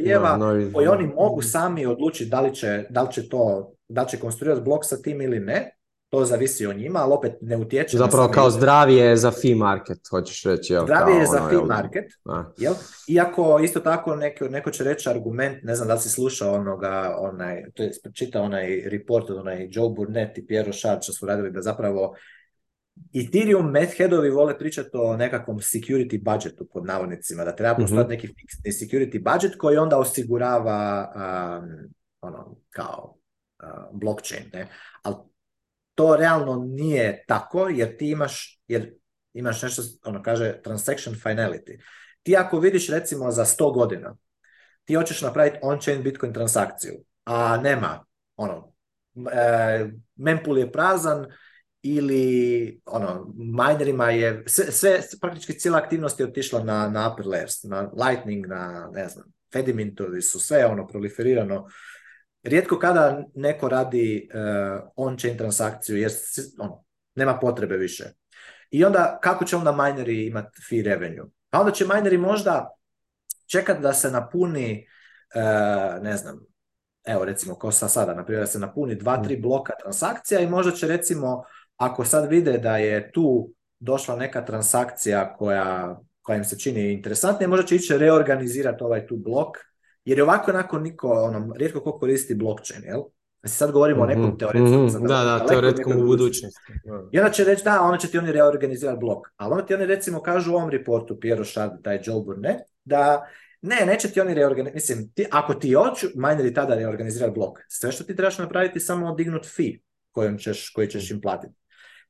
koji oni mogu sami odlučiti da li će, da li će to da li će konstruirati blok sa tim ili ne to zavisi o njima, ali opet ne utječe zapravo kao zdravije za fee market hoćeš reći, jel? zdravije kao, za ono, fee market A. jel? iako isto tako neko, neko će reći argument ne znam da li si slušao onoga onaj, to je čitao onaj report od onaj Joe Burnett i Piero Shard što su radili da zapravo Ethereum medheadovi vole pričati o nekakvom security budgetu pod navodnicima, da treba mhm. postati neki fiksni security budget koji onda osigurava ono, kao blockchain. Ali to realno nije tako jer ti imaš, jer imaš nešto, ono kaže, transaction finality. Ti ako vidiš recimo za 100 godina, ti hoćeš napraviti on-chain Bitcoin transakciju, a nema, ono, e, mempool je prazan, ili ono, minerima je, sve, sve praktički cijela aktivnost je otišla na, na upper layers, na lightning, na ne znam, fedimintovi su sve ono proliferirano. Rijetko kada neko radi uh, on-chain transakciju jer ono, nema potrebe više. I onda kako će onda mineri imati fee revenue? Pa onda će mineri možda čekati da se napuni, eh, ne znam, evo recimo ko sa sada, na da se napuni dva, tri mm. bloka transakcija i možda će recimo ako sad vide da je tu došla neka transakcija koja, koja im se čini interesantnija, možda će ići reorganizirati ovaj tu blok, jer je ovako onako niko, ono, rijetko ko koristi blockchain, jel? Sad govorimo o nekom mhm. teoretskom. mm Da, da, teoretskom u budućnosti. I onda će reći, da, onda će ti oni reorganizirati blok. Ali onda ti oni recimo kažu u ovom reportu, Piero Šad, taj Joe Burnett, da ne, neće ti oni reorganizirati. Mislim, ti, ako ti hoću, mineri tada reorganizirati blok. Sve što ti trebaš napraviti samo dignut fee kojom ćeš, koji ćeš im platiti.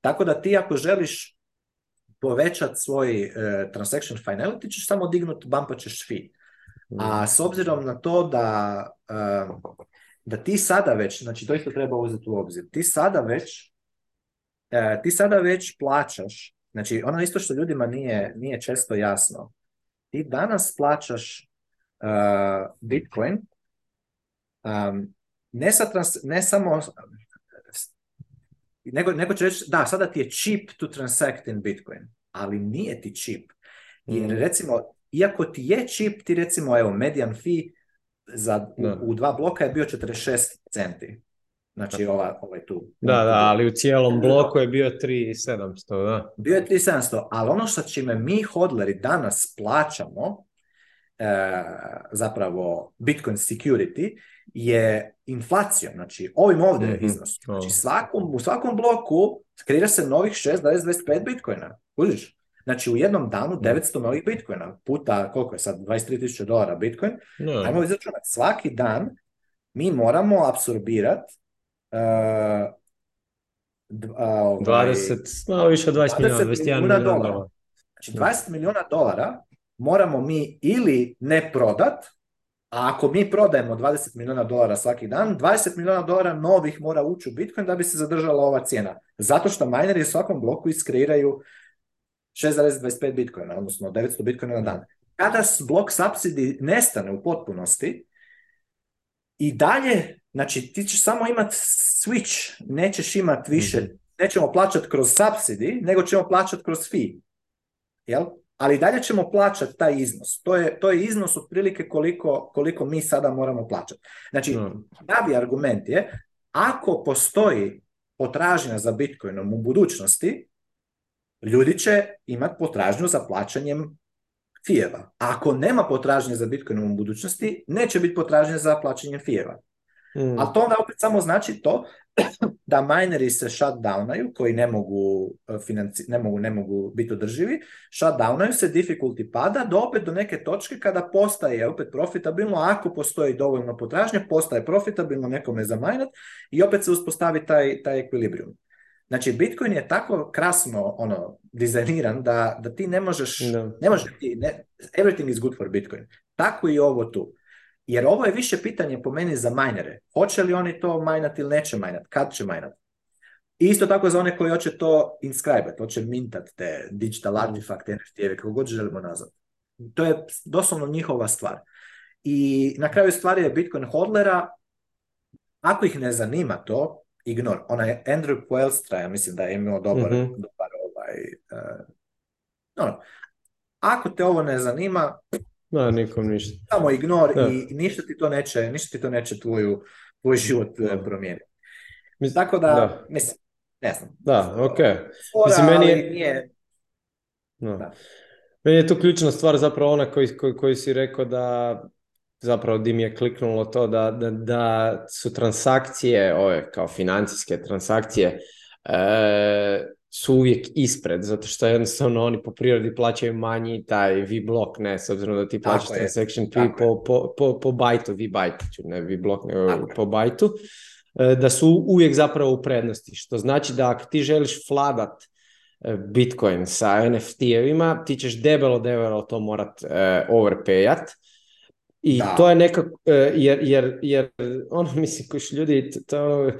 Tako da ti ako želiš povećati svoj uh, transaction finality, ćeš samo dignuti, bampa ćeš fee. A mm. s obzirom na to da, e, da ti sada već, znači to isto treba uzeti u obzir, ti sada već e, ti sada već plaćaš, znači ono isto što ljudima nije, nije često jasno, ti danas plaćaš Bitcoin ne, sa ne samo nego, neko će reći, da, sada ti je cheap to transact in Bitcoin, ali nije ti cheap. Jer mm. recimo, iako ti je cheap, ti recimo, evo, median fee za, u, dva bloka je bio 46 centi. Znači ova, ovaj tu. Da, da, ali u cijelom bloku je bio 3700, da. Bio je 3700, ali ono što čime mi hodleri danas plaćamo E, zapravo Bitcoin security je inflacijom, znači ovim ovdje mm -hmm. iznosom. Znači svakom, u svakom bloku kreira se novih 6,25 Bitcoina. Kužiš? Znači u jednom danu 900 mhm. novih Bitcoina puta, koliko je sad, 23.000 dolara Bitcoin. No. Ajmo izračunati, svaki dan mi moramo apsorbirati uh, ovaj, 20, malo više od 20 milijuna, 21 milijuna dolara. dolara. Znači 20 milijuna dolara moramo mi ili ne prodat, a ako mi prodajemo 20 milijuna dolara svaki dan, 20 milijuna dolara novih mora ući u Bitcoin da bi se zadržala ova cijena. Zato što mineri u svakom bloku iskreiraju 6,25 bitcoina, odnosno 900 bitcoina na dan. Kada blok subsidi nestane u potpunosti, i dalje, znači ti ćeš samo imati switch, nećeš imati više, mhm. nećemo plaćati kroz subsidi, nego ćemo plaćati kroz fee. Jel? ali dalje ćemo plaćati taj iznos. To je, to je iznos otprilike koliko, koliko mi sada moramo plaćati. Znači, pravi argument je, ako postoji potražnja za Bitcoinom u budućnosti, ljudi će imati potražnju za plaćanjem fijeva. Ako nema potražnje za Bitcoinom u budućnosti, neće biti potražnje za plaćanjem fijeva. Mm. A to onda opet samo znači to [clears throat] da mineri se shutdownaju, koji ne mogu, e, financi, ne mogu, ne mogu biti održivi, shutdownaju se, difficulty pada do opet do neke točke kada postaje opet profitabilno, ako postoji dovoljno potražnje, postaje profitabilno nekome za minat i opet se uspostavi taj, taj ekvilibrium. Znači, Bitcoin je tako krasno ono, dizajniran da, da ti ne možeš, ne možeš ti, ne, everything is good for Bitcoin. Tako i ovo tu. Jer ovo je više pitanje po meni za majnere. Hoće li oni to majnati ili neće majnati? Kad će majnati? isto tako za one koji hoće to inscribati, hoće mintati te digital artifact, NFT-eve, kako god želimo nazvati. To je doslovno njihova stvar. I na kraju stvari je Bitcoin hodlera, ako ih ne zanima to, ignor. Ona je Andrew Poelstra, ja mislim da je imao dobar, mhm. dobar ovaj... Eh, no. Ako te ovo ne zanima, da, nikom ništa. Samo ignor da. i ništa ti to neće, ništa ti to neće tvoju, tvoj život e, promijeniti. Tako da, da. mislim, ne znam. Da, ok. mislim, meni je... Nije... No. Da. Meni je tu ključna stvar zapravo ona koji koji, si rekao da zapravo di mi je kliknulo to da, da, da su transakcije, ove kao financijske transakcije, e, su uvijek ispred, zato što jednostavno oni po prirodi plaćaju manji taj V-block, ne, s obzirom da ti plaćaš Tako transaction fee po, po, po, bajtu, V-bajtu, ne V-block, po bajtu, e, da su uvijek zapravo u prednosti, što znači da ako ti želiš fladat e, Bitcoin sa NFT-evima, ti ćeš debelo, debelo to morat uh, overpayat, i to je nekako, jer, jer, jer ono, [laughs] mislim, kojiš ljudi, to,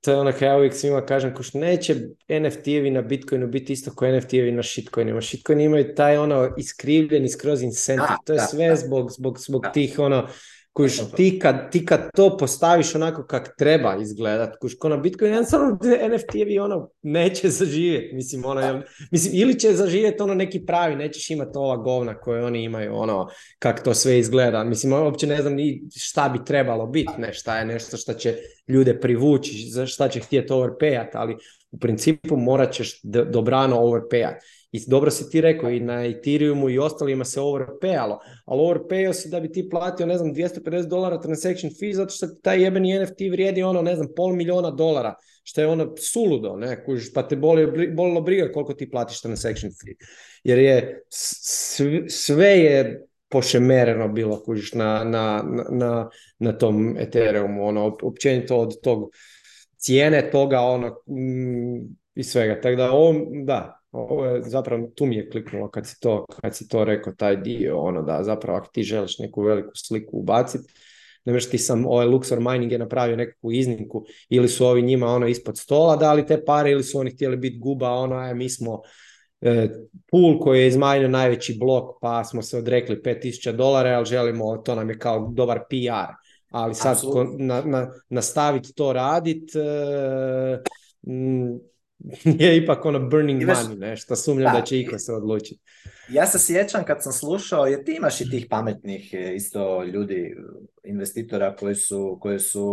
to je ono kao ja uvijek svima kažem, neće NFT-evi na Bitcoinu biti isto kao NFT-evi na shitcoinima. Shitcoin imaju taj ono iskrivljeni skroz incentive. to je sve zbog, zbog, zbog tih ono, kuš, ti kad, ti kad to postaviš onako kak treba izgledat, kuš, ko na Bitcoinu, samo NFT-evi ono neće zaživjeti, mislim, ono, mislim, ili će zaživjeti ono neki pravi, nećeš imati ova govna koje oni imaju, ono, kak to sve izgleda, mislim, ono uopće ne znam ni šta bi trebalo biti, ne, šta je nešto što će ljude privući, za šta će htjeti overpayat, ali u principu morat ćeš dobrano overpayat. I dobro si ti rekao, i na Ethereumu i ostalima se overpayalo, ali overpayo si da bi ti platio, ne znam, 250 dolara transaction fee, zato što taj jebeni NFT vrijedi ono, ne znam, pol miliona dolara, što je ono suludo, ne, pa te boli, bolilo briga koliko ti platiš transaction fee. Jer je, sve je pošemereno bilo kužiš na, na, na, na tom Ethereumu, ono, općenito od tog cijene toga, ono, mm, i svega. Tako da, ovo, da, ovo je zapravo, tu mi je kliknulo kad si to, kad si to rekao, taj dio, ono, da, zapravo, ako ti želiš neku veliku sliku ubaciti, ne ti sam, ovaj Luxor Mining je napravio nekakvu iznimku, ili su ovi njima, ono, ispod stola dali te pare, ili su oni htjeli biti guba, ono, aj, e, mi smo, E, pool koji je izmanjio najveći blok pa smo se odrekli 5000 dolara, ali želimo, to nam je kao dobar PR. Ali sad na, na, nastaviti to radit e, mm, [laughs] je ipak ono burning money, nešto sumnjam da, da će iko se odlučiti. Ja se sjećam kad sam slušao, jer ti imaš i tih pametnih e, isto ljudi, e, investitora koji su, koji su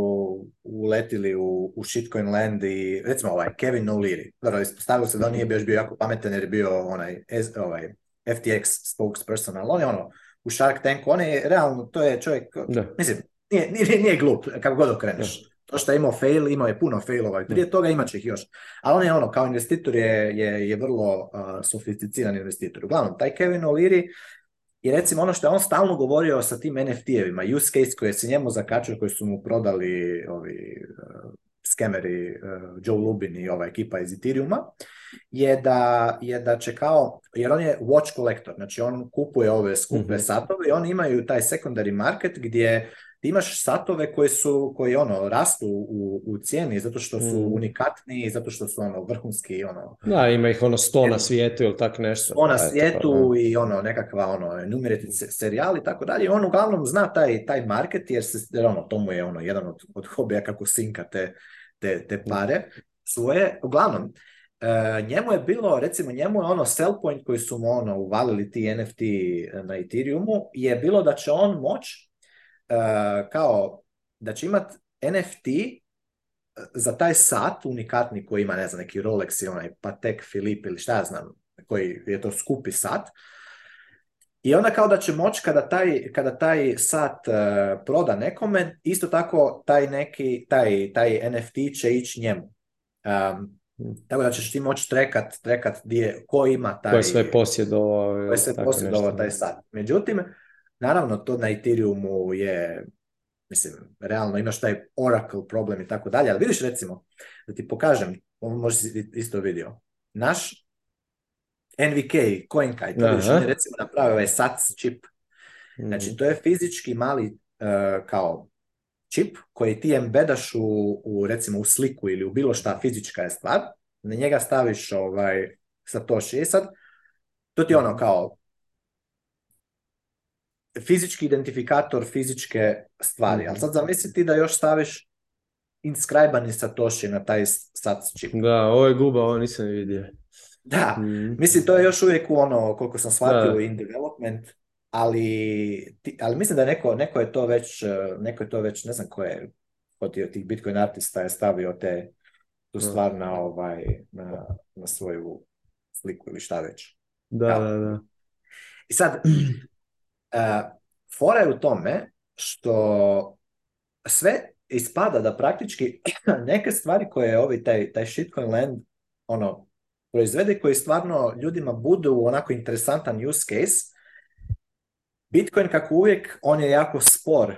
uletili u, u shitcoin land i recimo ovaj Kevin O'Leary. Dobro, se da on nije bio, bio jako pametan jer je bio onaj, ovaj FTX spokesperson, ali on je ono u Shark Tanku, on je realno, to je čovjek, da. mislim, nije, nije, nije glup, kako god okreneš to što je imao fail, imao je puno failova i prije toga imat će ih još. Ali on je ono, kao investitor je, je, je vrlo uh, sofisticiran investitor. Uglavnom, taj Kevin O'Leary i recimo ono što je on stalno govorio sa tim NFT-evima, use case koje se njemu zakačio, koji su mu prodali ovi skemeri Joe Lubin i ova ekipa iz Ethereuma, je da, je da će kao, jer on je watch collector, znači on kupuje ove skupe mhm. satove i oni imaju taj secondary market gdje ti imaš satove koji su, koji ono, rastu u, u cijeni zato što su mm. unikatni, zato što su ono, vrhunski, ono... Da, ima ih ono sto na svijetu ili tak nešto. ona na svijetu i ono, nekakva, ono, numeriti serijal i tako dalje. On uglavnom zna taj, taj market jer, se, ono, to mu je ono, jedan od, od hobija kako sinka te, te, te pare svoje. Uglavnom, e, njemu je bilo, recimo njemu je ono point koji su mu ono uvalili ti NFT na Ethereumu je bilo da će on moći Eh, kao da će imat NFT eh, za taj sat unikatni koji ima, ne znam, neki Rolex ili onaj Patek Philippe ili šta ja znam, koji je to skupi sat. I onda kao da će moć kada taj, kada taj sat eh, proda nekome, isto tako taj neki, taj, taj NFT će ići njemu. tako da ćeš ti moći trekat, trekat gdje, ko ima taj... Ko je sve posjedovao. je sve posjedovao taj sat. Međutim, Naravno, to na Ethereumu je, mislim, realno imaš taj Oracle problem i tako dalje, ali vidiš recimo, da ti pokažem, on možeš isto vidio, naš NVK, CoinKite, vidiš, recimo napravi ovaj SATS čip. Znači, mhm. to je fizički mali e, kao čip koji ti embedaš u, recimo u sliku ili u bilo šta fizička je stvar, na njega staviš ovaj Satoshi i e sad to ti ono mhm. kao fizički identifikator fizičke stvari. Ali mhm. sad ti da još staviš inskrajbani Satoshi na taj sat čip. Da, ovo je guba, ovo nisam vidio. Da, mhm. mislim to je još uvijek ono koliko sam shvatio in development, ali, ali mislim da neko, neko je to već, eh, neko je to već, ne znam ko je od tih Bitcoin artista je stavio te, tu stvar na, ovaj, na, na svoju sliku ili šta već. Da, da, da. I sad, [clears throat] E, fora je u tome što sve ispada da praktički [clears throat] neke stvari koje je ovaj taj, taj shitcoin land ono, proizvede koji stvarno ljudima budu onako interesantan use case, Bitcoin kako uvijek, on je jako spor e,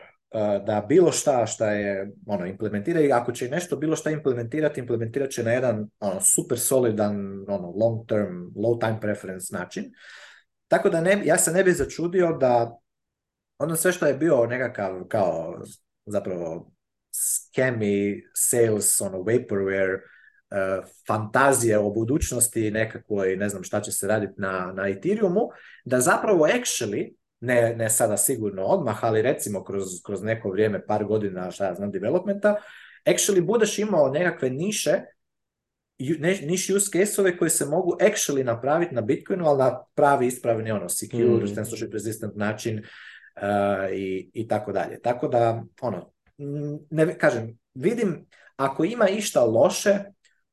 da bilo šta šta je ono, implementira i ako će nešto bilo šta implementirati, implementirat će na jedan ono, super solidan ono, long term, low time preference način. Tako da ne, ja se ne bi začudio da ono sve što je bio nekakav kao zapravo skemi, sales, ono, vaporware, Uh, fantazije o budućnosti nekakvoj, ne znam šta će se raditi na, na Ethereumu, da zapravo actually, ne, ne sada sigurno odmah, ali recimo kroz, kroz neko vrijeme, par godina, šta ja znam, developmenta, actually budeš imao nekakve niše niš use case-ove koje se mogu actually napraviti na Bitcoinu, ali na pravi, ispravni, ono, secure, mm. resistant način uh, i, i tako dalje. Tako da, ono, ne, kažem, vidim, ako ima išta loše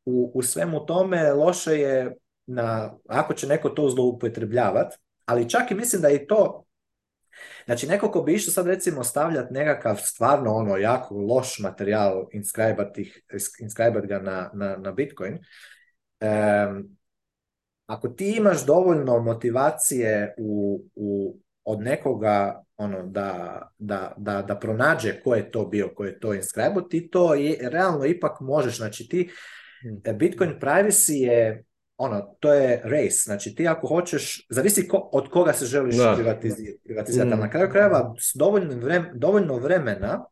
u, u svemu tome, loše je na, ako će neko to zloupotrebljavati, ali čak i mislim da je to Znači, neko ko bi išao sad recimo stavljati nekakav stvarno ono jako loš materijal, inscribati ga na, na, na Bitcoin, ako ti imaš dovoljno motivacije u, u, od nekoga ono da, da, da, da pronađe ko je to bio, ko je to inscribo, ti to je, realno ipak možeš. Znači ti hm. Bitcoin privacy je ono, to je race, znači ti ako hoćeš, zavisi ko, od koga se želiš privatizirati, privatizirati. Mm. na kraju krajeva s dovoljno, dovoljno vremena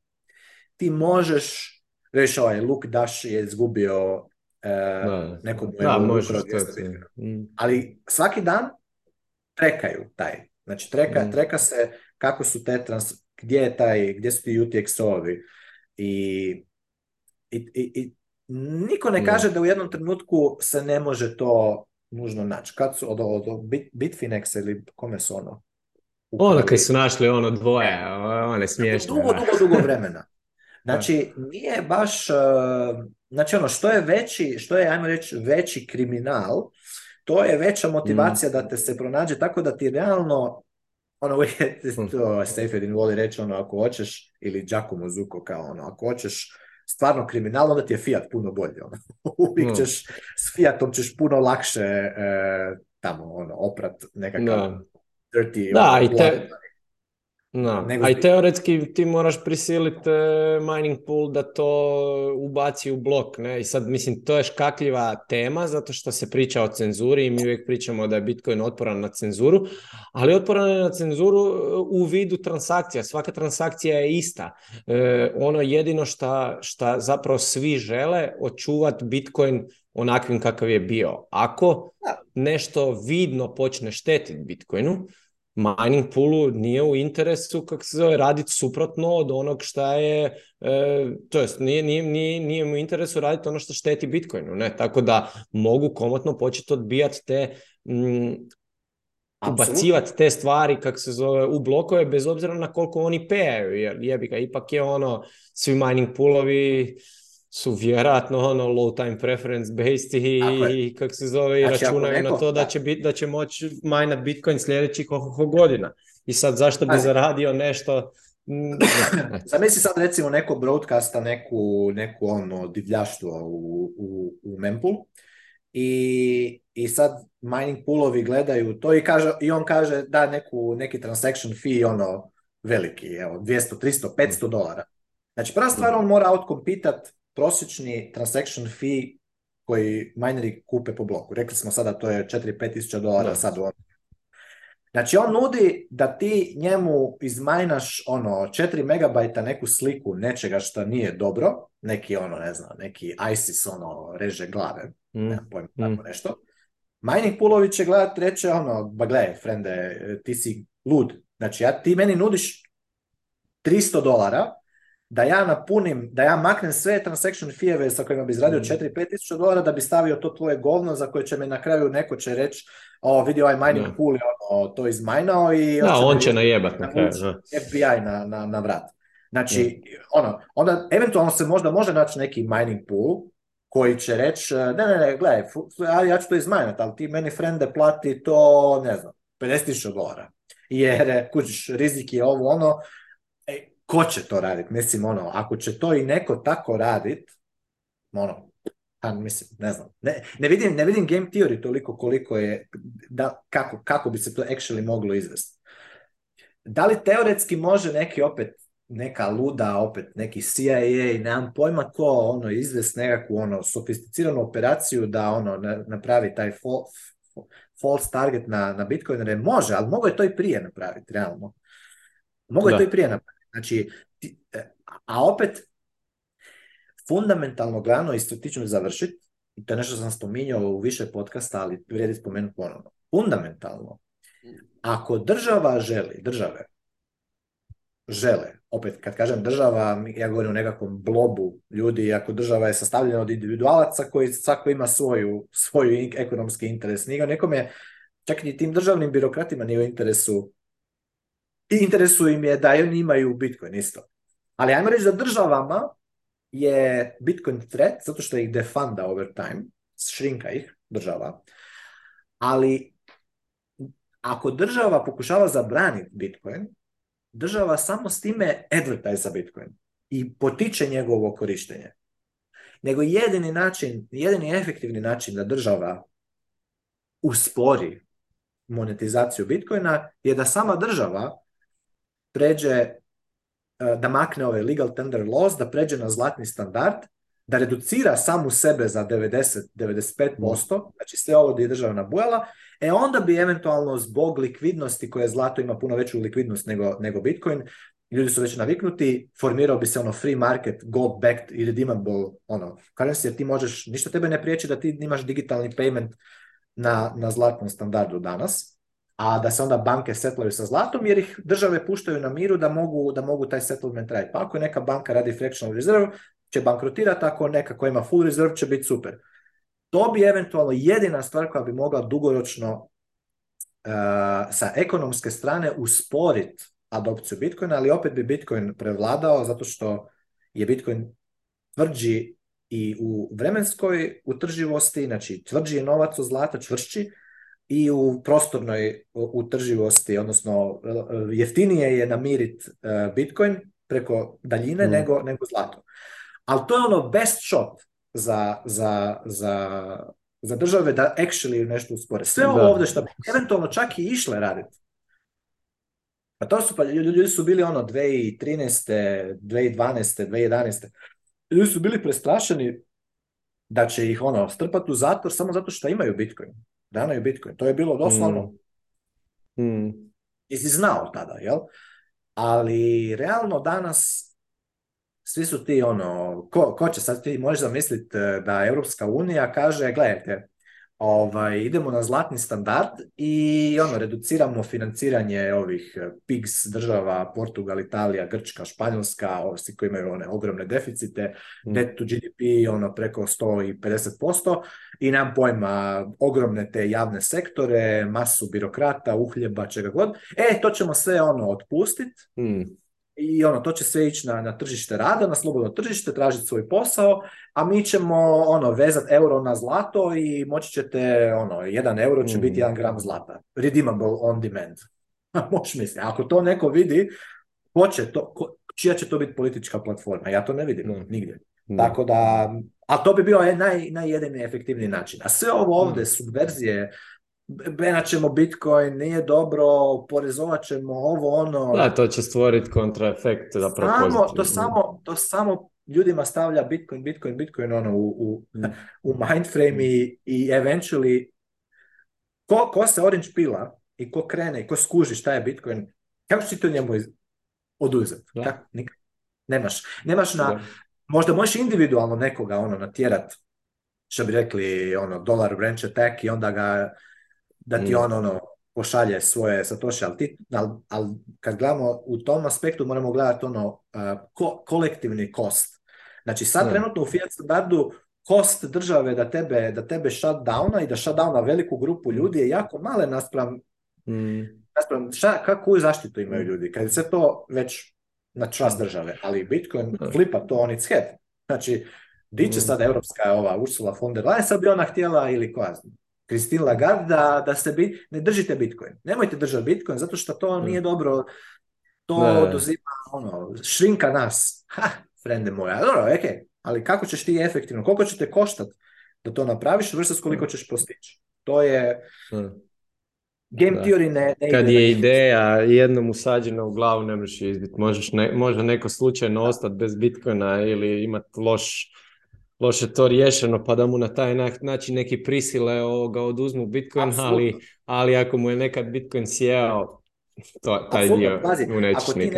ti možeš reći ovaj Luke Dash je izgubio e, da. neku mm. ali svaki dan trekaju taj, znači treka, mm. treka se kako su te trans, gdje je taj, gdje su ti utx ovi i, i, i Niko ne kaže da u jednom trenutku se ne može to nužno naći. Kad su od, od, Bit, Bitfinex ili kome su ono? Upravo. Ono su našli ono dvoje, e, one dakle, smiješne. Dugo, dugo, dugo vremena. [laughs] Znači, nije baš... E, znači, ono, što je veći, što je, ajmo reći, veći kriminal, to je veća motivacija mm. da te se pronađe, tako da ti realno, ono, [laughs] to mm. voli reći, ono, ako hoćeš, ili Giacomo Zuko, kao ono, ako hoćeš stvarno kriminal, onda ti je Fiat puno bolje. Ono. [laughs] Uvijek s Fiatom ćeš puno lakše e, tamo ono, oprat nekakav no. dirty... Da, ono, no. Nego... A i teoretski ti moraš prisiliti e, mining pool da to ubaci u blok. Ne? I sad, mislim, to je škakljiva tema zato što se priča o cenzuri i mi uvijek pričamo da je Bitcoin otporan na cenzuru, ali otporan je na cenzuru e, u vidu transakcija. Svaka transakcija je ista. E, ono jedino što šta zapravo svi žele očuvati Bitcoin onakvim kakav je bio. Ako nešto vidno počne štetiti Bitcoinu, mining poolu nije u interesu kak se zove raditi suprotno od onog šta je e, to jest nije, nije, nije, nije mu interesu raditi ono što šteti Bitcoinu ne tako da mogu komotno početi odbijati te m, mm, te stvari kak se zove u blokove bez obzira na koliko oni pejaju jer jebi ga ipak je ono svi mining poolovi su vjerojatno ono low time preference based i, i kak se zove znači, računaju na to da će, da će moći majna Bitcoin sljedećih koliko godina. I sad zašto bi zaradio nešto Zamisli [laughs] sad recimo neko broadcasta, neku, neku ono divljaštvo u, u, u i, i sad mining poolovi gledaju to i, kaže, i on kaže da neku, neki transaction fee ono veliki, evo 200, 300, 500 dolara. Znači prva stvar on mora outkompitat prosječni transaction fee koji mineri kupe po bloku. Rekli smo sada to je 4 5000 dolara sad u Znači on nudi da ti njemu izmajnaš ono 4 megabajta neku sliku nečega što nije dobro, neki ono ne znam, neki ISIS ono reže glave, mm. ne pojma tako mm. nešto. Mining će gledati reče ono, ba gle, frende, ti si lud. Znači ja, ti meni nudiš 300 dolara da ja napunim, da ja maknem sve transaction fee-eve sa kojima bi izradio mm. 4-5 tisuća dolara da bi stavio to tvoje govno za koje će me na kraju neko će reći o vidi ovaj mining pool je ono, to izmajnao i... Da, on će najebati na kraju. FBI na, na, na vrat. Znači, ono, onda eventualno se možda može naći neki mining pool koji će reći, e, ne, ne, ne, gledaj, ja ću to izmajnat, ali ti meni frende plati to, ne znam, tisuća dolara. Jer, e, kućiš, rizik je ovo ono, ko će to raditi? Mislim, ono, ako će to i neko tako radit, ono, pa mislim, ne znam. Ne, vidim, ne vidim game theory toliko koliko je, da, kako, kako bi se to actually moglo izvesti. Da li teoretski može neki opet, neka luda, opet neki CIA, nemam pojma ko, ono, izvest nekakvu, ono, sofisticiranu operaciju da, ono, napravi taj false target na, na ne Može, ali mogo je to i prije napraviti, realno. Mogu je to i prije napraviti. Znači, e, a opet, fundamentalno gledano, isto ti ću završiti, i to je nešto sam spominjao u više podcasta, ali vrijedi spomenuti ponovno. Fundamentalno, ako država želi, države, žele, opet kad kažem država, ja govorim o nekakvom blobu ljudi, ako država je sastavljena od individualaca koji svako ima svoju, svoju ekonomski interes, nije nekome, čak i tim državnim birokratima nije u interesu i interesuje im je da oni imaju Bitcoin isto. Ali ajmo reći da državama je Bitcoin threat zato što ih defunda over time, šrinka ih država, ali ako država pokušava zabraniti Bitcoin, država samo s time advertise za Bitcoin i potiče njegovo korištenje. Nego jedini način, jedini efektivni način da država uspori monetizaciju Bitcoina je da sama država pređe, e, da makne ovaj legal tender loss, da pređe na zlatni standard, da reducira samu sebe za 90-95%, mhm. znači sve ovo da je država nabujala, e onda bi eventualno zbog likvidnosti koje zlato ima puno veću likvidnost nego, nego Bitcoin, ljudi su već naviknuti, formirao bi se ono free market, gold backed ili redeemable ono, currency, jer ti možeš, ništa tebe ne priječi da ti imaš digitalni payment na, na zlatnom standardu danas a da se onda banke setlaju sa zlatom jer ih države puštaju na miru da mogu, da mogu taj settlement raditi. Pa ako neka banka radi fractional reserve, će bankrotirati, ako neka koja ima full reserve će biti super. To bi eventualno jedina stvar koja bi mogla dugoročno uh, sa ekonomske strane usporiti adopciju Bitcoina, ali opet bi Bitcoin prevladao zato što je Bitcoin tvrđi i u vremenskoj utrživosti, znači tvrđi je novac od zlata, čvršći, i u prostornoj utrživosti, odnosno e, jeftinije je namirit e, Bitcoin preko daljine mm. nego, nego zlato. Ali to je ono best shot za, za, za, za države da actually nešto uspore. Sve ovo ovdje što bi eventualno čak i išle raditi, pa to su, pa ljudi su bili ono 2013., 2012., 2011. Ljudi su bili prestrašeni da će ih ono strpati u zatvor samo zato što imaju Bitcoin. Dano je Bitcoin. To je bilo doslovno. Mm. mm. si znao tada, jel? Ali realno danas svi su ti ono, ko, ko će sad ti možeš zamisliti eh, da Europska unija kaže, gledajte, ovaj, idemo na zlatni standard i ono, reduciramo financiranje ovih eh, PIGS država, Portugal, Italija, Grčka, Španjolska, koji imaju one ogromne deficite, net mm. to GDP ono, preko 150% i nam pojma ogromne te javne sektore, masu birokrata, uhljeba, čega god. E, to ćemo sve ono otpustiti, mm i ono, to će sve ići na, na tržište rada, na slobodno tržište, tražiti svoj posao, a mi ćemo ono, vezati euro na zlato i moći ćete, ono, jedan euro će biti mm. jedan gram zlata. Redeemable on demand. [laughs] Moš misli, ako to neko vidi, ko će to, ko, čija će to biti politička platforma? Ja to ne vidim mm. nigdje. Mm. Tako da, a to bi bio naj, najjedini efektivni način. A sve ovo ovdje, mm. subverzije, benat ćemo Bitcoin, nije dobro, porezovat ćemo ovo, ono... Da, to će stvoriti kontraefekt da samo, to, samo, to samo ljudima stavlja Bitcoin, Bitcoin, Bitcoin ono u, u, u mindframe i, i eventually ko, ko se orange pila i ko krene i ko skuži šta je Bitcoin, kako će to njemu oduzeti? Kako? Nemaš. Nemaš na... Možda možeš individualno nekoga ono natjerat, što bi rekli, ono, dolar branch attack i onda ga da ti mm. ono on ono pošalje svoje satoše, ali, ti, ali, kad gledamo u tom aspektu moramo gledati ono kolektivni kost. Znači sad trenutno u fiat standardu kost države da tebe, da tebe shutdowna i da shutdowna veliku grupu mm. ljudi je jako male naspram, mm. naspram kakvu zaštitu imaju mm. ljudi. Kad se to već na čast države, ali Bitcoin flipa to on its head. Znači, di će mm. sada europska ova Ursula von der Leyen, sad bi ona htjela ili koja Christine Lagarde da, da se ne držite Bitcoin. Nemojte držati Bitcoin zato što to nije dobro. To ne. oduzima ono, švinka nas. Ha, frende moja. Dobro, okay. Ali kako ćeš ti efektivno, koliko će te koštat da to napraviš versus koliko ćeš postići? To je... Game theory ne, Kad je ideja jednom usađena u glavu ne možeš izbiti. Možeš može neko slučajno ostati bez Bitcoina ili imati loš loše to riješeno pa da mu na taj način neki prisile ga oduzmu Bitcoin, ali, ali, ako mu je nekad Bitcoin sjeo, to, taj dio mu nećeš ako ti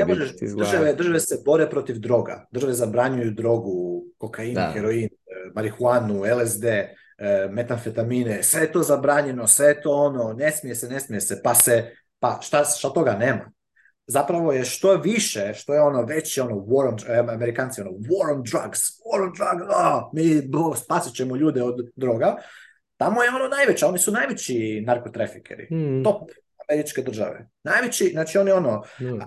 države, se bore protiv droga, države zabranjuju drogu, kokain, da. heroin, e, marihuanu, LSD, e, metafetamine. sve je to zabranjeno, sve je to ono, ne smije se, ne smije se, pa se, pa šta, šta toga nema? zapravo je što više, što je ono veće, ono, war on, amerikanci, ono, war on drugs, war on drugs, mi bo, spasit ćemo ljude od droga, tamo je ono najveće, oni su najveći narkotrafikeri, mm. top američke države. Najveći, znači oni ono, hmm.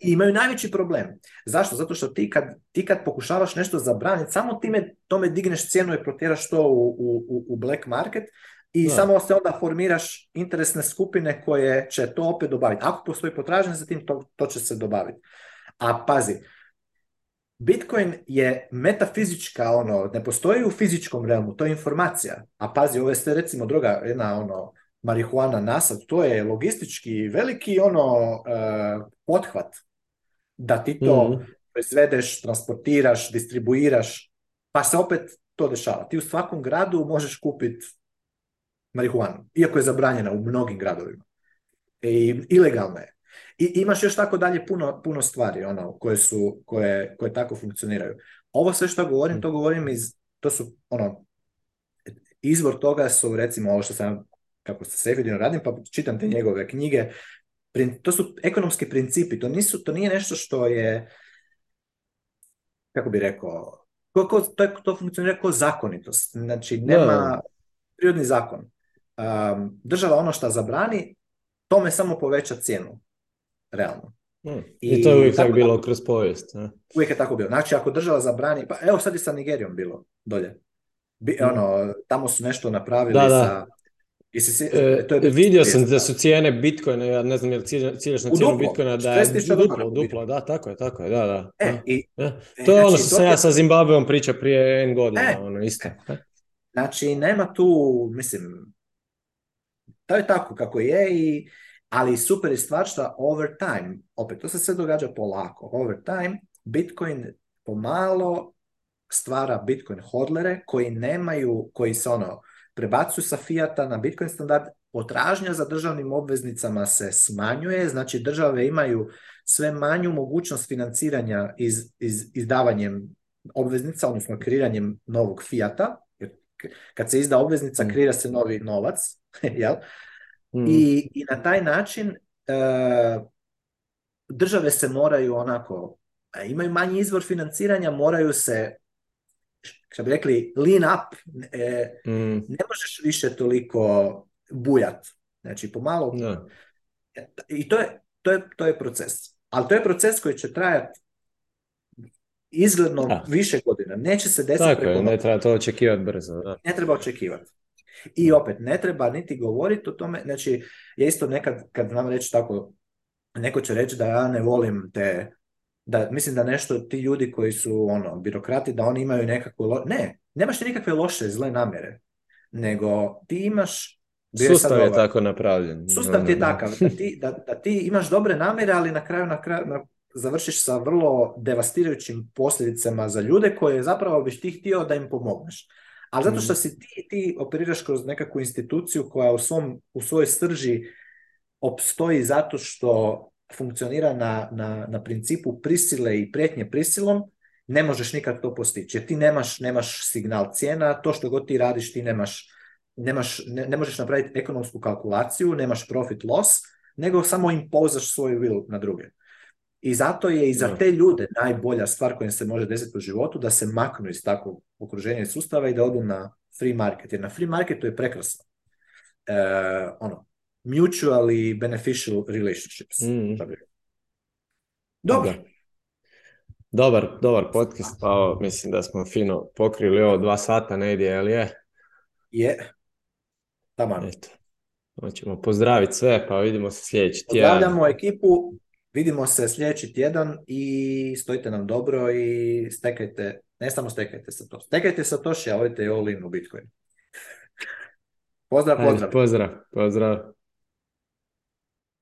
imaju najveći problem. Zašto? Zato što ti kad, ti kad pokušavaš nešto zabraniti, samo time tome digneš cijenu i protjeraš to u, u, u black market, i samo se onda formiraš interesne skupine koje će to opet dobaviti. Ako postoji potražnja za tim, to, to će se dobaviti. A pazi, Bitcoin je metafizička, ono, ne postoji u fizičkom realmu, to je informacija. A pazi, ovo ste recimo druga, jedna ono, marihuana nasad, to je logistički veliki ono e, pothvat da ti to mm. transportiraš, distribuiraš, pa se opet to dešava. Ti u svakom gradu možeš kupiti marihuanu, iako je zabranjena u mnogim gradovima. E, I ilegalna je. I imaš još tako dalje puno, puno stvari ono, koje, su, koje, koje tako funkcioniraju. Ovo sve što govorim, to mm. govorim iz, to su ono, izvor toga su recimo ovo što sam, kako sa Sefidino radim, pa čitam te njegove knjige, to su ekonomski principi, to, nisu, to nije nešto što je, kako bi rekao, to, to, to funkcionira kao zakonitost, znači nema prirodni zakon um, država ono što zabrani, tome samo poveća cijenu, realno. Hmm. I, to je uvijek tako bilo kroz povijest. Ne? Uvijek je tako bilo. Znači, ako država zabrani, pa evo sad je sa Nigerijom bilo dolje. Hmm. ono, tamo su nešto napravili sa... si, e, e, to vidio sam da su cijene bitcoina, ja ne znam je li ciljaš na cijenu bitcoina, da je duplo, duplo, da, tako je, tako je, da, da. E, I, e, To je ono znači, što sam ja sa Zimbabveom pričao prije N godina, ono isto. Znači, nema tu, mislim, to je tako kako je i ali super je stvar što over time, opet to se sve događa polako, over time Bitcoin pomalo stvara Bitcoin hodlere koji nemaju, koji se ono prebacuju sa fiata na Bitcoin standard, potražnja za državnim obveznicama se smanjuje, znači države imaju sve manju mogućnost financiranja iz, iz, izdavanjem obveznica, odnosno kreiranjem novog fiata, kad se izda obveznica, mm. kreira se novi novac, [laughs] jel? Mm. I, I na taj način e, države se moraju onako, imaju manji izvor financiranja, moraju se što bi rekli, lean up, e, mm. ne možeš više toliko bujat. Znači, pomalo... E, I to je, to, je, to je proces. Ali to je proces koji će trajati izgledno više godina. Neće se desiti Tako Je, ne treba to očekivati brzo. Ne treba očekivati. I opet, ne treba niti govoriti o tome, znači, ja isto nekad, kad nam reći tako, neko će reći da ja ne volim te, da mislim da nešto ti ljudi koji su, ono, birokrati, da oni imaju nekakvu, lo... ne, nemaš ti nikakve loše, zle namjere, nego ti imaš Sustav je tako napravljen. Sustav ti je takav, da ti, da, da ti imaš dobre namjere, ali na kraju, na kraju, na završiš sa vrlo devastirajućim posljedicama za ljude koje zapravo biš ti htio da im pomogneš. Ali zato što mm. si ti, ti operiraš kroz nekakvu instituciju koja u, svom, u svojoj srži opstoji zato što funkcionira na, na, na principu prisile i prijetnje prisilom, ne možeš nikad to postići. Jer ti nemaš, nemaš signal cijena, to što god ti radiš ti nemaš, nemaš ne, možeš napraviti ekonomsku kalkulaciju, nemaš profit loss, nego samo impozaš svoju will na druge. I zato je i za te ljude najbolja stvar koja se može desiti u životu da se maknu iz takvog okruženja i sustava i da odu na free market. Jer na free marketu je prekrasno. E, ono, mutually beneficial relationships. Mm. Dobro. Dobar, dobar podcast, pa mislim da smo fino pokrili ovo dva sata negdje, ali je? Je, taman. Eto, hoćemo pozdraviti sve, pa vidimo se sljedeći tjedan. Pozdravljamo ekipu, Vidimo se sljedeći tjedan i stojite nam dobro i stekajte, ne samo stekajte sa to, stekajte sa to, a ovdje je all in u Bitcoin. Pozdrav, pozdrav. pozdrav, pozdrav.